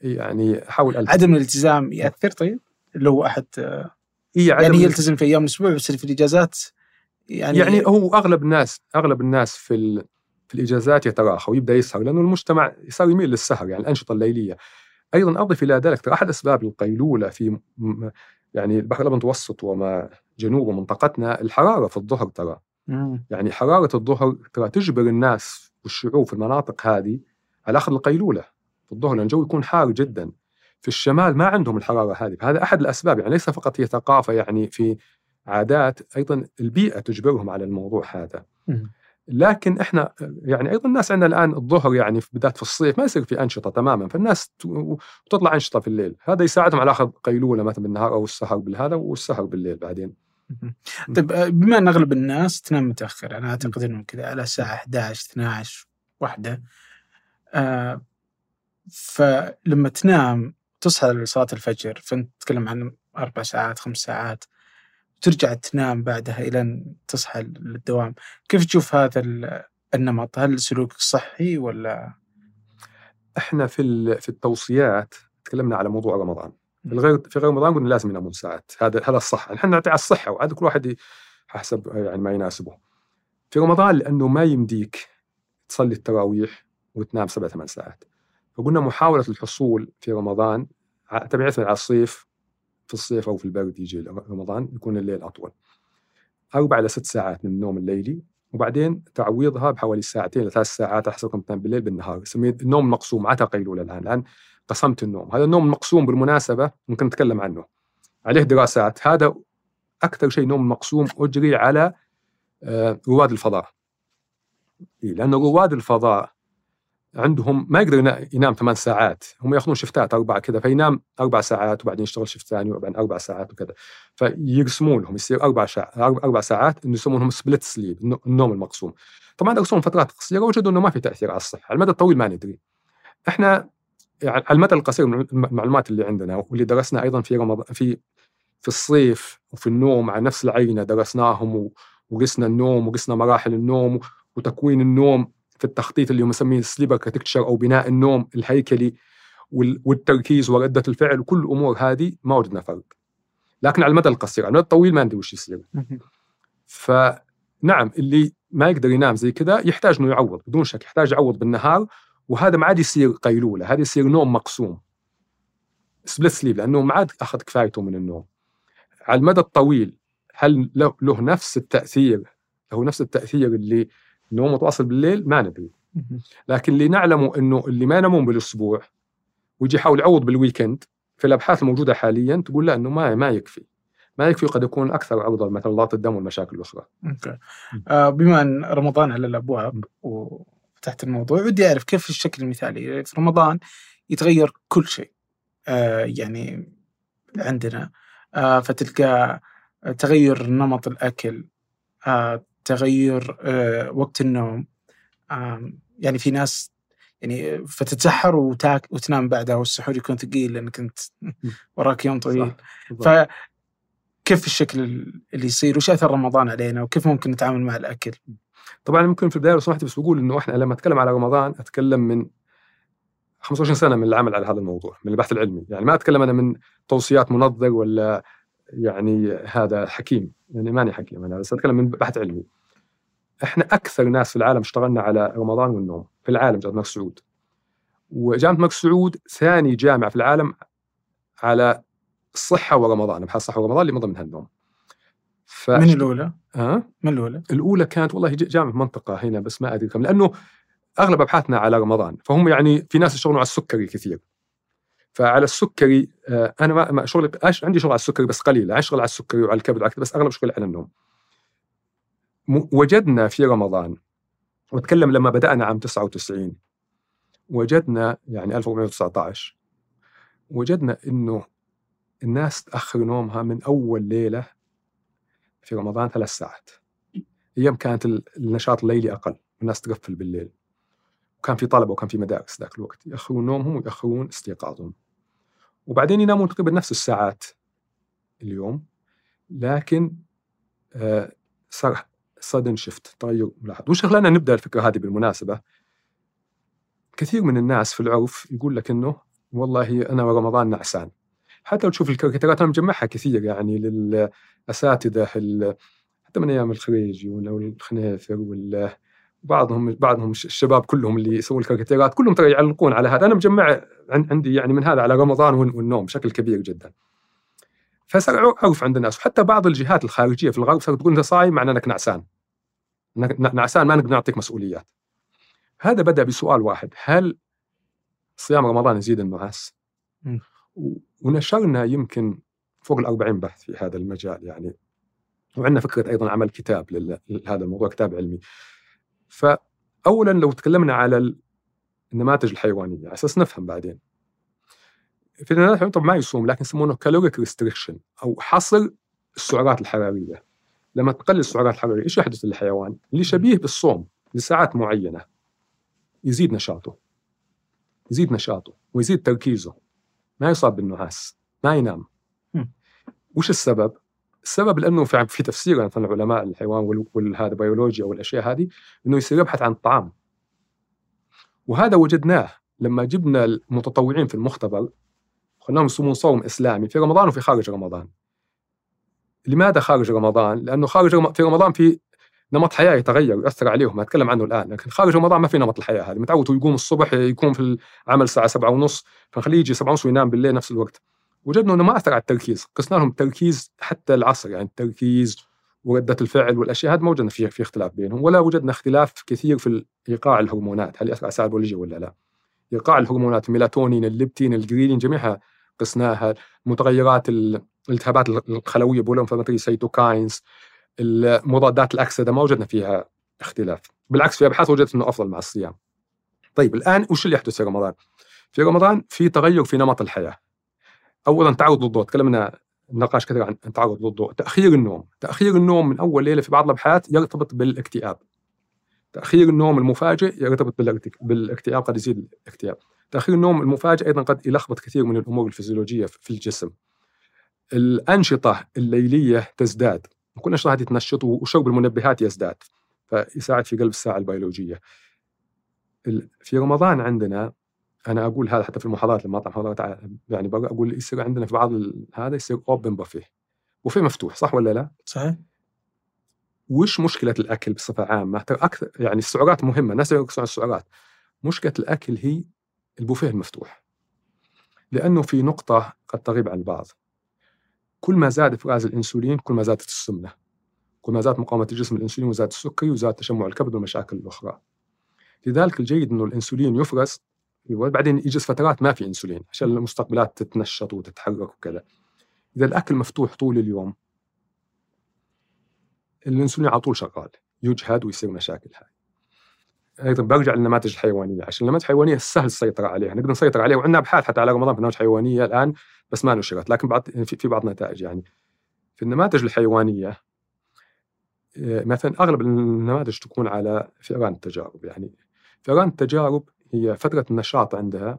يعني أحاول ألتزم. عدم الالتزام يأثر طيب؟ هو احد إيه يعني يلتزم في أيام الأسبوع بس في الإجازات يعني يعني هو أغلب الناس أغلب الناس في في الإجازات يتراخى ويبدا يسهر لأنه المجتمع صار يميل للسهر يعني الأنشطة الليلية. أيضا أضف إلى ذلك أحد أسباب القيلولة في يعني البحر الأبيض المتوسط وما جنوب منطقتنا الحرارة في الظهر ترى. يعني حرارة الظهر ترى تجبر الناس والشعوب في المناطق هذه على أخذ القيلولة في الظهر لأن الجو يكون حار جدا. في الشمال ما عندهم الحرارة هذه هذا أحد الأسباب يعني ليس فقط هي ثقافة يعني في عادات أيضا البيئة تجبرهم على الموضوع هذا. مم. لكن إحنا يعني أيضا الناس عندنا الآن الظهر يعني بدايه في الصيف ما يصير في أنشطة تماما فالناس تطلع أنشطة في الليل هذا يساعدهم على آخذ قيلولة مثلا بالنهار أو السهر بالهذا والسهر بالليل بعدين. طيب آه، بما أن أغلب الناس تنام متأخر أنا أعتقد أنهم كذا على الساعة 11 12 واحدة آه فلما تنام تصحى لصلاة الفجر فأنت تتكلم عن أربع ساعات خمس ساعات ترجع تنام بعدها إلى أن تصحى للدوام. كيف تشوف هذا ال- النمط؟ هل سلوك صحي ولا؟ إحنا في في التوصيات تكلمنا على موضوع رمضان. في غير في غير رمضان قلنا لازم ينامون ساعات. هذا هذا الصح. إحنا نعطي على الصحة وهذا كل واحد حسب يعني ما يناسبه. في رمضان لأنه ما يمديك تصلي التراويح وتنام سبع ثمان ساعات. فقلنا محاولة الحصول في رمضان يعتمد على الصيف في الصيف أو في البرد يجي رمضان يكون الليل أطول. أربع إلى ست ساعات من النوم الليلي وبعدين تعويضها بحوالي ساعتين إلى ثلاث ساعات على حسب كم تنام بالليل بالنهار. يسميه النوم المقسوم عتا قيلوله الآن الان قسمت النوم. هذا النوم المقسوم بالمناسبة ممكن نتكلم عنه. عليه دراسات. هذا أكثر شيء نوم مقسوم أجري على آه، رواد الفضاء. إيه، لأن رواد الفضاء عندهم ما يقدر ينا- ينام ثمان ساعات. هم ياخذون شفتات أربعة كذا فينام أربع ساعات وبعدين يشتغل shift ثاني وبعدين أربع ساعات وكذا. فيرسمون لهم يصير أربع ساعات أربع ساعات إنه يسمونهم split sleep النوم المقسوم طبعا درسوهم فترات قصيرة وجدوا إنه ما في تأثير على الصحة. على المدى الطويل ما ندري. إحنا يعني على المدى القصير من المعلومات اللي عندنا واللي درسنا أيضا في رمضان في في الصيف وفي النوم على نفس العينة درسناهم وقسنا النوم وقسنا مراحل النوم وتكوين النوم. في التخطيط اللي مسميه sleep architecture أو بناء النوم الهيكلي وال- والتركيز وردة الفعل وكل الأمور هذه ما وجدنا فرق. لكن على المدى القصير على المدى الطويل ما ندري وش يصير. فنعم اللي ما يقدر ينام زي كذا يحتاج إنه يعوض بدون شك يحتاج يعوض بالنهار وهذا ما عاد يصير قيلولة هذا يصير نوم مقسوم. split sleep لأنه ما عاد أخذ كفايته من النوم. على المدى الطويل هل له, له نفس التأثير له نفس التأثير اللي نوم متواصل بالليل ما ندري لكن اللي نعلمه إنه اللي ما ينامون بالأسبوع ويجي يحاول يعوض بال weekend في الأبحاث الموجودة حاليا تقول لا إنه ما ما يكفي. ما يكفي قد يكون أكثر عرضه مثلا ضغط الدم والمشاكل الأخرى. okay. آه بما أن رمضان على الأبواب وفتحت الموضوع ودي أعرف كيف الشكل المثالي؟ في رمضان يتغير كل شيء. آه يعني عندنا آه فتلقى تغير نمط الأكل آه تغير آه وقت النوم. يعني في ناس يعني فتتسحر وتاك وتنام بعدها والسحور يكون ثقيل لأنك أنت وراك يوم طويل. بالضبط. فكيف الشكل اللي يصير؟ وش أثر رمضان علينا؟ وكيف ممكن نتعامل مع الأكل؟ طبعا ممكن في البداية لو سمحت بس بقول إنه إحنا لما أتكلم على رمضان أتكلم من 25 سنة من العمل على هذا الموضوع من البحث العلمي. يعني ما أتكلم أنا من توصيات منظر ولا يعني هذا حكيم. يعني ماني حكيم أنا بس أتكلم من بحث علمي. إحنا أكثر ناس في العالم اشتغلنا على رمضان والنوم في العالم جامعه الملك سعود وجامعه الملك سعود ثاني جامعة في العالم على الصحه ورمضان ابحاث الصحه ورمضان اللي من ضمنها النوم ف... من الأولى؟ أه؟ من الأولى؟ الأولى كانت والله جامعة منطقة هنا بس ما أدري كم لأنه أغلب أبحاثنا على رمضان فهم يعني في ناس يشتغلون على السكري كثير فعلى السكري آه، أنا ما شغلي عندي شغل على السكري بس قليل أشتغل على السكري وعلى الكبد وعلى بس أغلب شغلي على النوم وجدنا في رمضان وأتكلم لما بدأنا عام 99 وجدنا يعني 1419 وجدنا إنه الناس تأخر نومها من أول ليلة في رمضان ثلاث ساعات. أيام كانت ال- النشاط الليلي أقل والناس تقفل بالليل. وكان في طلبة وكان في مدارس ذاك الوقت يأخرون نومهم ويأخرون استيقاظهم. وبعدين ينامون تقريبا نفس الساعات اليوم لكن آه صار سدن شفت تغير ملاحظ. وش خلانا نبدأ الفكرة هذه بالمناسبة. كثير من الناس في العرف يقول لك إنه والله أنا رمضان نعسان. حتى لو تشوف الكاريكاتيرات أنا مجمعها كثير يعني للأساتذة حتى من أيام الخريجي ولا الخنيفر ولا بعضهم بعضهم الشباب كلهم اللي يسوون الكاريكاتيرات كلهم ترى يعلقون على هذا. أنا مجمع عن- عندي يعني من هذا على رمضان وال- والنوم بشكل كبير جدا. فصار عرف عند الناس. وحتى بعض الجهات الخارجية في الغرب صارت تقول انت صايم معناه إنك نعسان. نعسان ما نقدر نعطيك مسؤوليات. هذا بدأ بسؤال واحد. هل صيام رمضان يزيد النعاس؟ ونشرنا يمكن فوق ال 40 بحث في هذا المجال يعني. وعندنا فكرة أيضا عمل كتاب لهذا الموضوع كتاب علمي. فاولا لو تكلمنا على ال- النماذج الحيوانية على أساس نفهم بعدين. في الحيوانيه طبعا ما يصوم لكن يسمونه كالوريك ريستريكشن أو حصر السعرات الحرارية. لما تقلل السعرات الحرارية إيش يحدث للحيوان؟ اللي شبيه بالصوم لساعات معينة يزيد نشاطه. يزيد نشاطه ويزيد تركيزه. ما يصاب بالنعاس، ما ينام. وش السبب؟ السبب لأنه في في تفسير مثلا علماء الحيوان وال- والهذا بيولوجيا والاشياء هذه إنه يصير يبحث عن الطعام. وهذا وجدناه لما جبنا المتطوعين في المختبر خلناهم يصومون صوم إسلامي في رمضان وفي خارج رمضان. لماذا خارج رمضان؟ لأنه خارج رم... في رمضان في نمط حياة يتغير ويأثر عليهم هتكلم عنه الآن لكن خارج رمضان ما في نمط الحياة هذه متعود يقوم الصبح يكون في العمل الساعة سبعة ونص فنخليه يجي سبعة ونص وينام بالليل نفس الوقت وجدنا إنه ما أثر على التركيز قسنا لهم التركيز حتى العصر يعني التركيز وردة الفعل والأشياء هذه ما وجدنا في في اختلاف بينهم ولا وجدنا اختلاف كثير في إيقاع الهرمونات هل يأثر على ولا لا؟ إيقاع الهرمونات الميلاتونين الليبتين الجريلين جميعها قسناها. متغيرات ال- الالتهابات الخلوية pro-inflammatory cytokines. المضادات الأكسدة ما وجدنا فيها اختلاف. بالعكس في أبحاث وجدت إنه أفضل مع الصيام. طيب الآن وش اللي يحدث في رمضان؟ في رمضان في تغير في نمط الحياة. اولا تعرض للضوء. تكلمنا نقاش كثير عن تعرض للضوء. تأخير النوم. تأخير النوم من أول ليلة في بعض الأبحاث يرتبط بالإكتئاب. تأخير النوم المفاجئ يرتبط بالإكت- بالاكتئاب قد يزيد الاكتئاب. تأخير النوم المفاجئ أيضا قد يلخبط كثير من الأمور الفسيولوجيه في الجسم. الأنشطة الليلية تزداد. وكل الانشطه هذه تنشط وشرب المنبهات يزداد. فيساعد في قلب الساعة البيولوجية. ال- في رمضان عندنا أنا أقول هذا حتى في المحاضرات لما اطلع محاضرات يعني أقول يصير عندنا في بعض هذا يصير اوبن بوفيه بوفيه مفتوح صح ولا لا؟ صحيح. وش مشكلة الأكل بصفة عامة؟ ترى أكثر يعني السعرات مهمة، الناس يركزون على السعرات. مشكلة الأكل هي البوفيه المفتوح. لأنه في نقطة قد تغيب عن البعض. كل ما زاد إفراز الإنسولين كل ما زادت السمنة. كل ما زادت مقاومة الجسم للانسولين وزاد السكري وزاد تشمع الكبد والمشاكل الأخرى. لذلك الجيد إنه الإنسولين يفرز وبعدين يجلس فترات ما في إنسولين عشان المستقبلات تتنشط وتتحرك وكذا. إذا الأكل مفتوح طول اليوم الإنسولين على طول شغال يجهد ويصير مشاكل هاي. أيضا برجع للنماذج الحيوانية عشان النماذج الحيوانية سهل السيطرة عليها نقدر نسيطر عليها وعندنا أبحاث حتى على رمضان في نماذج حيوانية الآن بس ما نشرت لكن بعض في بعض النتائج يعني. في النماذج الحيوانية آه، مثلا أغلب النماذج تكون على فئران التجارب يعني. فئران التجارب هي فترة النشاط عندها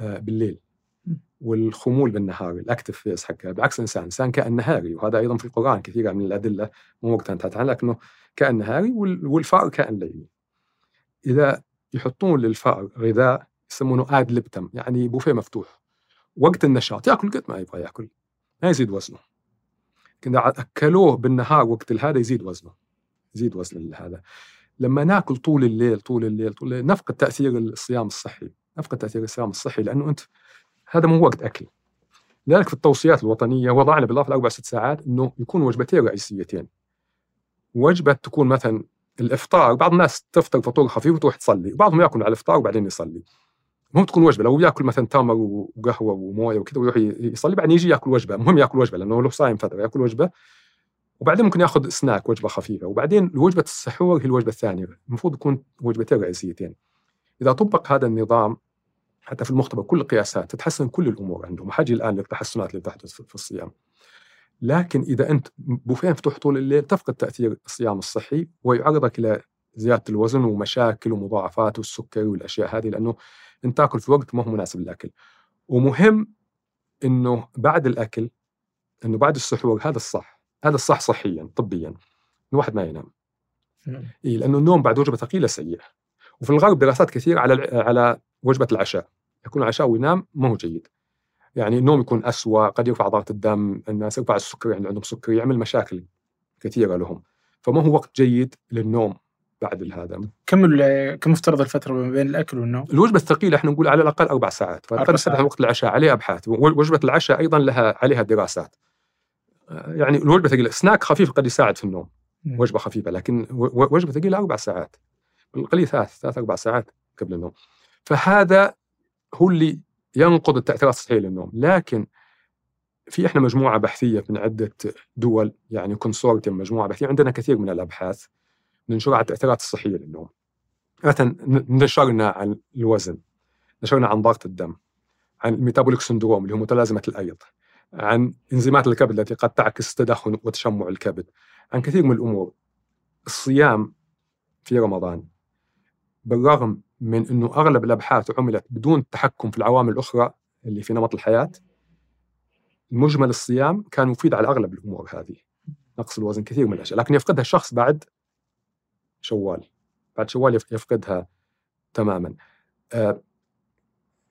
آه، بالليل. والخمول بالنهار الأكتف فيز حقها بعكس الانسان، الانسان كائن نهاري وهذا أيضا في القرآن كثير من الأدلة مو وقتها انتهت عنها لكنه كائن نهاري وال- والفأر كائن ليلي. إذا يحطون للفأر غذاء يسمونه اد لبتم يعني بوفيه مفتوح وقت النشاط يأكل قد ما يبغى يأكل ما يزيد وزنه. لكن إذا أكلوه بالنهار وقت هذا يزيد وزنه. يزيد وزن هذا. لما نأكل طول الليل طول الليل طول الليل نفقد تأثير الصيام الصحي، نفقد تأثير الصيام الصحي لأنه أنت هذا مو وقت أكل. لذلك في التوصيات الوطنية وضعنا بالاضافه لاربع ست ساعات إنه يكون وجبتين رئيسيتين. وجبة تكون مثلا الإفطار بعض الناس تفطر فطور خفيف وتروح تصلي، وبعضهم يأكل على الإفطار وبعدين يصلي. مو تكون وجبة لو يأكل مثلا تمر وقهوة وموية وكذا ويروح يصلي بعدين يجي يأكل وجبة، مهم يأكل وجبة لأنه له صايم فتره يأكل وجبة وبعدين ممكن يأخذ سناك وجبة خفيفة وبعدين وجبة السحور هي الوجبة الثانية، المفروض يكون وجبتين رئيسيتين. إذا طبق هذا النظام حتى في المختبر كل القياسات تتحسن كل الأمور عندهم وحاجي الآن للتحسنات اللي تحدث في الصيام. لكن إذا أنت بوفيه مفتوح طول الليل تفقد تأثير الصيام الصحي ويعرضك إلى زيادة الوزن ومشاكل ومضاعفات والسكري والأشياء هذه لأنه أنت تأكل في وقت ما هو مناسب للأكل. ومهم إنه بعد الأكل إنه بعد السحور هذا الصح، هذا الصح صحيا طبيا الواحد ما ينام. إيه لأنه النوم بعد وجبة ثقيلة سيء. وفي الغرب دراسات كثير على على وجبة العشاء. يكون العشاء وينام ما هو جيد. يعني النوم يكون أسوأ قد يرفع ضغط الدم الناس يرفع السكري اللي عندهم سكري يعمل مشاكل كثيرة لهم. فما هو وقت جيد للنوم بعد هذا؟ كم كم مفترض الفترة ما بين الأكل والنوم؟ الوجبة الثقيلة إحنا نقول على الأقل أربع ساعات. فقد ساعات. وقت العشاء عليه أبحاث. وجبة العشاء أيضا لها عليها دراسات. يعني الوجبة ثقيلة سناك خفيف قد يساعد في النوم. مم. وجبة خفيفة لكن و- و- وجبة ثقيلة أربع ساعات. بالقليل ثلاث ثلاث أربع ساعات قبل النوم. فهذا هو اللي ينقض التاثيرات الصحيه للنوم. لكن في إحنا مجموعة بحثية من عدة دول يعني consortium مجموعة بحثية عندنا كثير من الأبحاث ننشرها على التأثيرات الصحية للنوم. مثلا نشرنا عن الوزن نشرنا عن ضغط الدم عن ال metabolic syndrome اللي هو متلازمة الأيض عن إنزيمات الكبد التي قد تعكس تدهن وتشمع الكبد عن كثير من الأمور. الصيام في رمضان بالرغم من إنه أغلب الأبحاث عملت بدون التحكم في العوامل الأخرى اللي في نمط الحياة مجمل الصيام كان مفيد على أغلب الأمور هذه. نقص الوزن كثير من الأشياء. لكن يفقدها الشخص بعد شوال. بعد شوال يفقدها تماما. آه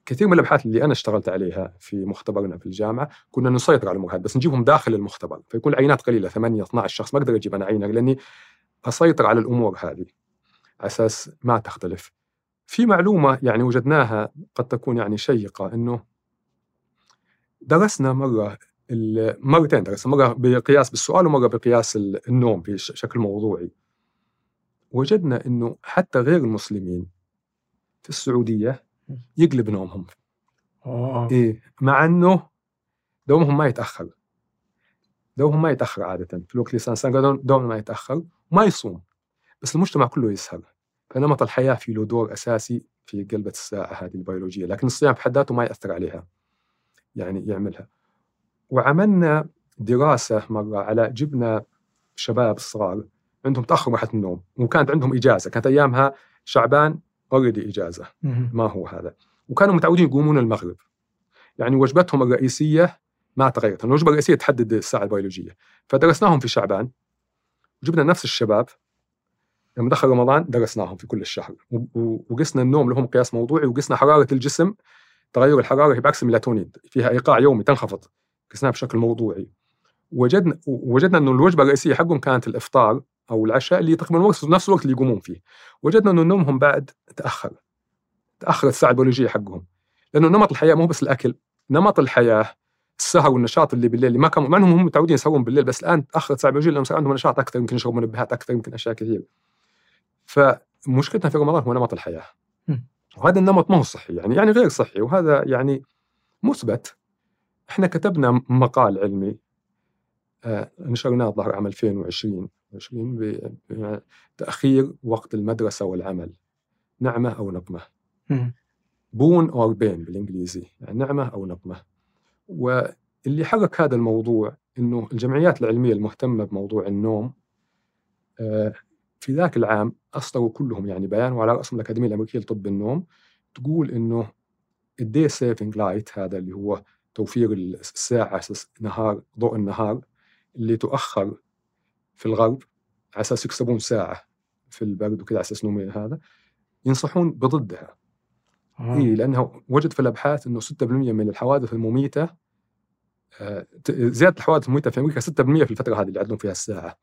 كثير من الأبحاث اللي أنا اشتغلت عليها في مختبرنا في الجامعة كنا نسيطر على الأمور هذه بس نجيبهم داخل المختبر. فيكون العينات قليلة 8 12 شخص ما أقدر أجيب أنا عينة لأني أسيطر على الأمور هذه. على أساس ما تختلف. في معلومة يعني وجدناها قد تكون يعني شيقة إنه درسنا مرة مرتين درسنا مرة بقياس بالسؤال ومرة بقياس النوم بشكل موضوعي. وجدنا إنه حتى غير المسلمين في السعودية يقلب نومهم. أوه. إيه مع إنه دومهم ما يتأخر. دومهم ما يتأخر عادة. في الوقت اللي الانسان دوم ما يتأخر وما يصوم. بس المجتمع كله يسهر. فنمط الحياة في له دور أساسي في قلبة الساعة هذه البيولوجية لكن الصيام في حد ذاته ما يأثر عليها يعني يعملها. وعملنا دراسة مرة على جبنا شباب صغار عندهم تأخر مرحله النوم وكانت عندهم إجازة كانت أيامها شعبان أوريدي إجازة. ما هو هذا؟ وكانوا متعودين يقومون المغرب. يعني وجبتهم الرئيسية ما تغيرت الوجبة الرئيسية تحدد الساعة البيولوجية. فدرسناهم في شعبان وجبنا نفس الشباب لما دخل رمضان درسناهم في كل الشهر وقسنا النوم لهم قياس موضوعي وقسنا حرارة الجسم تغير الحرارة هي بعكس الميلاتونين فيها إيقاع يومي تنخفض قسناها بشكل موضوعي. وجدنا وجدنا إنه الوجبة الرئيسية حقهم كانت الإفطار أو العشاء اللي تقريبا نفس الوقت اللي يقومون فيه. وجدنا إنه نومهم بعد تأخر تاخرت الساعة البيولوجية حقهم. لأنه نمط الحياة مو بس الأكل نمط الحياة السهر والنشاط اللي بالليل اللي ما كانوا مع إنهم هم متعودين يسهرون بالليل بس الآن تاخرت الساعة البيولوجية لأنه صار عندهم نشاط أكثر يمكن يشربوا منبهات أكثر يمكن أشياء كثير فمشكلتنا في رمضان هو نمط الحياة. وهذا النمط ما هو صحي يعني يعني غير صحي وهذا يعني مثبت. إحنا كتبنا مقال علمي آه نشرناه ظهر عام 2020 20 بتاخير وقت المدرسة والعمل نعمة أو نقمة. boon or bane بالإنجليزي يعني نعمة أو نقمة. واللي حرك هذا الموضوع إنه الجمعيات العلمية المهتمة بموضوع النوم آه في ذاك العام اصدروا كلهم يعني بيان وعلى رأسهم الأكاديمية الامريكيه لطب النوم تقول إنه ال day saving light هذا اللي هو توفير الساعة أساس نهار ضوء النهار اللي تؤخر في الغرب على أساس يكسبون ساعة في البرد وكذا على أساس نوم هذا ينصحون بضدها آه. إيه لأنه وجد في الأبحاث إنه 6% من الحوادث المميتة آه، زيادة الحوادث المميتة في أمريكا 6% في الفترة هذه اللي يعدلون فيها الساعة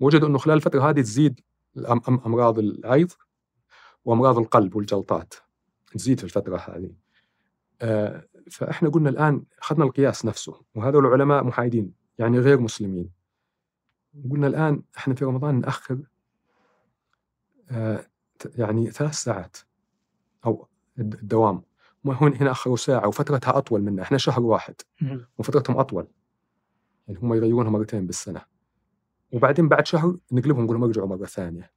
وجدوا إنه خلال الفترة هذه تزيد أمراض الأيض وأمراض القلب والجلطات. تزيد في الفترة هذه. آه، فإحنا قلنا الآن أخذنا القياس نفسه وهذول العلماء محايدين يعني غير مسلمين. قلنا الآن إحنا في رمضان نأخر آه، يعني ثلاث ساعات أو الدوام. هون هنا أخروا ساعة وفترتها أطول منا إحنا شهر واحد. وفترتهم أطول. يعني هم يغيرونها مرتين بالسنة. وبعدين بعد شهر نقلبهم نقول لهم ارجعوا مرة ثانية.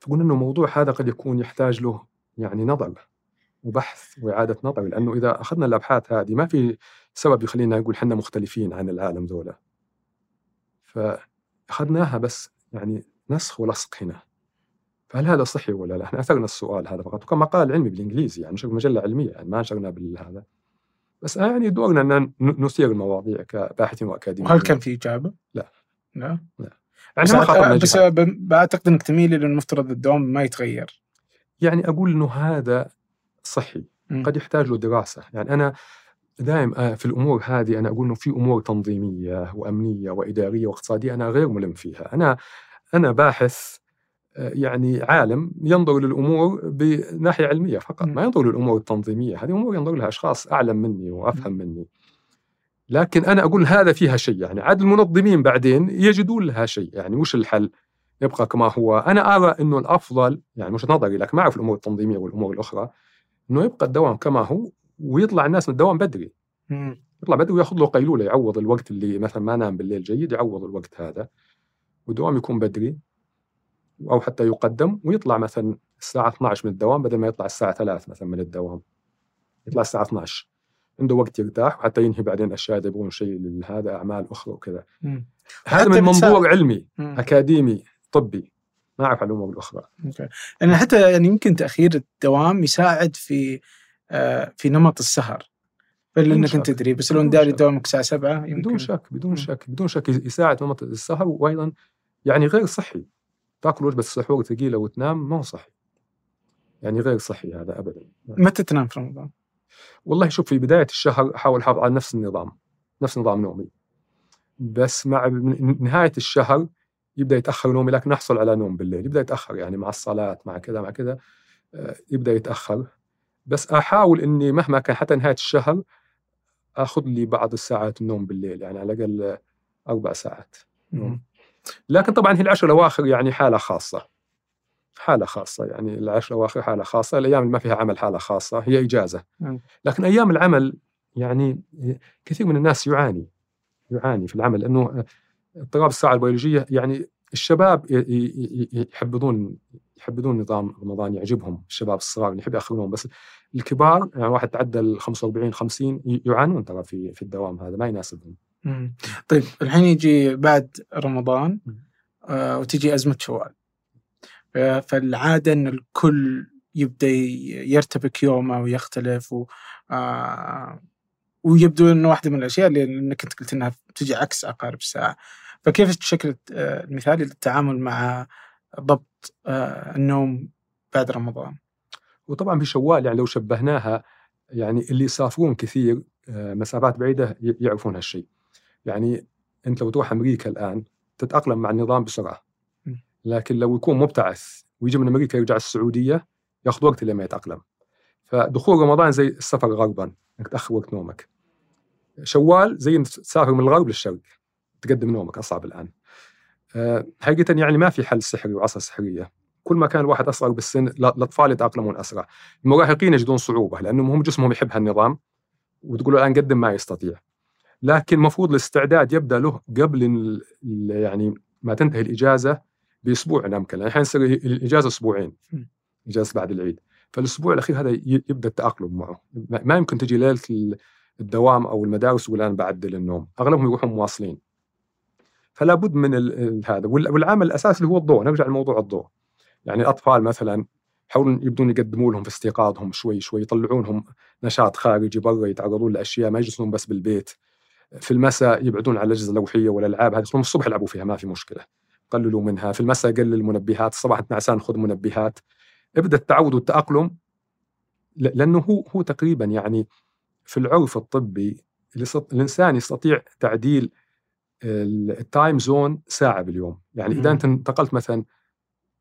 فقلنا إنه الموضوع هذا قد يكون يحتاج له يعني نظر وبحث وإعادة نظر لأنه إذا أخذنا الأبحاث هذه ما في سبب يخلينا نقول إحنا مختلفين عن العالم ذولا. فأخذناها بس يعني نسخ ولصق هنا. فهل هذا صحي ولا لا؟ إحنا أثرنا السؤال هذا فقط وكان مقال علمي بالإنجليزي يعني نشر مجلة علمية يعني ما نشرنا بالهذا. بس يعني دورنا إن نثير المواضيع كباحثين وأكاديميين. وهل كان في إجابة؟ لا. لا. لا. ما بس بعتقد إنك تميل إلى المفترض الدوام ما يتغير. يعني أقول إنه هذا صحي. م. قد يحتاج له دراسة. يعني أنا دائما في الأمور هذه أنا أقول إنه في أمور تنظيمية وأمنية وإدارية واقتصادية أنا غير ملم فيها. أنا أنا باحث يعني عالم ينظر للأمور بناحية علمية فقط. ما ينظر للأمور التنظيمية. هذه أمور ينظر لها أشخاص أعلم مني وأفهم مني. لكن أنا أقول هذا فيها شيء. يعني عاد المنظمين بعدين يجدون لها شيء. يعني وش الحل؟ يبقى كما هو. أنا أرى إنه الأفضل يعني مش نظري لكن ما أعرف الأمور التنظيمية والأمور الأخرى إنه يبقى الدوام كما هو ويطلع الناس من الدوام بدري. يطلع بدري ويأخذ له قيلولة يعوض الوقت اللي مثلا ما نام بالليل جيد يعوض الوقت هذا. والدوام يكون بدري أو حتى يقدم ويطلع مثلا الساعة 12 من الدوام بدل ما يطلع الساعة 3 مثلا من الدوام. يطلع الساعة 12 عنده وقت يرتاح وحتى ينهي بعدين أشياء إذا يبغون شيء لهذا أعمال أخرى وكذا. هذا من منظور. علمي مم. أكاديمي طبي ما أعرف عن الأمور الأخرى أوكي لأن حتى يعني يمكن تأخير الدوام يساعد في آه، في نمط السهر فلانك شك. أنت تدري بس لو داري. دوامك الساعة 7 يمكن بدون شك بدون. شك بدون شك يساعد نمط السهر وأيضا يعني غير صحي تأكل وجبة السحور ثقيلة وتنام ما هو صحي يعني غير صحي هذا ابدا متى تنام في رمضان؟ والله شوف في بداية الشهر احاول احافظ على نفس النظام نفس نظام نومي. بس مع نهاية الشهر يبدأ يتأخر نومي لكن أحصل على نوم بالليل. يبدأ يتأخر يعني مع الصلاة مع كذا مع كذا آه، يبدأ يتأخر. بس أحاول إني مهما كان حتى نهاية الشهر آخذ لي بعض الساعات النوم بالليل يعني على الأقل أربع ساعات مم. لكن طبعا هي العشر الأواخر يعني حالة خاصة. حالة خاصة يعني العشر الأواخر حالة خاصة الأيام اللي ما فيها عمل حالة خاصة هي إجازة مم. لكن أيام العمل يعني كثير من الناس يعاني يعاني في العمل لأنه اضطراب الساعة البيولوجية يعني الشباب يحبذون يحبذون نظام رمضان يعجبهم الشباب الصغار اللي يحب ياخرون بس الكبار يعني واحد تعدى ال 45 50 ي- يعانون ترى في في الدوام هذا ما يناسبهم. طيب الحين يجي بعد رمضان. آه وتجي أزمة شوال فالعادة أن الكل يبدأ يرتبك يومه ويختلف و آه ويبدو أنه واحدة من الأشياء اللي أنك أنت قلت أنها تجي عكس عقارب الساعة فكيف الشكل آه، المثالي للتعامل مع ضبط آه النوم بعد رمضان؟ وطبعا في شوال يعني لو شبهناها يعني اللي يسافرون كثير آه، مسافات بعيدة يعرفون هالشيء يعني أنت لو تروح أمريكا الآن تتأقلم مع النظام بسرعة. لكن لو يكون مبتعث ويجي من أمريكا يرجع السعودية ياخذ وقت لما يتأقلم. فدخول رمضان زي السفر غربا إنك تاخر وقت نومك. شوال زي إنك تسافر من الغرب للشرق تقدم نومك أصعب الآن. آه، حقيقة يعني ما في حل سحري وعصا سحرية. كل ما كان الواحد أصغر بالسن لا- الأطفال يتأقلمون أسرع. المراهقين يجدون صعوبة لانهم هم جسمهم يحب هالنظام وتقول الآن قدم ما يستطيع. لكن المفروض الاستعداد يبدأ له قبل يعني ما تنتهي الإجازة بأسبوع يمكن الحين يصير الإجازة أسبوعين. إجازة بعد العيد. فالأسبوع الأخير هذا يبدأ التأقلم معه. ما يمكن تجي ليلة ال- الدوام أو المدارس ويقول أنا بعدل النوم أغلبهم يروحون مواصلين. فلا بد من هذا. وال- والعامل الأساسي اللي هو الضوء. نرجع لموضوع الضوء. يعني الأطفال مثلا يحاولون يبدون يقدموا لهم في استيقاظهم شوي شوي يطلعونهم نشاط خارجي برا يتعرضون لأشياء ما يجلسون بس بالبيت. في المساء يبعدون عن الأجهزة اللوحية والألعاب هذه الصبح يلعبوا فيها ما في مشكلة. قللوا منها. في المساء قلل المنبهات الصباح انت نعسان خذ منبهات. ابدأ التعود والتأقلم لأنه هو هو تقريبا يعني في العرف الطبي الإنسان يستطيع تعديل ال- ال time zone ساعة باليوم. يعني إذا. أنت انتقلت مثلا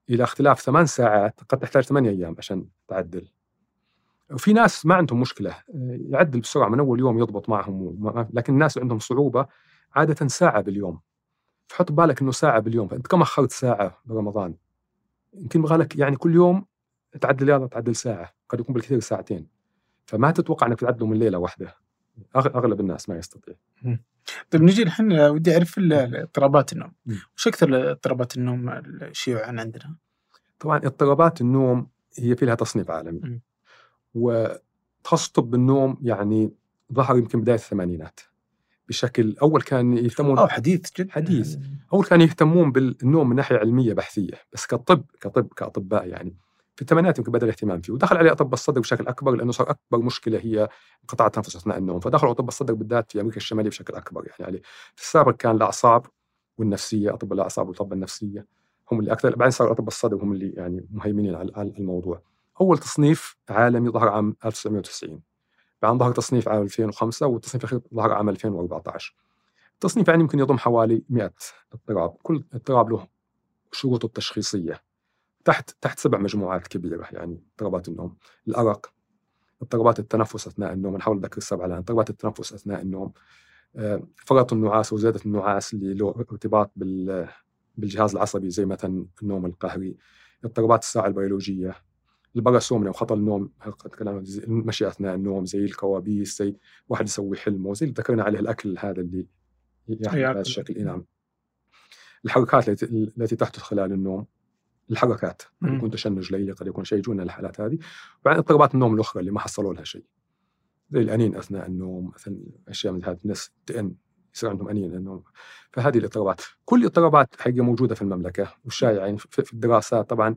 إلى اختلاف ثمان ساعات قد تحتاج ثمانية أيام عشان تعدل. وفي ناس ما عندهم مشكلة يعدل بسرعة من أول يوم يضبط معهم لكن الناس اللي عندهم صعوبة عادة ساعة باليوم. فحط بالك إنه ساعة باليوم. فانت كم أخرت ساعة برمضان؟ يمكن يبغى لك يعني كل يوم تعدل يلا تعدل ساعة. قد يكون بالكثير ساعتين. فما تتوقع إنك تعدله من ليلة واحدة. أغلب الناس ما يستطيع. طيب نجي الحين ودي أعرف اضطرابات النوم. وش أكثر اضطرابات النوم الشيوعا عندنا؟ طبعا اضطرابات النوم هي في لها تصنيف عالمي. م. وتخصص طب النوم يعني ظهر يمكن بداية الثمانينات. بشكل أول كان يهتمون أو حديث جدا. حديث. أول كانوا يهتمون بالنوم من ناحية علمية بحثية بس كطب كطب كأطباء يعني. في الثمانينات يمكن بدأ الاهتمام فيه ودخل عليه أطباء الصدر بشكل أكبر لأنه صار أكبر مشكلة هي انقطاع التنفس أثناء النوم. فدخلوا أطباء الصدر بالذات في أمريكا الشمالية بشكل أكبر يعني. عليه. في السابق كان الأعصاب والنفسية أطباء الأعصاب والاطباء النفسية هم اللي أكثر بعدين صار أطباء الصدر هم اللي يعني مهيمنين على الموضوع. أول تصنيف عالمي ظهر عام 1990 بعدين ظهر تصنيف عام 2005 والتصنيف الأخير ظهر عام 2014 التصنيف يعني يمكن يضم حوالي 100 اضطراب كل اضطراب له شروطه التشخيصية تحت تحت سبع مجموعات كبيرة يعني اضطرابات النوم الأرق اضطرابات التنفس أثناء النوم نحاول نذكر السبعة الآن اضطرابات التنفس أثناء النوم آه، فرط النعاس وزيادة النعاس اللي له ارتباط بال بالجهاز العصبي زي مثلا النوم القهري اضطرابات الساعة البيولوجية ال parasomnia وخطل النوم كلام المشي أثناء النوم زي الكوابيس زي واحد يسوي حلمه زي اللي ذكرنا عليه الأكل هذا اللي يحدث بهذا الشكل. نعم. الحركات التي تحدث خلال النوم الحركات. قد. يكون تشنج ليلي قد يكون شيء يجونا الحالات هذه. وبعدين اضطرابات النوم الأخرى اللي ما حصلوا لها شيء. زي الأنين أثناء النوم مثلا أشياء من هذه الناس تئن يصير عندهم أنين لأنه فهذه الاضطرابات. كل الاضطرابات حقيقة موجودة في المملكة والشائعه يعني في الدراسات طبعا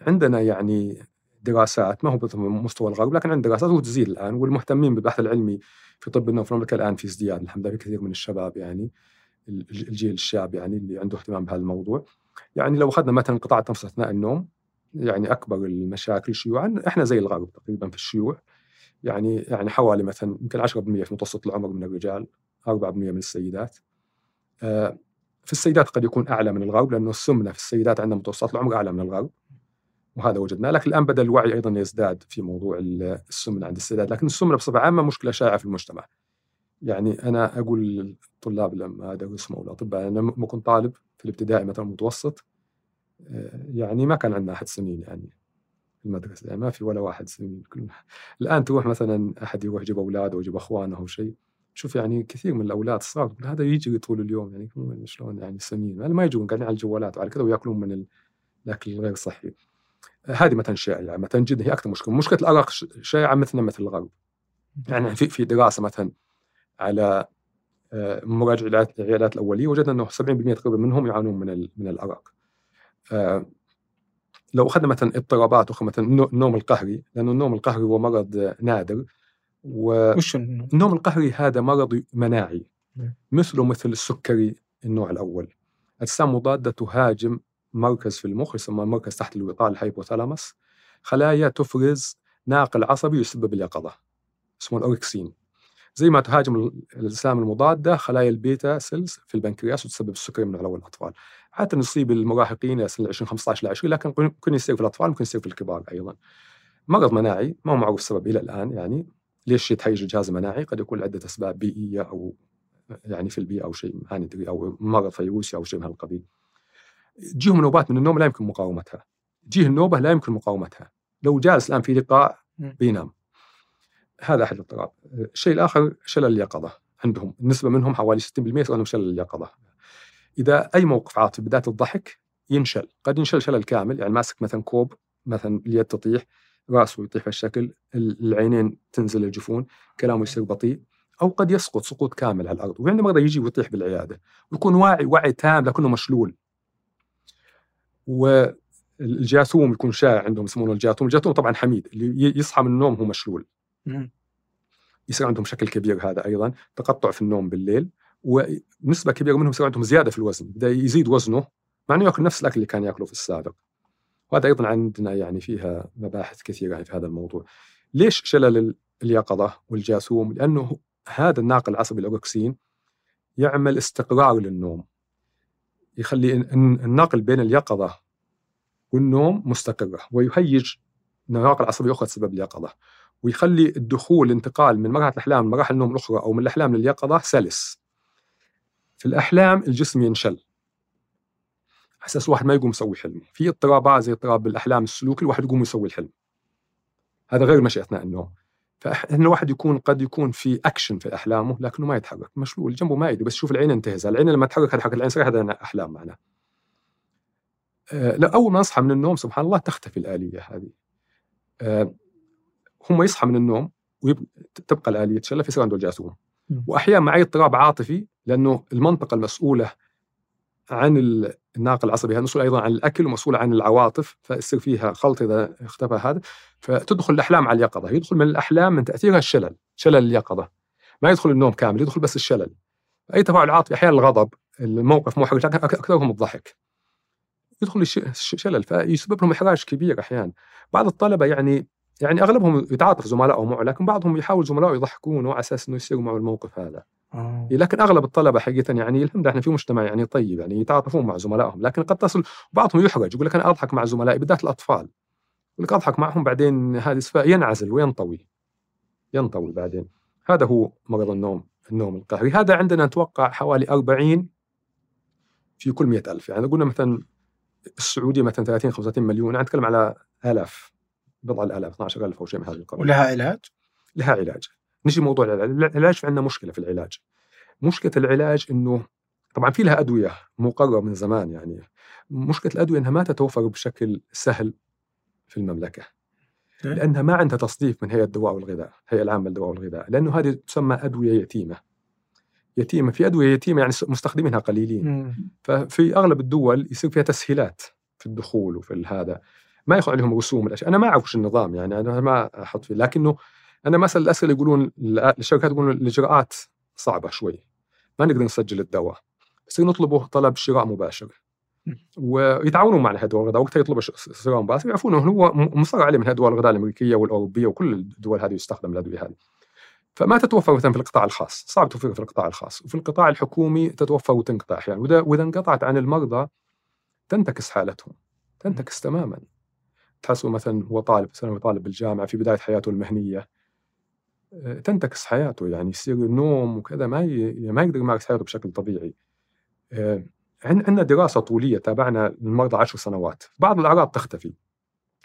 عندنا يعني دراسات ما هو بمستوى الغرب لكن عندنا دراسات وتزيد الآن والمهتمين بالبحث العلمي في طب النوم في المملكه الآن في ازدياد الحمد لله كثير من الشباب يعني الج- الجيل الشاب يعني اللي عنده اهتمام بهذا الموضوع يعني لو أخذنا مثلا قطاع التنفس أثناء النوم يعني أكبر المشاكل شيوعا إحنا زي الغرب تقريبا في الشيوع. يعني يعني حوالي مثلا يمكن 10% في متوسط العمر من الرجال 4% من السيدات. آه، في السيدات قد يكون أعلى من الغرب لأنه السمنة في السيدات عندنا متوسط العمر أعلى من الغرب. وهذا وجدناه. لكن الآن بدأ الوعي أيضا يزداد في موضوع ال- السمنة عند السيدات. لكن السمنة بصفة عامة مشكلة شائعة في المجتمع. يعني أنا أقول للطلاب لما ادرسهم أو الأطباء أنا لما كنت طالب في الابتدائي مثلا المتوسط آه، يعني ما كان عندنا أحد سمين يعني في المدرسة يعني ما في ولا واحد سمين الآن تروح مثلا أحد يروح يجيب أولاده ويجيب أخوانه أو شيء شوف يعني كثير من الأولاد الصغار هذا يجري طول اليوم يعني شلون يعني سمين يعني ما يجون قاعدين على الجوالات وعلى كذا ويأكلون من ال- الأكل الغير صحي. هذه مثلا شائعة مثلا جدا هي أكثر مشكلة. مشكلة الأرق شائعة مثلنا مثل الغرب. يعني في في دراسة مثلا على آه، مراجع العيادات الأولية وجدنا إنه 70% تقريبا منهم يعانون من من الأرق. آه، لو أخذنا مثلا اضطرابات أخرى مثلا النو- النوم القهري لأنه النوم القهري هو مرض نادر و وش النوم؟ النوم القهري هذا مرض مناعي نعم. مثله مثل السكري النوع الأول. أجسام مضادة تهاجم مركز في المخ يسمى مركز تحت الوطاء ال hypothalamus خلايا تفرز ناقل عصبي يسبب اليقظة اسمه ال orexin زي ما تهاجم ال- الأجسام المضادة خلايا ال beta cells في البنكرياس وتسبب السكري من الأول الأطفال. عادة يصيب المراهقين سن 20 15 ل 20 لكن ممكن يصير في الأطفال ممكن يصير في الكبار أيضا. مرض مناعي ما هو معروف السبب إلى الآن يعني ليش يتهيج الجهاز المناعي قد يكون لعدة أسباب بيئية أو يعني في البيئة أو شيء ما ندري أو مرض فيروسي أو شيء من هالقبيل. تجيهم نوبات من النوم لا يمكن مقاومتها. تجيه النوبة لا يمكن مقاومتها. لو جالس الآن في لقاء. بينام. هذا أحد الاضطراب الشيء الآخر شلل اليقظة عندهم. النسبة منهم حوالي 60% يصير عندهم شلل اليقظة. إذا أي موقف عاطفي بداية الضحك ينشل. قد ينشل شلل كامل يعني ماسك مثلا كوب مثلا اليد تطيح رأسه يطيح في الشكل العينين تنزل الجفون كلامه يصير بطيء أو قد يسقط سقوط كامل على الأرض. وعندما مرضى يجي ويطيح بالعيادة ويكون واعي وعي تام لكنه مشلول. والجاثوم يكون شائع عندهم يسمونه الجاثوم. الجاثوم طبعا حميد اللي يصحى من النوم هو مشلول. مم. يصير عندهم شكل كبير هذا أيضا تقطع في النوم بالليل ونسبة كبيرة منهم يصير عندهم زيادة في الوزن. بدا يزيد وزنه مع إنه يأكل نفس الأكل اللي كان يأكله في السابق. وهذا أيضا عندنا يعني فيها مباحث كثيرة يعني في هذا الموضوع. ليش شلل ال- اليقظة والجاثوم؟ لأنه هذا الناقل العصبي الاوروكسين يعمل استقرار للنوم. يخلي ال- ال- الناقل بين اليقظة والنوم مستقرة ويهيج نواقل عصبية أخرى تسبب اليقظة ويخلي الدخول الانتقال من مرحله الأحلام لمراحل النوم الأخرى أو من الأحلام لليقظة سلس. في الأحلام الجسم ينشل. أساس الواحد ما يقوم يسوي حلم. في اضطرابات زي اضطراب الأحلام السلوكي الواحد يقوم يسوي الحلم. هذا غير مشي اثناء النوم. فإن الواحد يكون قد يكون في اكشن في أحلامه لكنه ما يتحرك مشلول جنبه ما يدري بس يشوف العين انتهز العين لما تحرك حركه العين صحيح هذا أحلام معنا. آه، لا أول ما نصحى من النوم سبحان الله تختفي الآلية هذه. آه، هم يصحى من النوم وتبقى الآلية تشلف يصير عنده الجاثوم مم. وأحيانا مع أي اضطراب عاطفي لأنه المنطقة المسؤولة عن ال- الناقل العصبي هذا مسؤول أيضا عن الأكل ومسؤول عن العواطف فيصير فيها خلط إذا اختفى هذا. فتدخل الأحلام على اليقظة يدخل من الأحلام من تأثيرها الشلل شلل اليقظة. ما يدخل النوم كامل يدخل بس الشلل. أي تفاعل عاطفي أحيانا الغضب الموقف محرج لكن أكثرهم الضحك. يدخل الش- الش- شلل فيسبب لهم إحراج كبير أحيانا. بعض الطلبة يعني يعني أغلبهم يتعاطف زملائه معه لكن بعضهم يحاول زملائه يضحكونه على أساس إنه يصير معه الموقف هذا. آه. لكن أغلب الطلبة حقيقة يعني الحمد لله إحنا في مجتمع يعني طيب يعني يتعاطفون مع زملائهم لكن قد تصل بعضهم يحرج يقول لك أنا أضحك مع زملائي بالذات الأطفال. يقول لك أضحك معهم بعدين صفة ينعزل وينطوي. ينطوي بعدين. هذا هو مرض النوم النوم القهري. هذا عندنا نتوقع حوالي 40 في كل مئة ألف. يعني قلنا مثلا السعودية مثلا 30 35 مليون أنا أتكلم على آلاف بضع الآلاف 12000 أو شيء من هذا القبيل ولها علاج؟ لها علاج. نجي موضوع العلاج. العلاج في عندنا مشكلة في العلاج. مشكلة العلاج إنه طبعا في لها أدوية مقررة من زمان يعني. مشكلة الأدوية إنها ما تتوفر بشكل سهل في المملكة. إيه. لأنها ما عندها تصنيف من هيئة الدواء والغذاء، الهيئه العامة للدواء والغذاء، لأنه هذه تسمى أدوية يتيمة. يتيمة في أدوية يتيمة يعني مستخدمينها قليلين، مم. ففي أغلب الدول يصير فيها تسهيلات في الدخول وفي هذا. ما ياخذ عليهم رسوم الأشياء. أنا ما أعرف وش النظام يعني أنا ما أحط فيه. لكنه أنا اسال الأسئلة يقولون الشركات يقولون الإجراءات صعبة شوي. ما نقدر نسجل الدواء. بس نطلبه طلب شراء مباشر. ويتعاونون مع الهيئه الغذاء. وقتها يطلب شراء مباشر. يعرفون إنه هو مصر عليه من هيئه الغذاء الأمريكية والأوروبية وكل الدول هذه يستخدم الأدوية هذه. فما تتوفر مثلا في القطاع الخاص. صعب توفيرها في القطاع الخاص. وفي القطاع الحكومي تتوفر وتنقطع. أحيانا يعني وإذا انقطعت عن المرضى تنتكس حالتهم. تنتكس تماما. تحسوا مثلا هو طالب ثانوي طالب بالجامعة في بداية حياته المهنية. تنتكس حياته يعني يصير النوم وكذا ما ي... ما يقدر يمارس حياته بشكل طبيعي. آه، عندنا دراسة طولية تابعنا المرضى عشر سنوات. بعض الأعراض تختفي.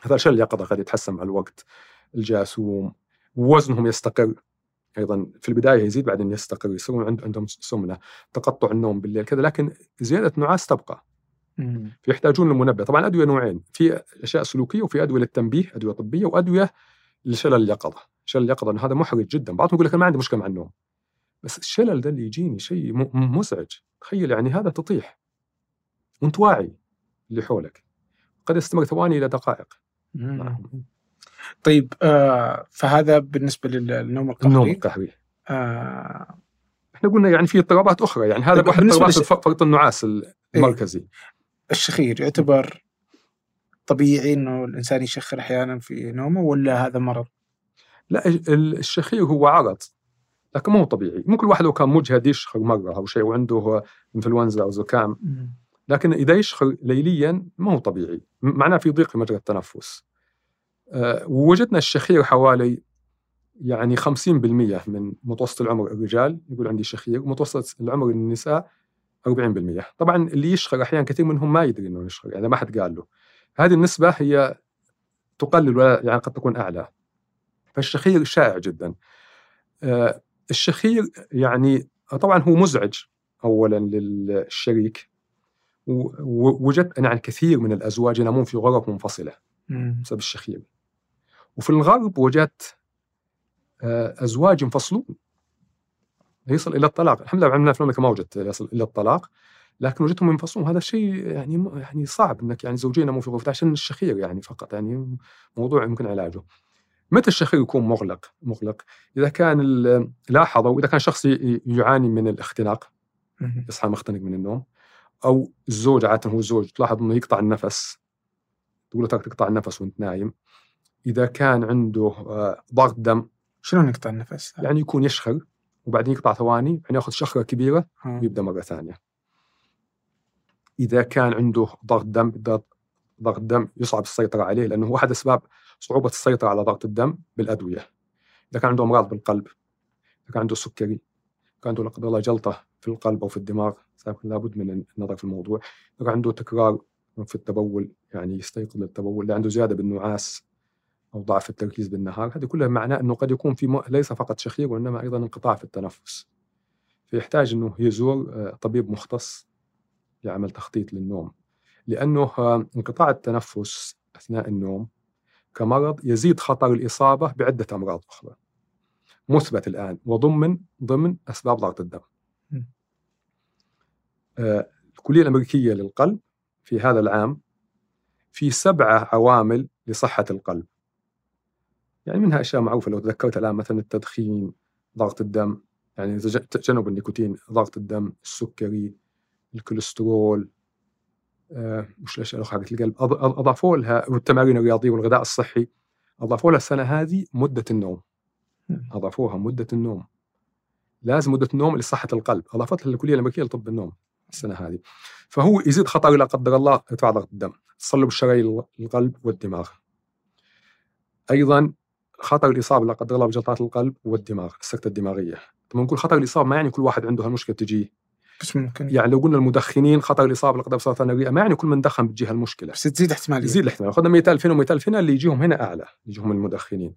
هذا اليقظه قد يتحسن مع الوقت. الجاسوم وزنهم يستقر. أيضا في البداية يزيد بعدين يستقر يصيرون عندهم سمنة تقطع النوم بالليل كذا لكن زيادة نعاس تبقى. فيحتاجون لمنبه. طبعا الادويه نوعين. في أشياء سلوكية وفي أدوية للتنبيه أدوية طبية وأدوية لشلل اليقظه شلل اليقظه إنه هذا محرج جدا. بعضهم يقول لك أنا ما عندي مشكلة مع النوم. بس الشلل ده اللي يجيني شيء مزعج. تخيل يعني هذا تطيح. وأنت واعي اللي حولك. قد يستمر ثواني إلى دقائق. طيب آه فهذا بالنسبة للنوم القهري النوم القهري آه. إحنا قلنا يعني في اضطرابات أخرى. يعني هذا طيب واحد اضطرابات لش- فرط النعاس المركزي. الشخير يعتبر طبيعي إنه الإنسان يشخر أحيانا في نومه ولا هذا مرض؟ لا ال- الشخير هو عرض لكن ما هو طبيعي. مو كل واحد لو كان مجهد يشخر مرة أو شيء وعنده انفلونزا أو زكام. لكن إذا يشخر ليليا ما هو طبيعي معناه في ضيق في مجرى التنفس. أه ووجدنا الشخير حوالي يعني 50% من متوسط العمر الرجال يقول عندي شخير ومتوسط العمر النساء 40% طبعا اللي يشخر أحيانا كثير منهم ما يدري إنه يشخر يعني ما حد قال له. هذه النسبة هي تقلل ولا يعني قد تكون أعلى. فالشخير شائع جدا. أه الشخير يعني طبعا هو مزعج اولا للشريك ووجدت أنا عن كثير من الأزواج ينامون في غرف منفصلة. بسبب الشخير. وفي الغرب وجدت آه، أزواج ينفصلون. يصل إلى الطلاق. الحمد لله عندنا في المملكه ما وجدت يصل إلى الطلاق لكن وجدتهم ينفصلون. هذا شيء يعني يعني صعب إنك يعني زوجين ينامون في غرفه عشان الشخير يعني فقط يعني موضوع يمكن علاجه. متى الشخير يكون مغلق مغلق إذا كان لاحظوا إذا كان شخص يعاني من الاختناق. يصحى مختنق من النوم أو الزوج عادة هو الزوج تلاحظ إنه يقطع النفس تقول له تقطع النفس وأنت نايم إذا كان عنده آه، ضغط دم شلون يقطع النفس؟ يعني يكون يشخر وبعدين يقطع ثواني بعدين يأخذ شخرة كبيرة. ويبدأ مرة ثانية إذا كان عنده ضغط دم ضغط دم يصعب السيطرة عليه لأنه هو أحد أسباب صعوبة السيطرة على ضغط الدم بالأدوية. إذا كان عنده أمراض بالقلب إذا كان عنده سكري إذا كان عنده لا قدر الله جلطة في القلب أو في الدماغ لابد من النظر في الموضوع. إذا كان عنده تكرار في التبول يعني يستيقظ للتبول إذا عنده زيادة بالنعاس أو ضعف التركيز بالنهار هذه كلها معناه إنه قد يكون في م... ليس فقط شخير وإنما أيضا انقطاع في التنفس. فيحتاج إنه يزور آه، طبيب مختص يعمل تخطيط للنوم. لأنه آه، انقطاع التنفس أثناء النوم كمرض يزيد خطر الإصابة بعدة أمراض أخرى. مثبت الآن وضمن ضمن أسباب ضغط الدم. آه، الكلية الأمريكية للقلب في هذا العام في سبعة عوامل لصحة القلب. يعني منها أشياء معروفة لو تذكرت الآن مثلا التدخين ضغط الدم يعني تج- تجنب النيكوتين ضغط الدم السكري الكوليسترول آه، وش الاشياء الاخرى حقت القلب. أضافوا لها والتمارين الرياضية والغذاء الصحي أضافوا لها السنة هذه مدة النوم. مم. أضافوها مدة النوم. لازم مدة النوم لصحة القلب. اضافتها الكلية الأمريكية لطب النوم السنة هذه. فهو يزيد خطر لا قدر الله ارتفاع ضغط الدم تصلب الشرايين القلب والدماغ. أيضا خطر الإصابة لا قدر الله بجلطات القلب والدماغ السكتة الدماغية. طبعا نقول خطر الإصابة ما يعني كل واحد عنده هالمشكلة تجيه؟ بس ممكن؟ يعني لو قلنا المدخنين خطر الإصابة بالقضاء بسرطان الرئه ما يعني كل من دخن بتجيها المشكلة؟ بس تزيد احتمالية. يزيد الاحتمال. خذنا 100000 هنا و100000 هنا اللي يجيهم هنا أعلى يجيهم المدخنين.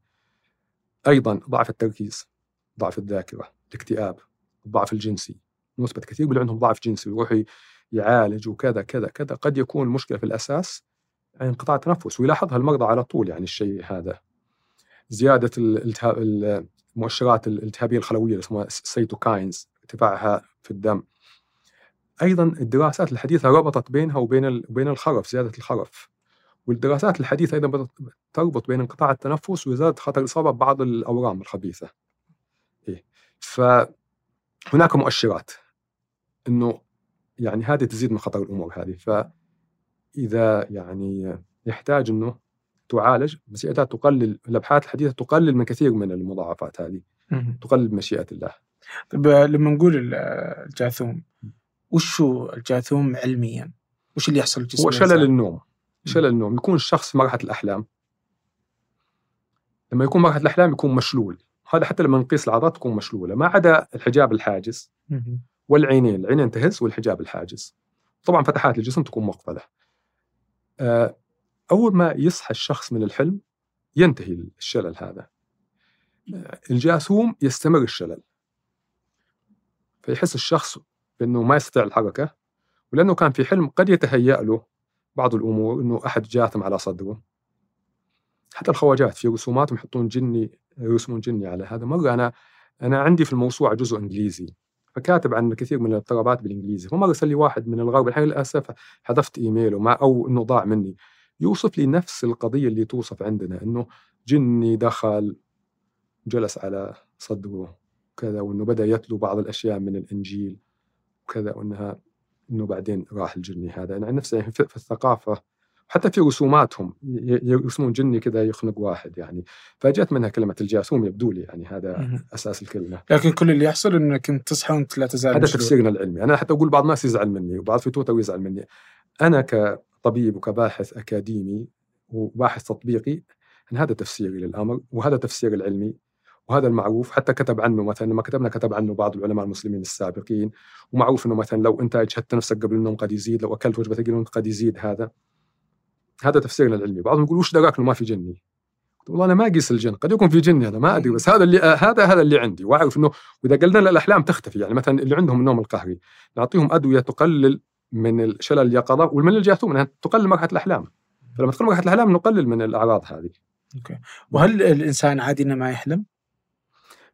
أيضا ضعف التركيز ضعف الذاكرة الاكتئاب الضعف الجنسي. نسبة كثير من عندهم ضعف جنسي ويروح يعالج وكذا كذا كذا. قد يكون المشكلة في الأساس انقطاع التنفس ويلاحظها المرضى على طول يعني الشيء هذا. زيادة الالتهاب المؤشرات الالتهابية الخلوية اللي اسمها السيتوكاينز ارتفاعها في الدم. أيضا الدراسات الحديثة ربطت بينها وبين وبين الخرف زيادة الخرف والدراسات الحديثة أيضا تربط بين انقطاع التنفس وزياده خطر الاصابه ببعض الأورام الخبيثة. إيه؟ فهناك مؤشرات إنه يعني هذه تزيد من خطر الأمور هذه فاذا يعني يحتاج إنه تعالج بس تقلل الأبحاث الحديثة تقلل من كثير من المضاعفات هذه تقلل بمشيئه الله. طيب لما نقول الجاثوم وش هو الجاثوم علميا؟ وش اللي يحصل في هو شلل النوم شلل النوم. يكون الشخص في مرحله الأحلام. لما يكون مرحله الأحلام يكون مشلول. هذا حتى لما نقيس العضلات تكون مشلولة. ما عدا الحجاب الحاجز والعينين. العينين تهز والحجاب الحاجز. طبعا فتحات الجسم تكون مقفله آه، أول ما يصحى الشخص من الحلم ينتهي الشلل هذا. آه، الجاثوم يستمر الشلل. فيحس الشخص بانه ما يستطيع الحركه ولأنه كان في حلم قد يتهيأ له بعض الأمور إنه أحد جاثم على صدره. حتى الخواجات في رسوماتهم يحطون جني يرسمون جني على هذا. مرة أنا أنا عندي في الموسوعة جزء إنجليزي فكاتب عن كثير من الاضطرابات بالإنجليزي فمره ارسل لي واحد من الغرب. الحين للأسف حذفت ايميله ما أو إنه ضاع مني. يوصف لي نفس القضية اللي توصف عندنا إنه جني دخل جلس على صدره كذا وإنه بدأ يتلو بعض الأشياء من الإنجيل. وكذا وإنها إنه بعدين راح الجني هذا. يعني نفسه في الثقافة حتى في رسوماتهم يرسمون جني كذا يخنق واحد يعني. فجت منها كلمة الجاسوم يبدو لي يعني هذا أساس الكلمة. لكن كل اللي يحصل إنك أنت تصحى وانت لا تزال هذا تفسيرنا العلمي. أنا حتى أقول بعض الناس يزعل مني وبعض في تويتر يزعل مني. أنا كطبيب وكباحث أكاديمي وباحث تطبيقي هذا تفسيري للأمر وهذا تفسير العلمي وهذا المعروف حتى كتب عنه مثلا لما كتبنا كتب عنه بعض العلماء المسلمين السابقين ومعروف إنه مثلا لو أنت أجهدت نفسك قبل النوم قد يزيد لو أكلت وجبة ثقيله قد يزيد هذا. هذا تفسيرنا العلمي. بعضهم يقول وش دراك إنه ما في جني؟ والله أنا ما أقيس الجن قد يكون في جني أنا ما أدري بس هذا اللي هذا هذا اللي عندي. وأعرف إنه واذا قلنا الأحلام تختفي. يعني مثلا اللي عندهم النوم القهري نعطيهم أدوية تقلل من شلل اليقظه ومن الجاثوم انها تقلل مرحلة الأحلام. فلما تقلل مرحلة الأحلام نقلل من الأعراض هذه. أوكي. وهل الإنسان عادي إنه ما يحلم؟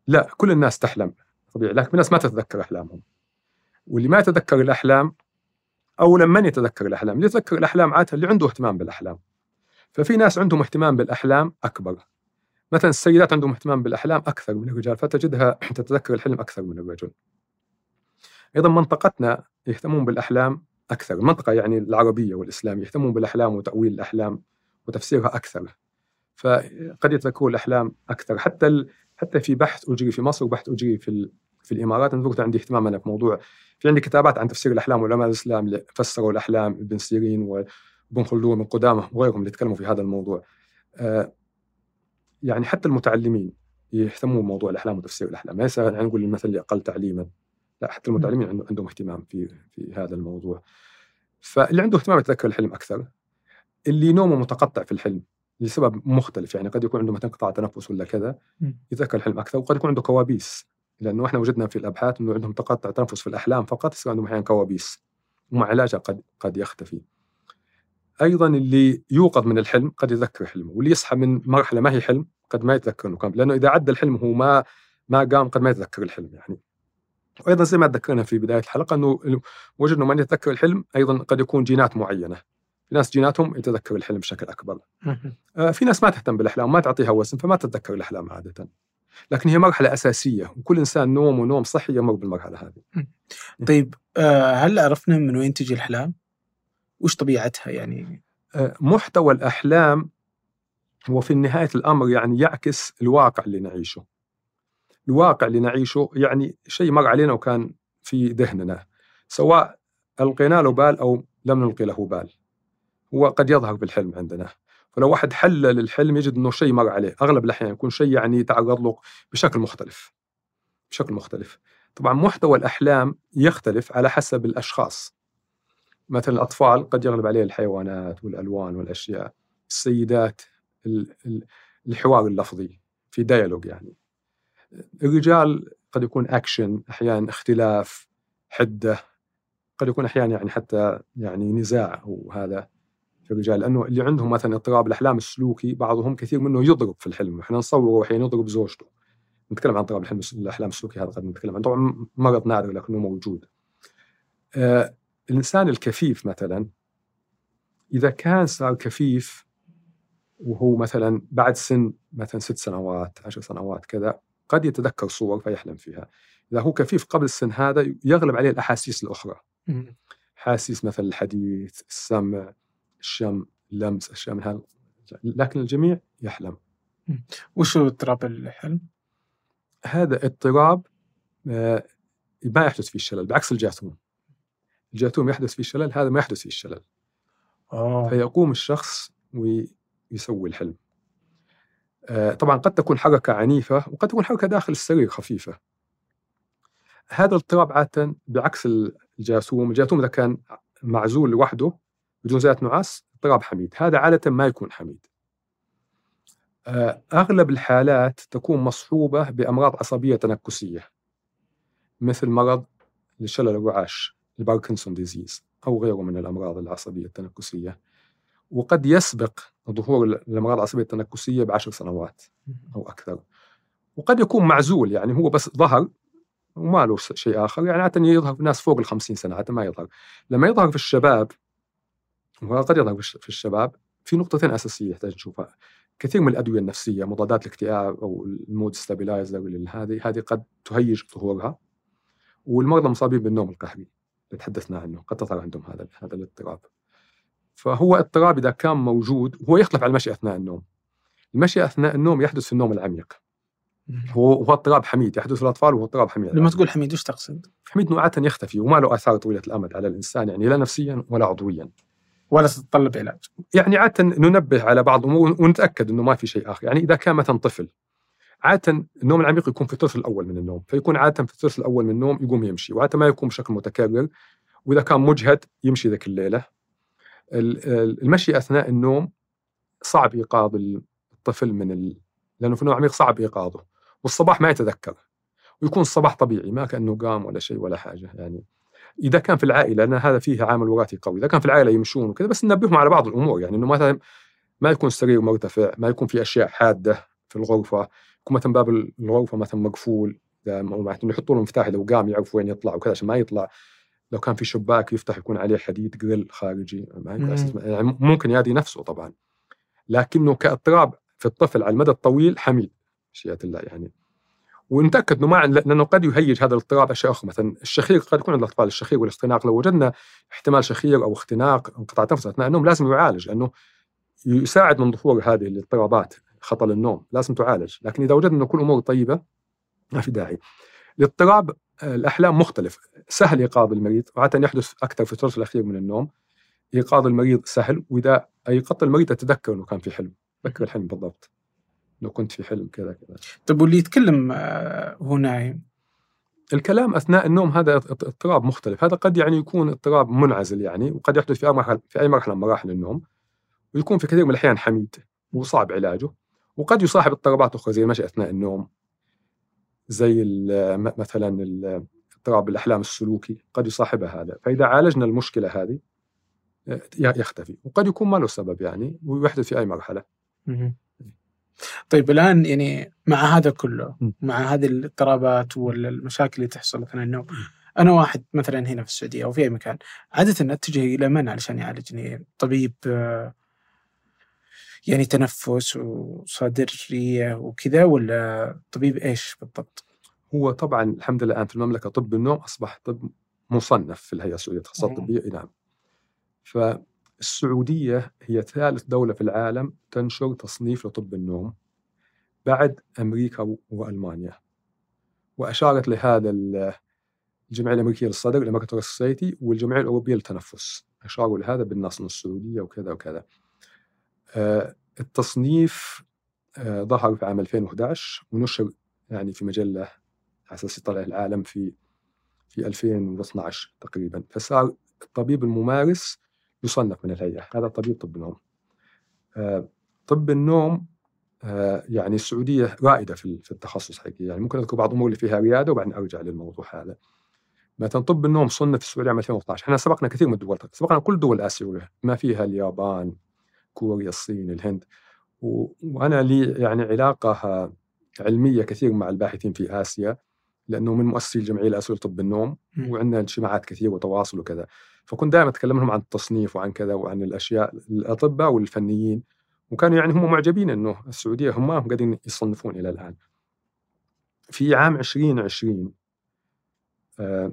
لا كل الناس تحلم طبيعي لكن في ناس ما تتذكر أحلامهم. واللي ما يتذكر الأحلام اولا من يتذكر الأحلام؟ اللي يتذكر الأحلام عادة اللي عنده اهتمام بالأحلام. ففي ناس عندهم اهتمام بالأحلام أكبر. مثلا السيدات عندهم اهتمام بالأحلام أكثر من الرجال فتجدها تتذكر الحلم أكثر من الرجل. أيضا منطقتنا يهتمون بالأحلام أكثر. المنطقة يعني العربية والاسلام يهتمون بالأحلام وتأويل الأحلام وتفسيرها أكثر. فقد يتذكرون الأحلام أكثر. حتى حتى في بحث أجري في مصر وبحث أجري في في الإمارات أنا عندي اهتمام أنا في موضوع في عندي كتابات عن تفسير الأحلام وعلماء الإسلام اللي فسروا الأحلام ابن سيرين وابن خلدون من قدامة وغيرهم اللي تكلموا في هذا الموضوع. آه يعني حتى المتعلمين يهتمون بموضوع الأحلام وتفسير الأحلام، ليس يعني نقول المثل اللي أقل تعليما لا حتى المتعلمين عندهم اهتمام في في هذا الموضوع. فاللي عنده اهتمام يتذكر الحلم أكثر. اللي نومه متقطع في الحلم لسبب مختلف يعني قد يكون عنده مثلا قطاع تنفس ولا كذا يتذكر الحلم أكثر وقد يكون عنده كوابيس لأنه إحنا وجدنا في الأبحاث إنه عندهم تقطع تنفس في الأحلام فقط يصير عندهم أحيانا كوابيس ومع علاجها قد قد يختفي. أيضا اللي يوقظ من الحلم قد يتذكر حلمه واللي يصحى من مرحلة ما هي حلم قد ما يتذكر إنه كان لأنه إذا عدى الحلم هو ما ما قام قد ما يتذكر الحلم يعني. وأيضا زي ما تذكرنا في بداية الحلقة إنه وجدنا من يتذكر الحلم أيضا قد يكون جينات معينة. في ناس جيناتهم يتذكر الحلم بشكل أكبر. آه في ناس ما تهتم بالأحلام ما تعطيها وزن فما تتذكر الأحلام عادة. لكن هي مرحلة أساسية وكل إنسان نوم ونوم صحي يمر بالمرحلة هذه. طيب آه، هل عرفنا من وين تجي الأحلام؟ وش طبيعتها يعني؟ آه، محتوى الأحلام هو في نهاية الأمر يعني يعكس الواقع اللي نعيشه. الواقع اللي نعيشه يعني شيء مر علينا وكان في ذهننا سواء القينا له بال أو لم نلقي له بال. هو قد يظهر بالحلم عندنا. فلو واحد حلل الحلم يجد إنه شيء مر عليه. أغلب الأحيان يكون شيء يعني يتعرض له بشكل مختلف. بشكل مختلف. طبعا محتوى الأحلام يختلف على حسب الأشخاص. مثلا الأطفال قد يغلب عليه الحيوانات والألوان والأشياء. السيدات ال- ال- الحوار اللفظي في ديالوج يعني. الرجال قد يكون أكشن أحيانا اختلاف حدة. قد يكون أحيانا يعني حتى يعني نزاع وهذا. في الرجال لأنه اللي عندهم مثلا اضطراب الأحلام السلوكي بعضهم كثير منه يضرب في الحلم. إحنا نصوره أحيانا يضرب زوجته. نتكلم عن اضطراب الحلم الأحلام السلوكي هذا قد نتكلم عنه. طبعا مرض نادر لكنه موجود. آه الإنسان الكفيف مثلا إذا كان صار كفيف وهو مثلا بعد سن مثلا ست سنوات عشر سنوات كذا قد يتذكر صور فيحلم فيها. إذا هو كفيف قبل السن هذا يغلب عليه الأحاسيس الأخرى. مم. حاسيس مثل الحديث السمع الشم اللمس أشياء من هذا لكن الجميع يحلم. وش هو اضطراب الحلم؟ هذا اضطراب آه، ما يحدث فيه الشلل بعكس الجاثوم. الجاثوم يحدث فيه الشلل هذا ما يحدث فيه الشلل. آه. فيقوم الشخص ويسوي الحلم. آه، طبعا قد تكون حركة عنيفة وقد تكون حركة داخل السرير خفيفة. هذا الاضطراب عادة بعكس الجاثوم الجاثوم إذا كان معزول لوحده زيادة نعاس اضطراب حميد. هذا عادة ما يكون حميد. آه، أغلب الحالات تكون مصحوبة بأمراض عصبية تنكسية مثل مرض الشلل الرعاش ال Parkinson disease أو غيره من الأمراض العصبية التنكسية. وقد يسبق ظهور الأمراض العصبية التنكسية بعشر سنوات أو أكثر. وقد يكون معزول يعني هو بس ظهر وما له شيء آخر. يعني عادة يظهر في ناس فوق الخمسين سنة عادة ما يظهر. لما يظهر في الشباب وقد يظهر في الشباب. في نقطتين أساسية يحتاج نشوفها. كثير من الأدوية النفسية مضادات الاكتئاب أو ال mood stabilizer هذه هذه قد تهيج ظهورها. والمرضى المصابين بالنوم القهري اللي تحدثنا عنه قد تظهر عندهم هذا هذا الاضطراب. فهو اضطراب إذا كان موجود هو يختلف عن المشي أثناء النوم. المشي أثناء النوم يحدث في النوم العميق. هو هو اضطراب حميد يحدث في الأطفال وهو اضطراب حميد. لما تقول حميد وش تقصد؟ حميد انه عاده يختفي وما له آثار طويلة الأمد على الإنسان يعني لا نفسيا ولا عضويا. ولا تتطلب علاج. يعني عادة ننبه على بعض ونتأكد إنه ما في شيء آخر. يعني إذا كان مثلا طفل عادة النوم العميق يكون في الثلث الأول من النوم فيكون عادة في الثلث الأول من النوم يقوم يمشي وعادة ما يكون بشكل متكرر وإذا كان مجهد يمشي ذيك الليلة. المشي أثناء النوم صعب إيقاظ الطفل من ال... لأنه في النوم العميق صعب إيقاظه والصباح ما يتذكر ويكون الصباح طبيعي ما كأنه قام ولا شيء ولا حاجة يعني إذا كان في العائلة لأن هذا فيه عامل وراثي قوي إذا كان في العائلة يمشون وكذا بس ننبههم على بعض الأمور. يعني إنه مثلا ما يكون السرير مرتفع ما يكون في أشياء حادة في الغرفة يكون مثلا باب الغرفة مثلا مقفول معناته يحطوا له مفتاح لو قام يعرف وين يطلع وكذا عشان ما يطلع. لو كان في شباك يفتح يكون عليه حديد جريل خارجي يعني ممكن يادي نفسه طبعا. لكنه كاضطراب في الطفل على المدى الطويل حميد مشيئة الله يعني. ونتأكد إنه ما لأنه قد يهيج هذا الاضطراب أشياء أخرى. مثلا الشخير قد يكون عند الأطفال الشخير والاختناق لو وجدنا احتمال شخير أو اختناق انقطاع تنفس أثناء النوم لازم يعالج لأنه يساعد من ظهور هذه الاضطرابات خطل النوم لازم تعالج. لكن إذا وجدنا إنه كل امور طيبة ما في داعي. الاضطراب الأحلام مختلف. سهل إيقاظ المريض وعادة يحدث أكثر في الثلث الأخير من النوم. إيقاظ المريض سهل وإذا ايقظت المريض أتذكر إنه كان في حلم. تذكر الحلم بالضبط. لو كنت في حلم كذا كذا. طيب واللي يتكلم وهو نايم الكلام أثناء النوم هذا اضطراب مختلف. هذا قد يعني يكون اضطراب منعزل يعني وقد يحدث في أي مرحلة في أي مرحلة من مراحل النوم ويكون في كثير من الأحيان حميد وصعب علاجه وقد يصاحب اضطرابات أخرى زي المشي أثناء النوم زي مثلا اضطراب الأحلام السلوكي قد يصاحبها هذا. فإذا عالجنا المشكلة هذه يختفي وقد يكون ما له سبب يعني ويحدث في أي مرحلة. طيب الآن يعني مع هذا كله مع هذه الاضطرابات والمشاكل اللي تحصل اثناء النوم أنا واحد مثلا هنا في السعودية أو في أي مكان عادة أتجه إلى من علشان يعالجني طبيب يعني تنفس وصدرية وكذا ولا طبيب إيش بالضبط؟ هو طبعا الحمد لله الان في المملكة طب النوم أصبح طب مصنف في الهيئة السعودية للتخصصات الطبية نعم. فالسعوديه هي ثالث دولة في العالم تنشر تصنيف لطب النوم بعد أمريكا وألمانيا. وأشارت لهذا الجمعية الأمريكية للصدر الامريكان سوسايتي والجمعية الأوروبية للتنفس. أشاروا لهذا بالنص السعودية وكذا وكذا. آه التصنيف آه ظهر في عام 2011 ونشر يعني في مجلة على أساس يطلع العالم في في 2012 تقريبا. فصار الطبيب الممارس يصنف من الهيئة. هذا طبيب طب النوم. آه، طب النوم آه، يعني السعودية رائدة في في التخصص حقيقي. يعني ممكن أذكر بعض الأمور اللي فيها ريادة وبعدين أرجع للموضوع هذا. مثلا طب النوم صنف في السعودية عام 2012 إحنا سبقنا كثير من الدول سبقنا كل دول آسيوية. ما فيها اليابان كوريا الصين الهند. و... وأنا لي يعني علاقة علمية كثير مع الباحثين في آسيا لأنه من مؤسسي الجمعية الاسيويه لطب النوم. وعندنا اجتماعات كثير وتواصل وكذا. فكنت دائما أتكلم لهم عن التصنيف وعن كذا وعن الأشياء الأطباء والفنيين وكانوا يعني هم معجبين إنه السعودية هم قاعدين يصنفون إلى الآن. في عام 2020 آه،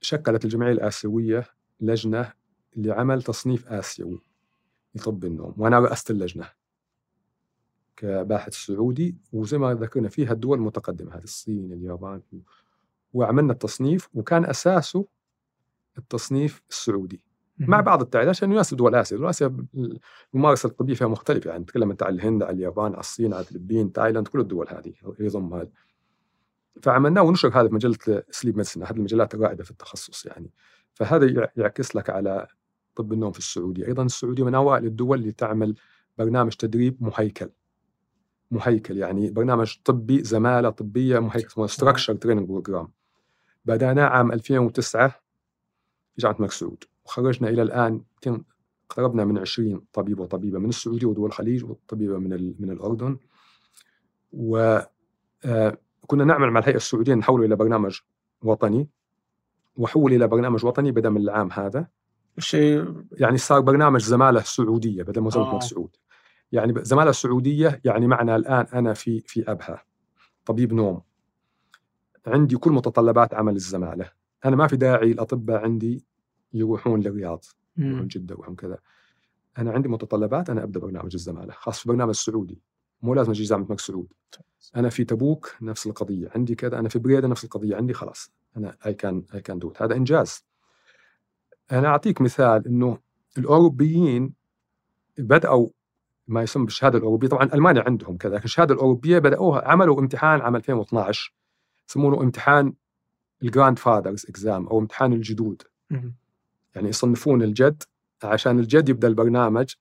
شكلت الجمعية الآسيوية لجنة لعمل تصنيف آسيوي لطب النوم وأنا رأست اللجنة كباحث سعودي وزي ما ذكرنا فيها الدول المتقدمة هذه الصين اليابان وعملنا التصنيف وكان أساسه التصنيف السعودي. مع بعض التعديلات عشان يناسب دول اسيا، دول اسيا الممارسة الطبية فيها مختلفة. يعني نتكلم انت عن الهند على اليابان على الصين على الفلبين تايلاند كل الدول هذه يضم هذا فعملناه ونشر هذا في مجلة Sleep Medicine احد المجلات الرائدة في التخصص يعني. فهذا يعكس لك على طب النوم في السعودية، أيضا السعودية من أوائل الدول اللي تعمل برنامج تدريب مهيكل. مهيكل يعني برنامج طبي زمالة طبية مهيكل اسمه structured training program بدأناه عام 2009 الملك سعود وخرجنا إلى الآن اقتربنا من 20 طبيب وطبيبة من السعودية ودول الخليج وطبيبة من من الأردن. و آه، كنا نعمل مع الهيئة السعودية نحوله إلى برنامج وطني. وحول إلى برنامج وطني بدا من العام هذا. شيء يعني صار برنامج زمالة سعودية بدل ما آه. سعود يعني زمالة سعودية يعني معنا الآن أنا في في أبها. طبيب نوم. عندي كل متطلبات عمل الزمالة. أنا ما في داعي الاطباء عندي يروحون للرياض يروحون جدة يروحون كذا. أنا عندي متطلبات أنا أبدأ برنامج الزمالة خاص في برنامج السعودي. مو لازم أجي جامعة الملك سعود. أنا في تبوك نفس القضية عندي كذا أنا في بريده نفس القضية عندي خلاص. أنا I can I can do it هذا إنجاز. أنا أعطيك مثال إنه الأوروبيين بدأوا ما يسمى بالشهادة الأوروبية طبعا ألمانيا عندهم كذا لكن الشهادة الأوروبية بدأوها عملوا امتحان عام 2012 يسمونه امتحان ال grandfathers exam أو امتحان الجدود. يعني يصنفون الجد عشان الجد يبدأ البرنامج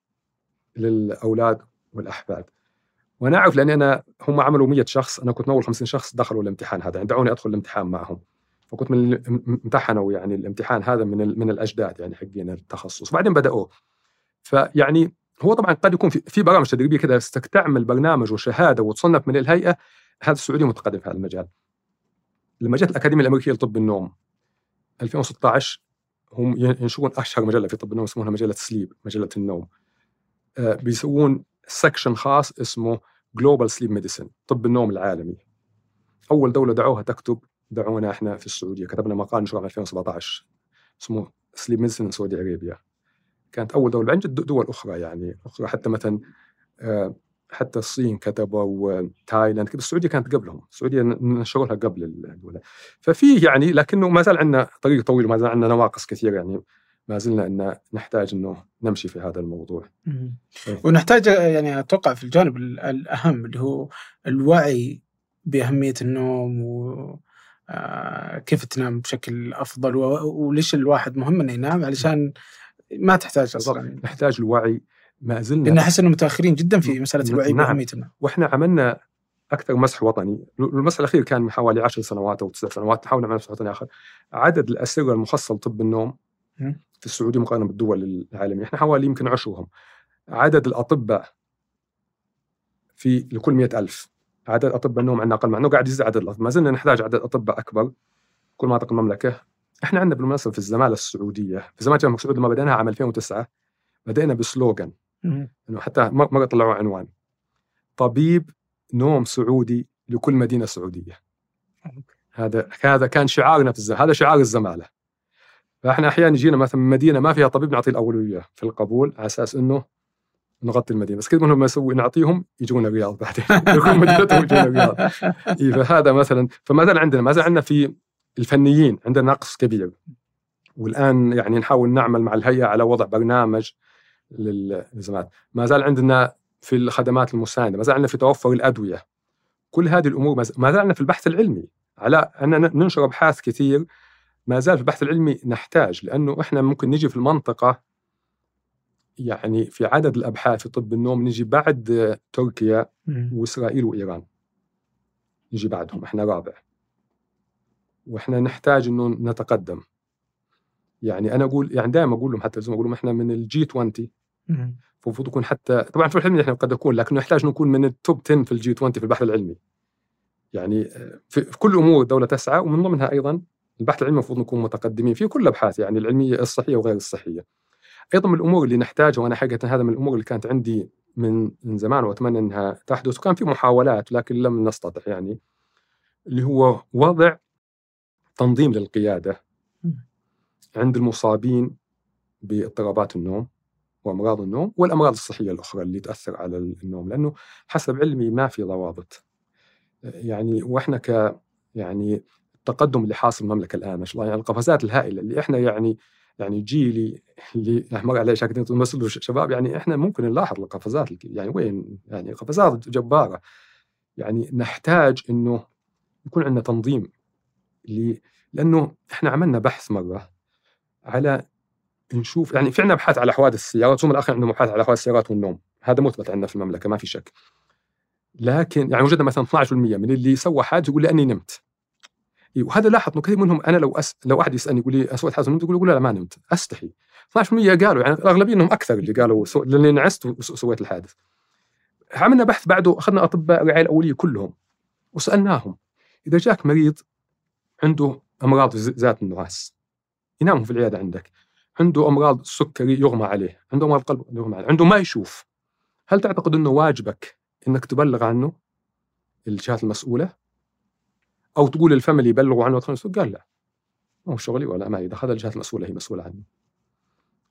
للأولاد والأحفاد. وأنا اعرف لاني أنا هم عملوا 100 شخص أنا كنت من أول 50 شخص دخلوا الامتحان هذا يعني دعوني أدخل الامتحان معهم. فكنت من امتحنوا يعني الامتحان هذا من من الأجداد يعني حقين التخصص. وبعدين بدأوه. فيعني هو طبعا قد يكون في برامج تدريبية كذا تعمل برنامج وشهادة وتصنف من الهيئة هذا السعوديه متقدم في هذا المجال. لما جت الاكاديميه الامريكيه لطب النوم. 2016 هم ينشرون أشهر مجلة في طب النوم اسمها مجلة Sleep مجلة النوم. آه، بيسوون section خاص اسمه Global Sleep Medicine طب النوم العالمي. أول دولة دعوها تكتب دعونا إحنا في السعودية. كتبنا مقال نشره 2017 اسمه Sleep Medicine Saudi Arabia كانت أول دولة بعدين دول أخرى يعني أخرى حتى مثلا آه، حتى الصين كتبوا وتايلاند السعودية كانت قبلهم السعودية نشروا لها قبل الدولة. ففي يعني لكنه ما زال عندنا طريق طويل وما زال عندنا نواقص كثير يعني ما زلنا إن نحتاج إنه نمشي في هذا الموضوع. إيه. ونحتاج يعني أتوقع في الجانب الأهم اللي هو الوعي بأهمية النوم و آه، كيف تنام بشكل أفضل وليش الواحد مهم إنه ينام علشان ما تحتاج أصلا. نحتاج الوعي ما زلنا لأن أحس انه متأخرين جدا في مسألة الوعي نعم. وإحنا عملنا أكثر مسح وطني، المسح الأخير كان من حوالي 10 سنوات أو 9 سنوات نحاول نعمل مسح وطني آخر. عدد الأسرة المخصصة لطب النوم في السعودية مقارنة بالدول العالمية، إحنا حوالي يمكن عشرهم. عدد الأطباء في لكل مئة ألف. عدد أطباء النوم عندنا أقل مع أنه قاعد يزيد عدد الأطباء. ما زلنا نحتاج عدد أطباء أكبر. كل مناطق المملكة. إحنا عندنا بالمناسبة في الزمالة السعودية في زمالة الجامعة السعودية لما بدأناها عام 2009 بدأنا بسلوغان. إنه حتى مرة طلعوا عنوان. طبيب نوم سعودي لكل مدينة سعودية. هذا هذا كان شعارنا في الزمالة هذا شعار الزمالة. فإحنا أحيانا يجينا مثلا من مدينة ما فيها طبيب نعطيه الاولويه في القبول على أساس إنه نغطي المدينة. بس كذا منهم ما يسوي نعطيهم يجون الرياض بعدين. يكون مدينتهم يجون الرياض إيه فهذا مثلا فما زال عندنا ما زال عندنا في الفنيين عندنا نقص كبير. والآن يعني نحاول نعمل مع الهيئة على وضع برنامج للزمات ما زال عندنا في الخدمات المساندة ما زال عندنا في توفر الأدوية. كل هذه الأمور ما زال عندنا في البحث العلمي. على أننا ننشر أبحاث كثير ما زال في البحث العلمي نحتاج لأنه إحنا ممكن نجي في المنطقة يعني في عدد الأبحاث في طب النوم نجي بعد تركيا وإسرائيل وإيران. نجي بعدهم إحنا رابع. وإحنا نحتاج إنه نتقدم. يعني أنا أقول يعني دائما أقول لهم حتى أقول لهم إحنا من ال G 20 المفروض يكون حتى طبعا في الحلم إحنا قد نكون لكن نحتاج نكون من ال top 10 في ال G 20 في البحث العلمي. يعني في, في كل أمور الدولة تسعى ومن ضمنها أيضا البحث العلمي المفروض نكون متقدمين في كل الابحاث يعني العلمية الصحية وغير الصحية. أيضا من الأمور اللي نحتاجها وأنا حقيقة هذا من الأمور اللي كانت عندي من من زمان وأتمنى إنها تحدث وكان في محاولات لكن لم نستطع يعني اللي هو وضع تنظيم للقيادة. عند المصابين باضطرابات النوم وأمراض النوم والأمراض الصحية الأخرى اللي تأثر على النوم لأنه حسب علمي ما في ضوابط. يعني وإحنا ك يعني التقدم اللي حاصل المملكة الآن ما شاء الله يعني القفزات الهائلة اللي إحنا يعني يعني جيلي اللي مر عليه شاكر مسؤول شباب يعني إحنا ممكن نلاحظ القفزات يعني وين؟ يعني قفزات جبارة. يعني نحتاج إنه يكون عندنا تنظيم لأنه إحنا عملنا بحث مرة على نشوف يعني في عندنا أبحاث على حوادث السيارات ثم الآخر عندنا أبحاث على حوادث السيارات والنوم. هذا مثبت عندنا في المملكة ما في شك. لكن يعني وجدنا مثلا 12% من اللي سوى حادث يقول لاني نمت. وهذا لاحظ إنه كثير منهم أنا لو أس... لو أحد يسألني يقول لي اسوء حادث نمت يقول لا ما نمت أستحي. 12% قالوا يعني الأغلبية إنهم أكثر اللي قالوا سو... لأني نعست وسويت الحادث. عملنا بحث بعده أخذنا أطباء الرعايه الأولية كلهم وسألناهم. إذا جاك مريض عنده أمراض زيادة النعاس ينام في العيادة عندك. عنده أمراض السكري يغمى عليه عنده أمراض قلب يغمى عليه عنده ما يشوف. هل تعتقد إنه واجبك إنك تبلغ عنه الجهات المسؤولة؟ أو تقول لل family يبلغوا عنه قال لا. مو شغلي ولا ما هذا الجهات المسؤولة هي مسؤولة عنه.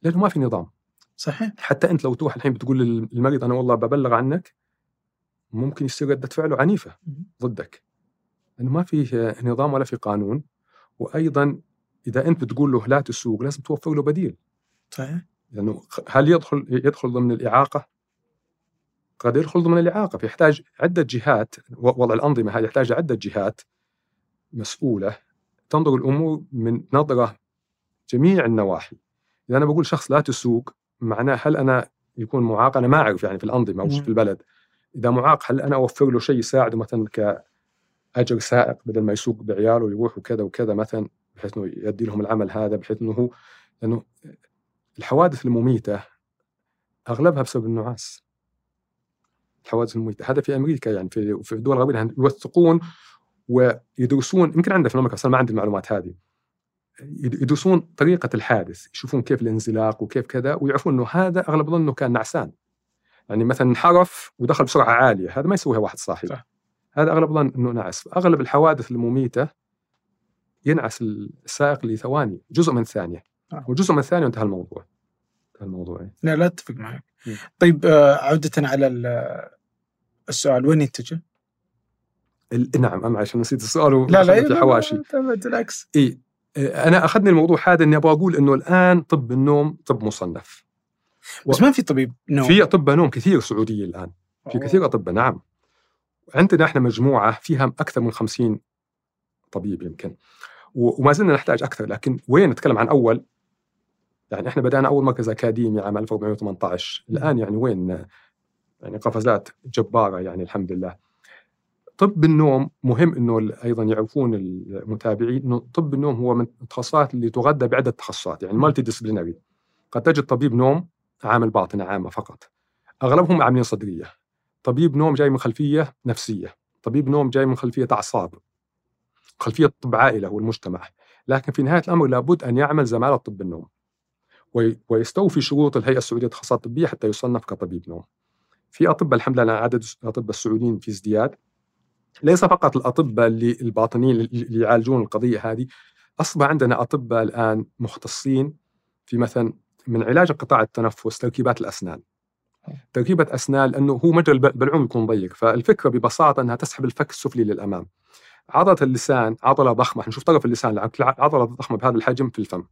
لأنه ما في نظام. صحيح. حتى أنت لو تروح الحين بتقول للمريض أنا والله ببلغ عنك ممكن يصير ردة فعله عنيفة ضدك. لأنه ما في نظام ولا في قانون. وأيضا إذا أنت بتقول له لا تسوق لازم توفر له بديل. صحيح. لأنه هل يدخل يدخل ضمن الإعاقة؟ قد يدخل ضمن الإعاقة فيحتاج عدة جهات. وضع الأنظمة هذه يحتاج عدة جهات مسؤولة. تنظر الأمور من نظرة جميع النواحي. إذا أنا بقول شخص لا تسوق معناه هل أنا يكون معاق؟ أنا ما أعرف يعني في الأنظمة أو في البلد. إذا معاق هل أنا أوفر له شيء يساعده مثلا كأجر سائق بدل ما يسوق بعياله ويروح وكذا وكذا مثلا؟ بحيث إنه يؤدي لهم العمل هذا بحيث إنه هو لأنه الحوادث المميتة أغلبها بسبب النعاس. الحوادث المميتة. هذا في أمريكا يعني في في الدول الغربيه يوثقون ويدرسون يمكن عندنا في المملكة أصلا ما عندي المعلومات هذه. يدرسون طريقة الحادث يشوفون كيف الانزلاق وكيف كذا ويعرفون إنه هذا أغلب ظنه كان نعسان. يعني مثلا انحرف ودخل بسرعة عالية هذا ما يسويها واحد صاحي. صح. هذا أغلب ظن إنه نعس. أغلب الحوادث المميتة ينعس السائق لثواني جزء من ثانية. آه. وجزء من ثانية وانتهى الموضوع. انتهى الموضوع إيه. لا لا أتفق معك. طيب آه، عودة على السؤال وين يتجه؟ نعم أنا عشان نسيت السؤال لا لا في حواشي بالعكس. إي أنا أخذني الموضوع هذا إني أبغى أقول إنه الآن طب النوم طب مصنف. بس ما في طبيب نوم. في أطباء نوم كثير سعودية الآن. في كثير أطباء نعم. عندنا إحنا مجموعة فيها أكثر من 50 طبيب يمكن. وما زلنا نحتاج أكثر لكن وين نتكلم عن أول؟ يعني إحنا بدأنا أول مركز أكاديمي عام 1418 الآن يعني وين؟ يعني قفزات جبارة يعني الحمد لله. طب النوم مهم إنه أيضا يعرفون المتابعين إنه طب النوم هو من التخصصات اللي تغذى بعدة تخصصات يعني multidisciplinary قد تجد طبيب نوم عامل باطنه عامة فقط. أغلبهم عاملين صدرية. طبيب نوم جاي من خلفية نفسية. طبيب نوم جاي من خلفية أعصاب. خلفية طب عائلة والمجتمع لكن في نهاية الأمر لابد أن يعمل زمالة طب النوم ويستوفي شروط الهيئة السعودية للتخصصات الطبية حتى يصنف كطبيب نوم. في اطباء الحمد لله عدد الاطباء السعوديين في ازدياد. ليس فقط الاطباء اللي الباطنيين اللي يعالجون القضية هذه أصبح عندنا اطباء الآن مختصين في مثلا من علاج قطاع التنفس تركيبات الأسنان. تركيبة أسنان لأنه هو مجرى البلعوم يكون ضيق فالفكرة ببساطة أنها تسحب الفك السفلي للأمام. عضلة اللسان عضلة ضخمة نشوف طرف اللسان عضلة ضخمة بهذا الحجم في الفم.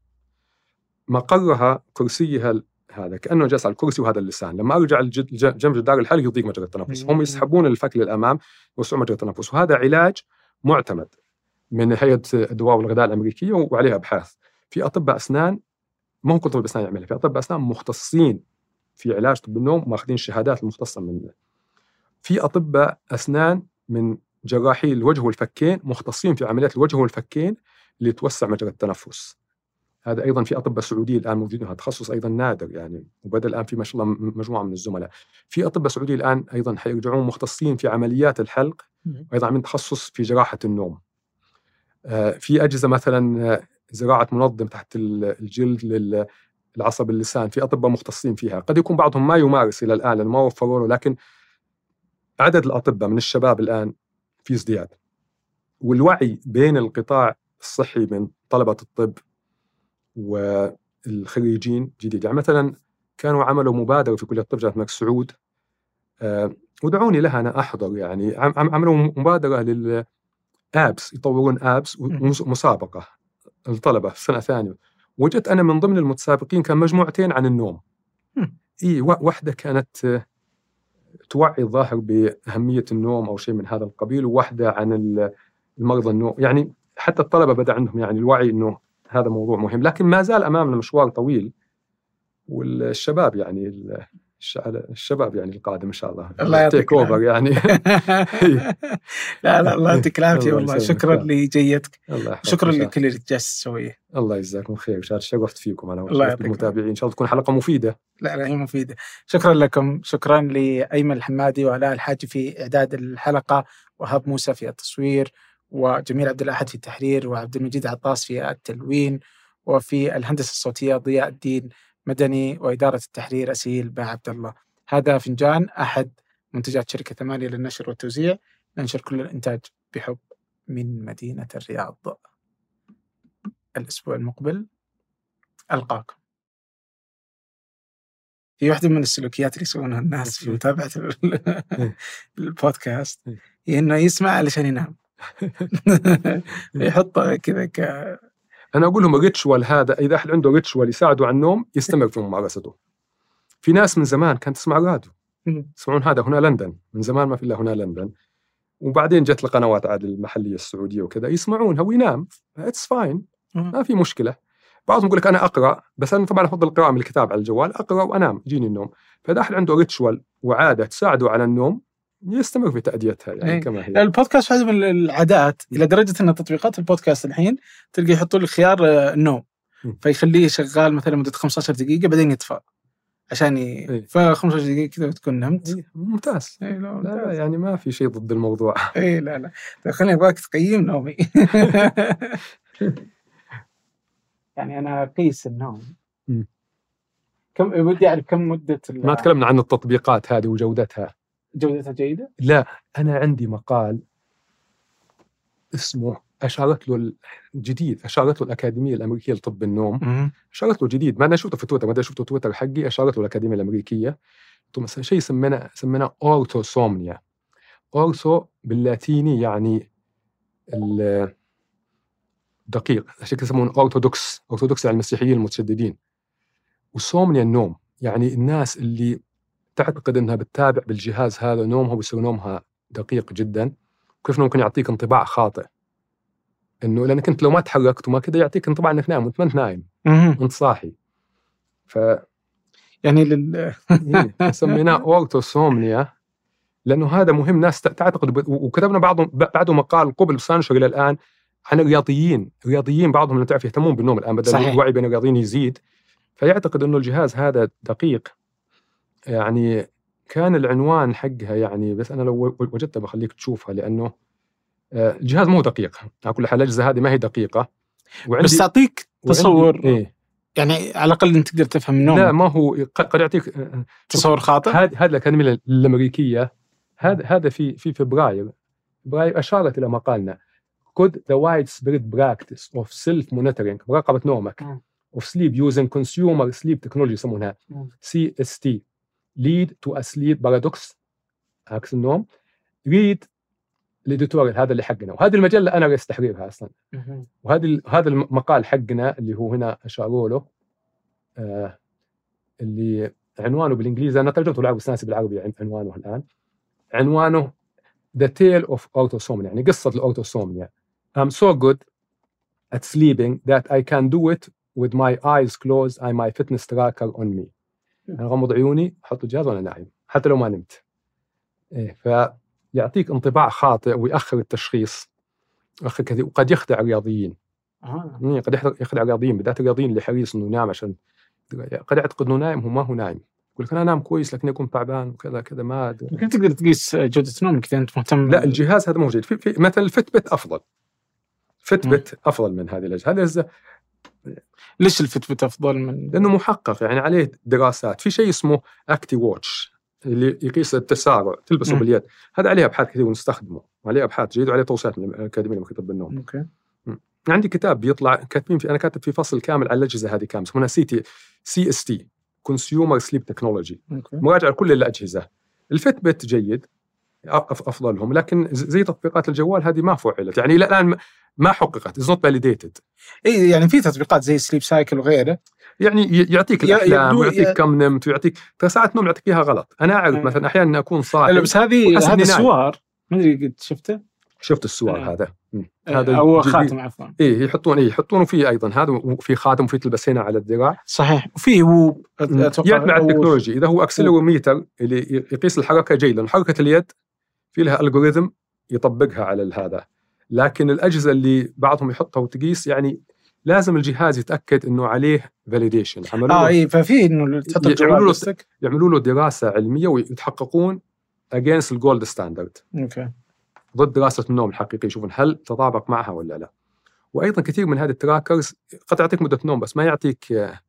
مقرها كرسيها هذا كأنه جالس على الكرسي وهذا اللسان. لما أرجع جنب جدار الحلق يضيق مجرى التنفس. هم يسحبون الفك للأمام يوسعون مجرى التنفس. وهذا علاج معتمد من هيئة الدواء والغذاء الأمريكية وعليها أبحاث. في أطباء أسنان ما هو كل طبيب أسنان يعملها. في أطباء أسنان مختصين في علاج طب النوم ماخذين الشهادات المختصه من في أطباء أسنان من جراحي الوجه والفكين مختصين في عمليات الوجه والفكين اللي توسع مجرى التنفس. هذا أيضا في أطباء سعوديين الآن موجودين هذا تخصص أيضا نادر يعني وبدأ الآن في ما شاء الله مجموعة من الزملاء. في أطباء سعوديين الآن أيضا حيرجعون مختصين في عمليات الحلق وأيضا عاملين تخصص في جراحة النوم. آه، في أجهزة مثلا آه، زراعة منظم تحت الجلد للعصب اللسان في أطباء مختصين فيها. قد يكون بعضهم ما يمارس إلى الآن لأنه ما وفروا له لكن عدد الأطباء من الشباب الآن في ازدياد. والوعي بين القطاع الصحي من طلبة الطب والخريجين جديد. يعني مثلا كانوا عملوا مبادرة في كلية الطب جامعة الملك سعود آه، ودعوني لها أنا أحضر يعني. عملوا مبادرة للآبس يطورون آبس مسابقة الطلبه في سنة ثانية. وجدت أنا من ضمن المتسابقين كان مجموعتين عن النوم. اي واحدة كانت توعي الظاهر بأهمية النوم أو شيء من هذا القبيل وواحدة عن المرضى النوم. يعني حتى الطلبة بدأ عندهم يعني الوعي إنه هذا موضوع مهم. لكن ما زال أمامنا مشوار طويل والشباب يعني الشباب يعني القادم إن شاء الله. الله يعطيك اوفر يعني. لا لا الله يعطيك العافية والله. شكرا لجيتك. الله شكرا لكل اللي جالس تسويه الله يجزاكم خير. شرفت فيكم أنا الله المتابعين. إن شاء الله تكون حلقة مفيدة. لا لا هي مفيدة. شكرا لكم. شكرا لأيمن الحمادي وعلاء الحاجي في إعداد الحلقة وهاب موسى في التصوير وجميل عبد الأحد في التحرير وعبد المجيد عطاس في التلوين وفي الهندسة الصوتية ضياء الدين مدني وإدارة التحرير أسيل با عبد الله. هذا فنجان أحد منتجات شركة ثمانية للنشر والتوزيع. ننشر كل الإنتاج بحب من مدينة الرياض. الأسبوع المقبل ألقاكم. في واحدة من السلوكيات اللي يسوونها الناس في متابعة البودكاست. هي إنه يسمع علشان ينام. يحطه كذا ك أنا أقول لهم ال ritual هذا إذا أحد عنده ritual يساعده على النوم يستمر في ممارسته في ناس من زمان كانت تسمع راديو يسمعون هذا هنا لندن. من زمان ما في إلا هنا لندن. وبعدين جت القنوات عاد المحلية السعودية وكذا يسمعونها وينام. it's fine ما في مشكلة. بعضهم يقول لك أنا أقرأ بس أنا طبعا أفضل القراءه من الكتاب على الجوال أقرأ وأنام يجيني النوم. فإذا أحد عنده ritual وعادة تساعده على النوم يستمر في تأديتها يعني أيه. كما هي. البودكاست من العادات. إلى درجة أن تطبيقات البودكاست الحين تلقى يحطوا لك خيار آه، النوم فيخليه شغال مثلا مدة 15 دقيقة بعدين يطفى. عشان ي... أيه. ف 15 دقيقة كذا وتكون نمت. أيه. ممتاز. أيه لا, ممتاز. لا, لا يعني ما في شيء ضد الموضوع. اي لا لا. طيب خليني أبغاك تقيم نومي. يعني أنا أقيس النوم. كم ودي أعرف كم مدة ما تكلمنا عن التطبيقات هذه وجودتها. جودتها جيدة؟ لا أنا عندي مقال اسمه أشارت له الجديد أشارت له الأكاديمية الأمريكية لطب النوم. أشارت له جديد ما أنا شفته في تويتر ما أنا شفته تويتر حقي أشارت له الأكاديمية الأمريكية. مثلا شيء سمينا سمينا orthosomnia ortho باللاتيني يعني الدقيق عشان كذا يسمون orthodox orthodox يعني المسيحيين المتشددين. و somnia النوم يعني الناس اللي تعتقد إنها بتتابع بالجهاز هذا نومها ويصير نومها دقيق جدا. كيف ممكن يعطيك انطباع خاطئ؟ إنه لأنك انت لو ما تحركت وما كذا يعطيك انطباع إنك نايم وأنت ما أنت نايم. انت صاحي. ف يعني لل إيه، سميناه أورتوسومنيا. لأنه هذا مهم ناس تعتقد وكتبنا بعض بعده مقال قبل بس انشر إلى الآن عن الرياضيين، الرياضيين بعضهم اللي تعرف يهتمون بالنوم الان بدا الوعي بين الرياضيين يزيد. فيعتقد إنه الجهاز هذا دقيق. يعني كان العنوان حقها يعني بس أنا لو وجدتها بخليك تشوفها لأنه آه، الجهاز مو دقيق. على كل حال الأجهزة هذه ما هي دقيقة. وعندي بس تعطيك تصور. إيه؟ يعني على الأقل أنت تقدر تفهم النوم لا ما هو قد يعطيك آه، آه، تصور خاطئ؟ هذه هذه الأكاديمية الأمريكية هذا هذا في في فبراير. فبراير أشارت إلى مقالنا. Could the widespread practice of self monitoring مراقبة نومك of sleep using consumer sleep technology يسمونها CST lead to a sleep paradox عكس النوم. read الاديتوريال هذا اللي حقنا. وهذه المجلة أنا رئيس تحريرها أصلا. وهذا هذا المقال حقنا اللي هو هنا أشاروا له آه اللي عنوانه بالإنجليزي أنا ترجمته بالعربي بس بالعربي عنوانه الآن. عنوانه The Tale of Autosomnia يعني قصة الأوتوسومنيا. I'm so good at sleeping that I can do it with my eyes closed and my fitness tracker on me. أنا اغمض عيوني أحط الجهاز وأنا نايم حتى لو ما نمت. إيه فيعطيك انطباع خاطئ ويأخر التشخيص. يأخر كثير وقد يخدع الرياضيين. آه. إيه، قد يخدع الرياضيين بالذات الرياضيين اللي حريص إنه ينام عشان قد يعتقد إنه نايم هو ما هو نايم. يقول لك أنا أنام كويس لكن أكون تعبان وكذا كذا ما. يمكن تقدر تقيس جودة نومك إذا أنت مهتم لا الجهاز هذا موجود في, في مثلا الفت بت أفضل فت بت أفضل من هذه الأجهزة هذا ليش ال Fitbit أفضل من لأنه محقق يعني عليه دراسات. في شيء اسمه Actiwatch اللي يقيس التسارع تلبسه. باليد. هذا عليه أبحاث كثير ونستخدمه. وعليه أبحاث جيدة وعليه توصيات من الأكاديمية الأمريكية لطب النوم okay. عندي كتاب بيطلع كاتبين في أنا كاتب في فصل كامل على الأجهزة هذه كامل اسمها CT CST consumer sleep technology مراجعة لكل الأجهزة. ال Fitbit جيد. أف- أفضلهم. لكن زي تطبيقات الجوال هذه ما فعلت. يعني إلى الآن ما حققت. is not validated اي يعني في تطبيقات زي Sleep Cycle وغيره. يعني يعطيك الأحلام ويعطيك ي- كم نمت ويعطيك ترى ساعات نوم يعطيك إياها غلط. أنا أعرف أي. مثلا أحيانا أكون صاحي بس هذه هذا. السوار. ما أدري قد شفته؟ شفت السوار أي. هذا. مم. هذا أو. خاتم عفوا. إيه يحطون إيه يحطونه فيه أيضا. هذا وفي خاتم وفي تلبس هنا على الذراع. صحيح. وفي هو أتوقع يعتمد على ال technology إذا هو accelerometer اللي يقيس الحركة جيدا. حركة اليد في لها algorithm يطبقها على هذا. لكن الأجهزة اللي بعضهم يحطها وتقيس يعني لازم الجهاز يتأكد إنه عليه validation عملوا آه اي ففي إنه تحط يعملوا له- يعملوا له دراسة علمية ويتحققون against ال gold standard okay. ضد دراسة النوم الحقيقية. يشوفون هل تطابق معها ولا لا. وأيضا كثير من هذه ال trackers قد تعطيك مدة نوم بس ما يعطيك آه،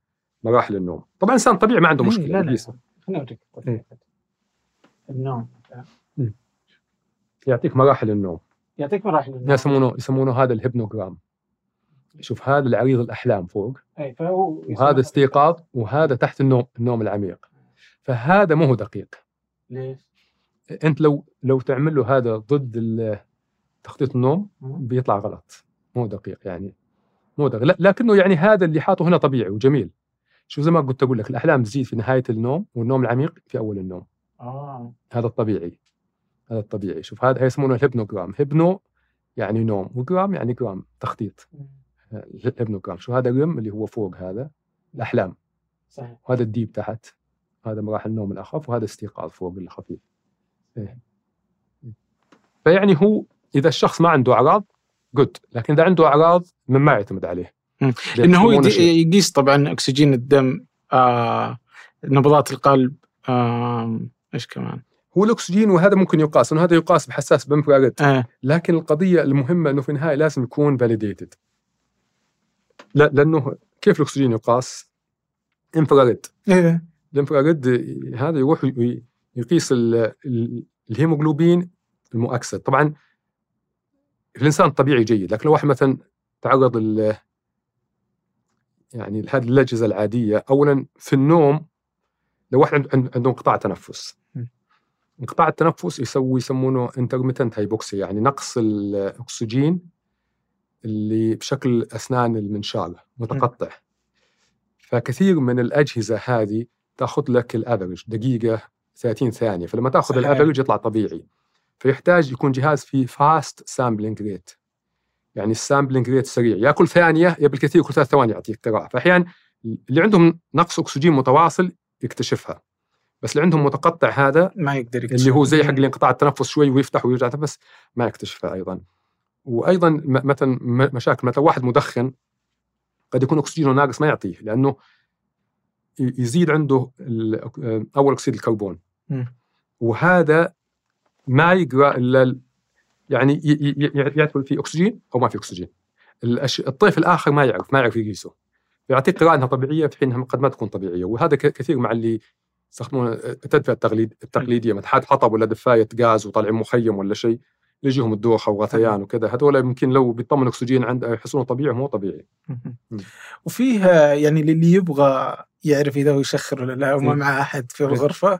مراحل النوم. طبعا الانسان طبيعي ما عنده إيه، مشكلة لا لا. خليني اوريك إيه. النوم. يعطيك مراحل النوم. يعطيك مراحل النوم. يسمونه يسمونه هذا ال hypnogram شوف هذا العريض الأحلام فوق أي فهو وهذا استيقاظ وهذا تحت النوم النوم العميق. فهذا مو هو دقيق. ليش؟ أنت لو لو تعمل له هذا ضد تخطيط النوم بيطلع غلط. مو دقيق يعني. مو دقيق. لكنه يعني هذا اللي حاطه هنا طبيعي وجميل. شو زي ما قلت أقول لك الأحلام تزيد في نهاية النوم والنوم العميق في أول النوم. آه. هذا الطبيعي. هذا الطبيعي. شوف هذا يسمونه ال hypnogram hypno يعني نوم وجرام يعني جرام تخطيط. ال hypnogram شو هذا ال REM اللي هو فوق هذا الأحلام. صحيح. وهذا ال deep تحت. هذا مراحل النوم الأخف وهذا استيقاظ فوق الخفيف. إيه. فيعني هو إذا الشخص ما عنده أعراض good لكن إذا عنده أعراض من ما يعتمد عليه. انه هو. يقيس طبعا أكسجين الدم آه نبضات القلب آه إيش كمان؟ هو الأكسجين وهذا ممكن يقاس إنه هذا يقاس بحساس بانفراريد آه. لكن القضية المهمة إنه في النهاية لازم يكون فاليديتد لا لأنه كيف الأكسجين يقاس؟ انفراريد إيه. الانفراريد هذا يروح يقيس ال- ال- الهيموغلوبين المؤكسد طبعا الإنسان الطبيعي جيد لكن لو واحد مثلا تعرض ال يعني هذه الاجهزه العادية اولا في النوم لو واحد عنده- انقطاع تنفس. انقطاع التنفس يسوي يسمونه intermittent hypoxia يعني نقص الأكسجين اللي بشكل أسنان المنشار متقطع. فكثير من الأجهزة هذه تأخذ لك ال average دقيقة 30 ثانية فلما تأخذ. ال average يطلع طبيعي. فيحتاج يكون جهاز فيه fast sampling rate يعني ال sampling rate سريع. يا كل ثانية يا بالكثير كل ثلاث ثواني يعطيك قراءه فاحيانا اللي عندهم نقص أكسجين متواصل يكتشفها. بس اللي عندهم متقطع هذا ما يقدر يكتشف. اللي هو زي حق الانقطاع التنفس شوي ويفتح ويرجع يتنفس ما يكتشفها أيضا. وأيضا مثلا مشاكل مثلا واحد مدخن قد يكون أكسجينه ناقص ما يعطيه لأنه يزيد عنده أول أكسيد الكربون. وهذا ما يقرا إلا ال- يعني يعتبر في أكسجين أو ما في أكسجين. الطيف الآخر ما يعرف ما يعرف يقيسه. يعطيك قراءة إنها طبيعية في حينها قد ما تكون طبيعية. وهذا كثير مع اللي يستخدمون التدفئه التقليد التقليدية مثلا حد حطب ولا دفاية غاز وطالعين مخيم ولا شيء يجيهم الدوخة وغثيان وكذا هذول يمكن لو بيطمن أكسجين عند يحسونه طبيعي مو طبيعي. وفيه آه، يعني للي يبغى يعرف إذا هو يشخر ولا لا وما إيه. مع أحد في إيه. الغرفة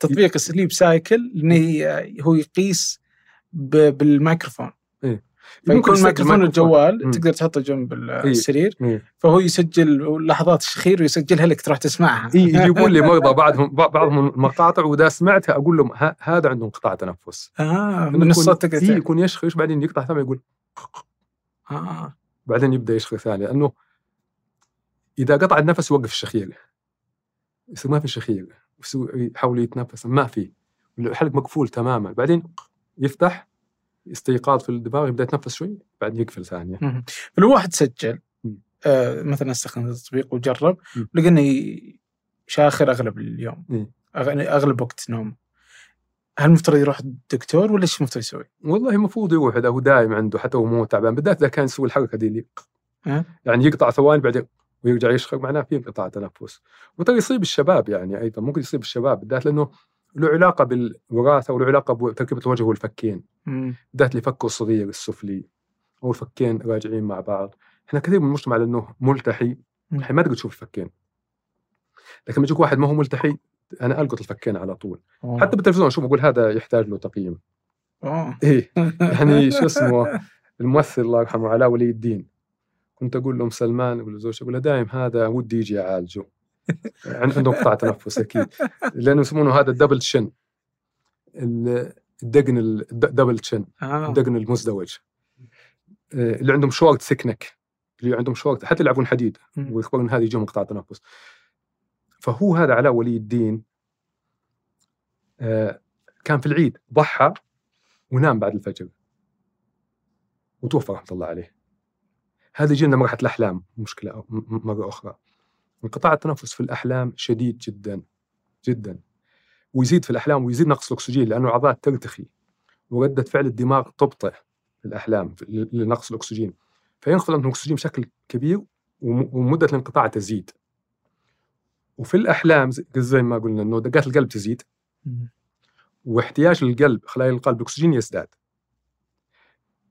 تطبيق Sleep Cycle انه هو يقيس بالميكروفون إيه. فيكون ميكروفون. الجوال مم. تقدر تحطه جنب ال- السرير إيه. فهو يسجل لحظات الشخير ويسجلها لك تروح تسمعها إيه يجيبون لي مرضى بعضهم بعضهم مقاطع وإذا سمعتها أقول لهم هذا عنده انقطاع تنفس آه من الصوت تقدر إيه. يكون يشخر بعدين يقطع ثم يقول آه. بعدين يبدأ يشخر ثاني لأنه إذا قطع النفس يوقف الشخير يصير ما في شخير يحاول يتنفس ما في الحلق مقفول تماما بعدين يفتح استيقاظ في الدماغ يبدأ يتنفس شوي بعدين يقفل ثانية. فلو واحد سجل. آه مثلا استخدم التطبيق وجرب. لقى انه شاخر أغلب اليوم مم. أغ- أغلب وقت نوم هل المفترض يروح الدكتور ولا إيش المفترض يسوي؟ والله المفروض يروح اذا هو دايم عنده حتى هو مو تعبان بالذات إذا كان يسوي الحركة دي اللي أه؟ يعني يقطع ثواني بعدين ويرجع يشخر معناه في انقطاع تنفس وترى يصيب الشباب يعني أيضا ممكن يصيب الشباب بالذات لأنه له علاقة بالوراثة وله علاقة بتركيبه الوجه والفكين. بالذات اللي فكه الصغير السفلي. أو الفكين راجعين مع بعض. إحنا كثير من المجتمع لأنه ملتحي. الحين ما تقدر تشوف الفكين. لكن يجيك واحد ما هو ملتحي أنا ألقط الفكين على طول. أوه. حتى بالتلفزيون أشوف أقول هذا يحتاج له تقييم. أوه. إيه. يعني شو اسمه الممثل الله يرحمه علاء ولي الدين. كنت أقول له ام سلمان أقول له زوجته أقول له دايم هذا ودي يجي يعالجه. عن- عنده انقطاع تنفس أكيد. لأنه يسمونه هذا ال double chin ال- الدقن ال double chin آه. الدقن المزدوج. آه، اللي عندهم short thick اللي عندهم شورت حتى يلعبون حديد. ويخبرون هذا يجيهم انقطاع تنفس. فهو هذا علاء ولي الدين آه، كان في العيد ضحى ونام بعد الفجر. وتوفى رحمة الله عليه. هذا يجينا مرحله الاحلام مشكلة مرة أخرى. انقطاع التنفس في الأحلام شديد جدا جدا. ويزيد في الأحلام ويزيد نقص الأكسجين لأنه الأعضاء ترتخي. وردة فعل الدماغ تبطئ في ل- لنقص الأكسجين. فينخفض عندهم الأكسجين بشكل كبير وم- ومدة الانقطاع تزيد. وفي الأحلام زي- ما قلنا إنه دقات القلب تزيد. واحتياج القلب خلايا القلب الأكسجين يزداد.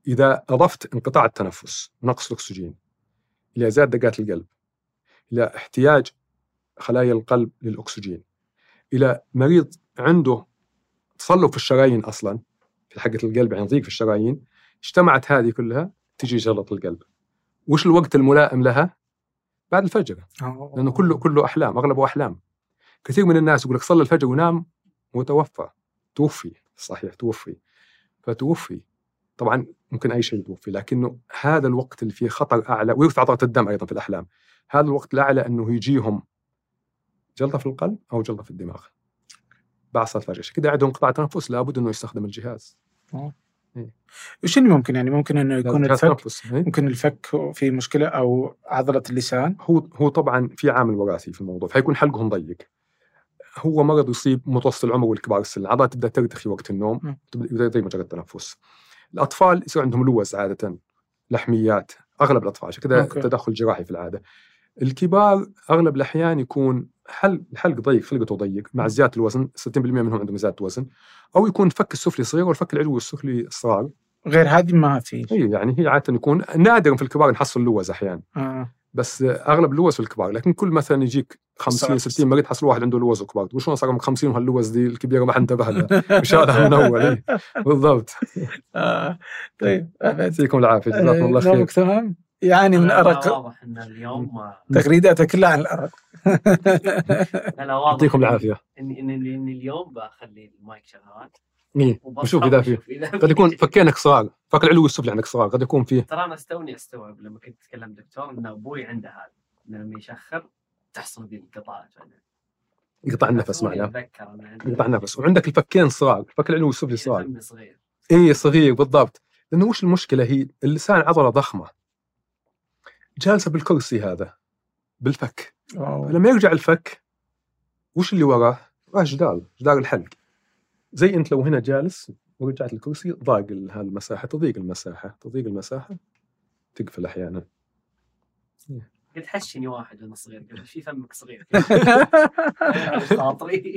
إذا أضفت انقطاع التنفس نقص الأكسجين إلى زاد دقات القلب. إلى احتياج خلايا القلب للأكسجين. إلى مريض عنده تصلب في الشرايين أصلا في حقة القلب يعني ضيق في الشرايين اجتمعت هذه كلها تجي جلطه القلب. وش الوقت الملائم لها؟ بعد الفجر. أوه. لأنه كله كله أحلام أغلبه أحلام. كثير من الناس يقول لك صلى الفجر ونام وتوفى توفي صحيح توفي. فتوفي. طبعا ممكن أي شيء يتوفي لكنه هذا الوقت اللي فيه خطر أعلى ويرفع ضغط الدم أيضا في الأحلام. هذا الوقت الاعلى أنه يجيهم جلطة في القلب أو جلطة في الدماغ. بعد صلاه الفجر كذا عندهم انقطاع تنفس لابد أنه يستخدم الجهاز. وش اللي ممكن يعني؟ ممكن إنه يكون الفك إيه؟ ممكن الفك في مشكلة أو عضلة اللسان. هو هو طبعا في عامل وراثي في الموضوع فيكون حلقهم ضيق. هو مرض يصيب متوسط العمر والكبار السن. العضلات تبدأ ترتخي وقت النوم. تبدأ يضيق مجرى التنفس. الأطفال يصير عندهم لوز عادة لحميات أغلب الأطفال. عشان كذا. تدخل جراحي في العادة. الكبار أغلب الأحيان يكون حلق الحلق ضيق خلقته ضيق مع زيادة الوزن 60% منهم عندهم زياده وزن أو يكون الفك السفلي صغير والفك العلوي السفلي صغار غير هذه ما في إي يعني هي عادة يكون نادر في الكبار نحصل لوز أحيانا آه. بس أغلب اللوز في الكبار لكن كل مثلا يجيك 50 صار- 60 مريض حصل واحد عنده لوز وكبار تقول شلون صار عمرك 50 وهاللوز دي الكبيرة ما حد انتبه لها وشالها من اول إيه. بالضبط آه. طيب. يعطيكم العافية جزاكم الله خير نومك تمام يعاني من أرق. واضح إن اليوم تغريداته كلها عن الأرق. لا واضح يعطيكم إن- العافية. ان ان ان اليوم بخلي المايك شغال. إيه نشوف إذا في إذا قد يكون فكينك صغار فك العلوي والسفلي عندك صغار قد يكون فيه ترى أنا استوني أستوعب لما كنت أتكلم دكتور إن أبوي عنده هذا. لما يشخر تحصل ذي الانقطاعات يقطع النفس معنا. يقطع النفس. وعندك الفكين صغار الفك العلوي والسفلي صغار صغير. اي صغير بالضبط. لأنه وش المشكلة؟ هي اللسان عضلة ضخمة. جالسة بالكرسي هذا بالفك. أوه. فلما يرجع الفك وش اللي وراه؟ وراه جدار جدار الحلق. زي أنت لو هنا جالس ورجعت الكرسي ضاق ال- هذه المساحه تضيق المساحة تضيق المساحة تقفل أحيانا. قلت حشني واحد وأنا صغير قلت في فمك صغير. خاطري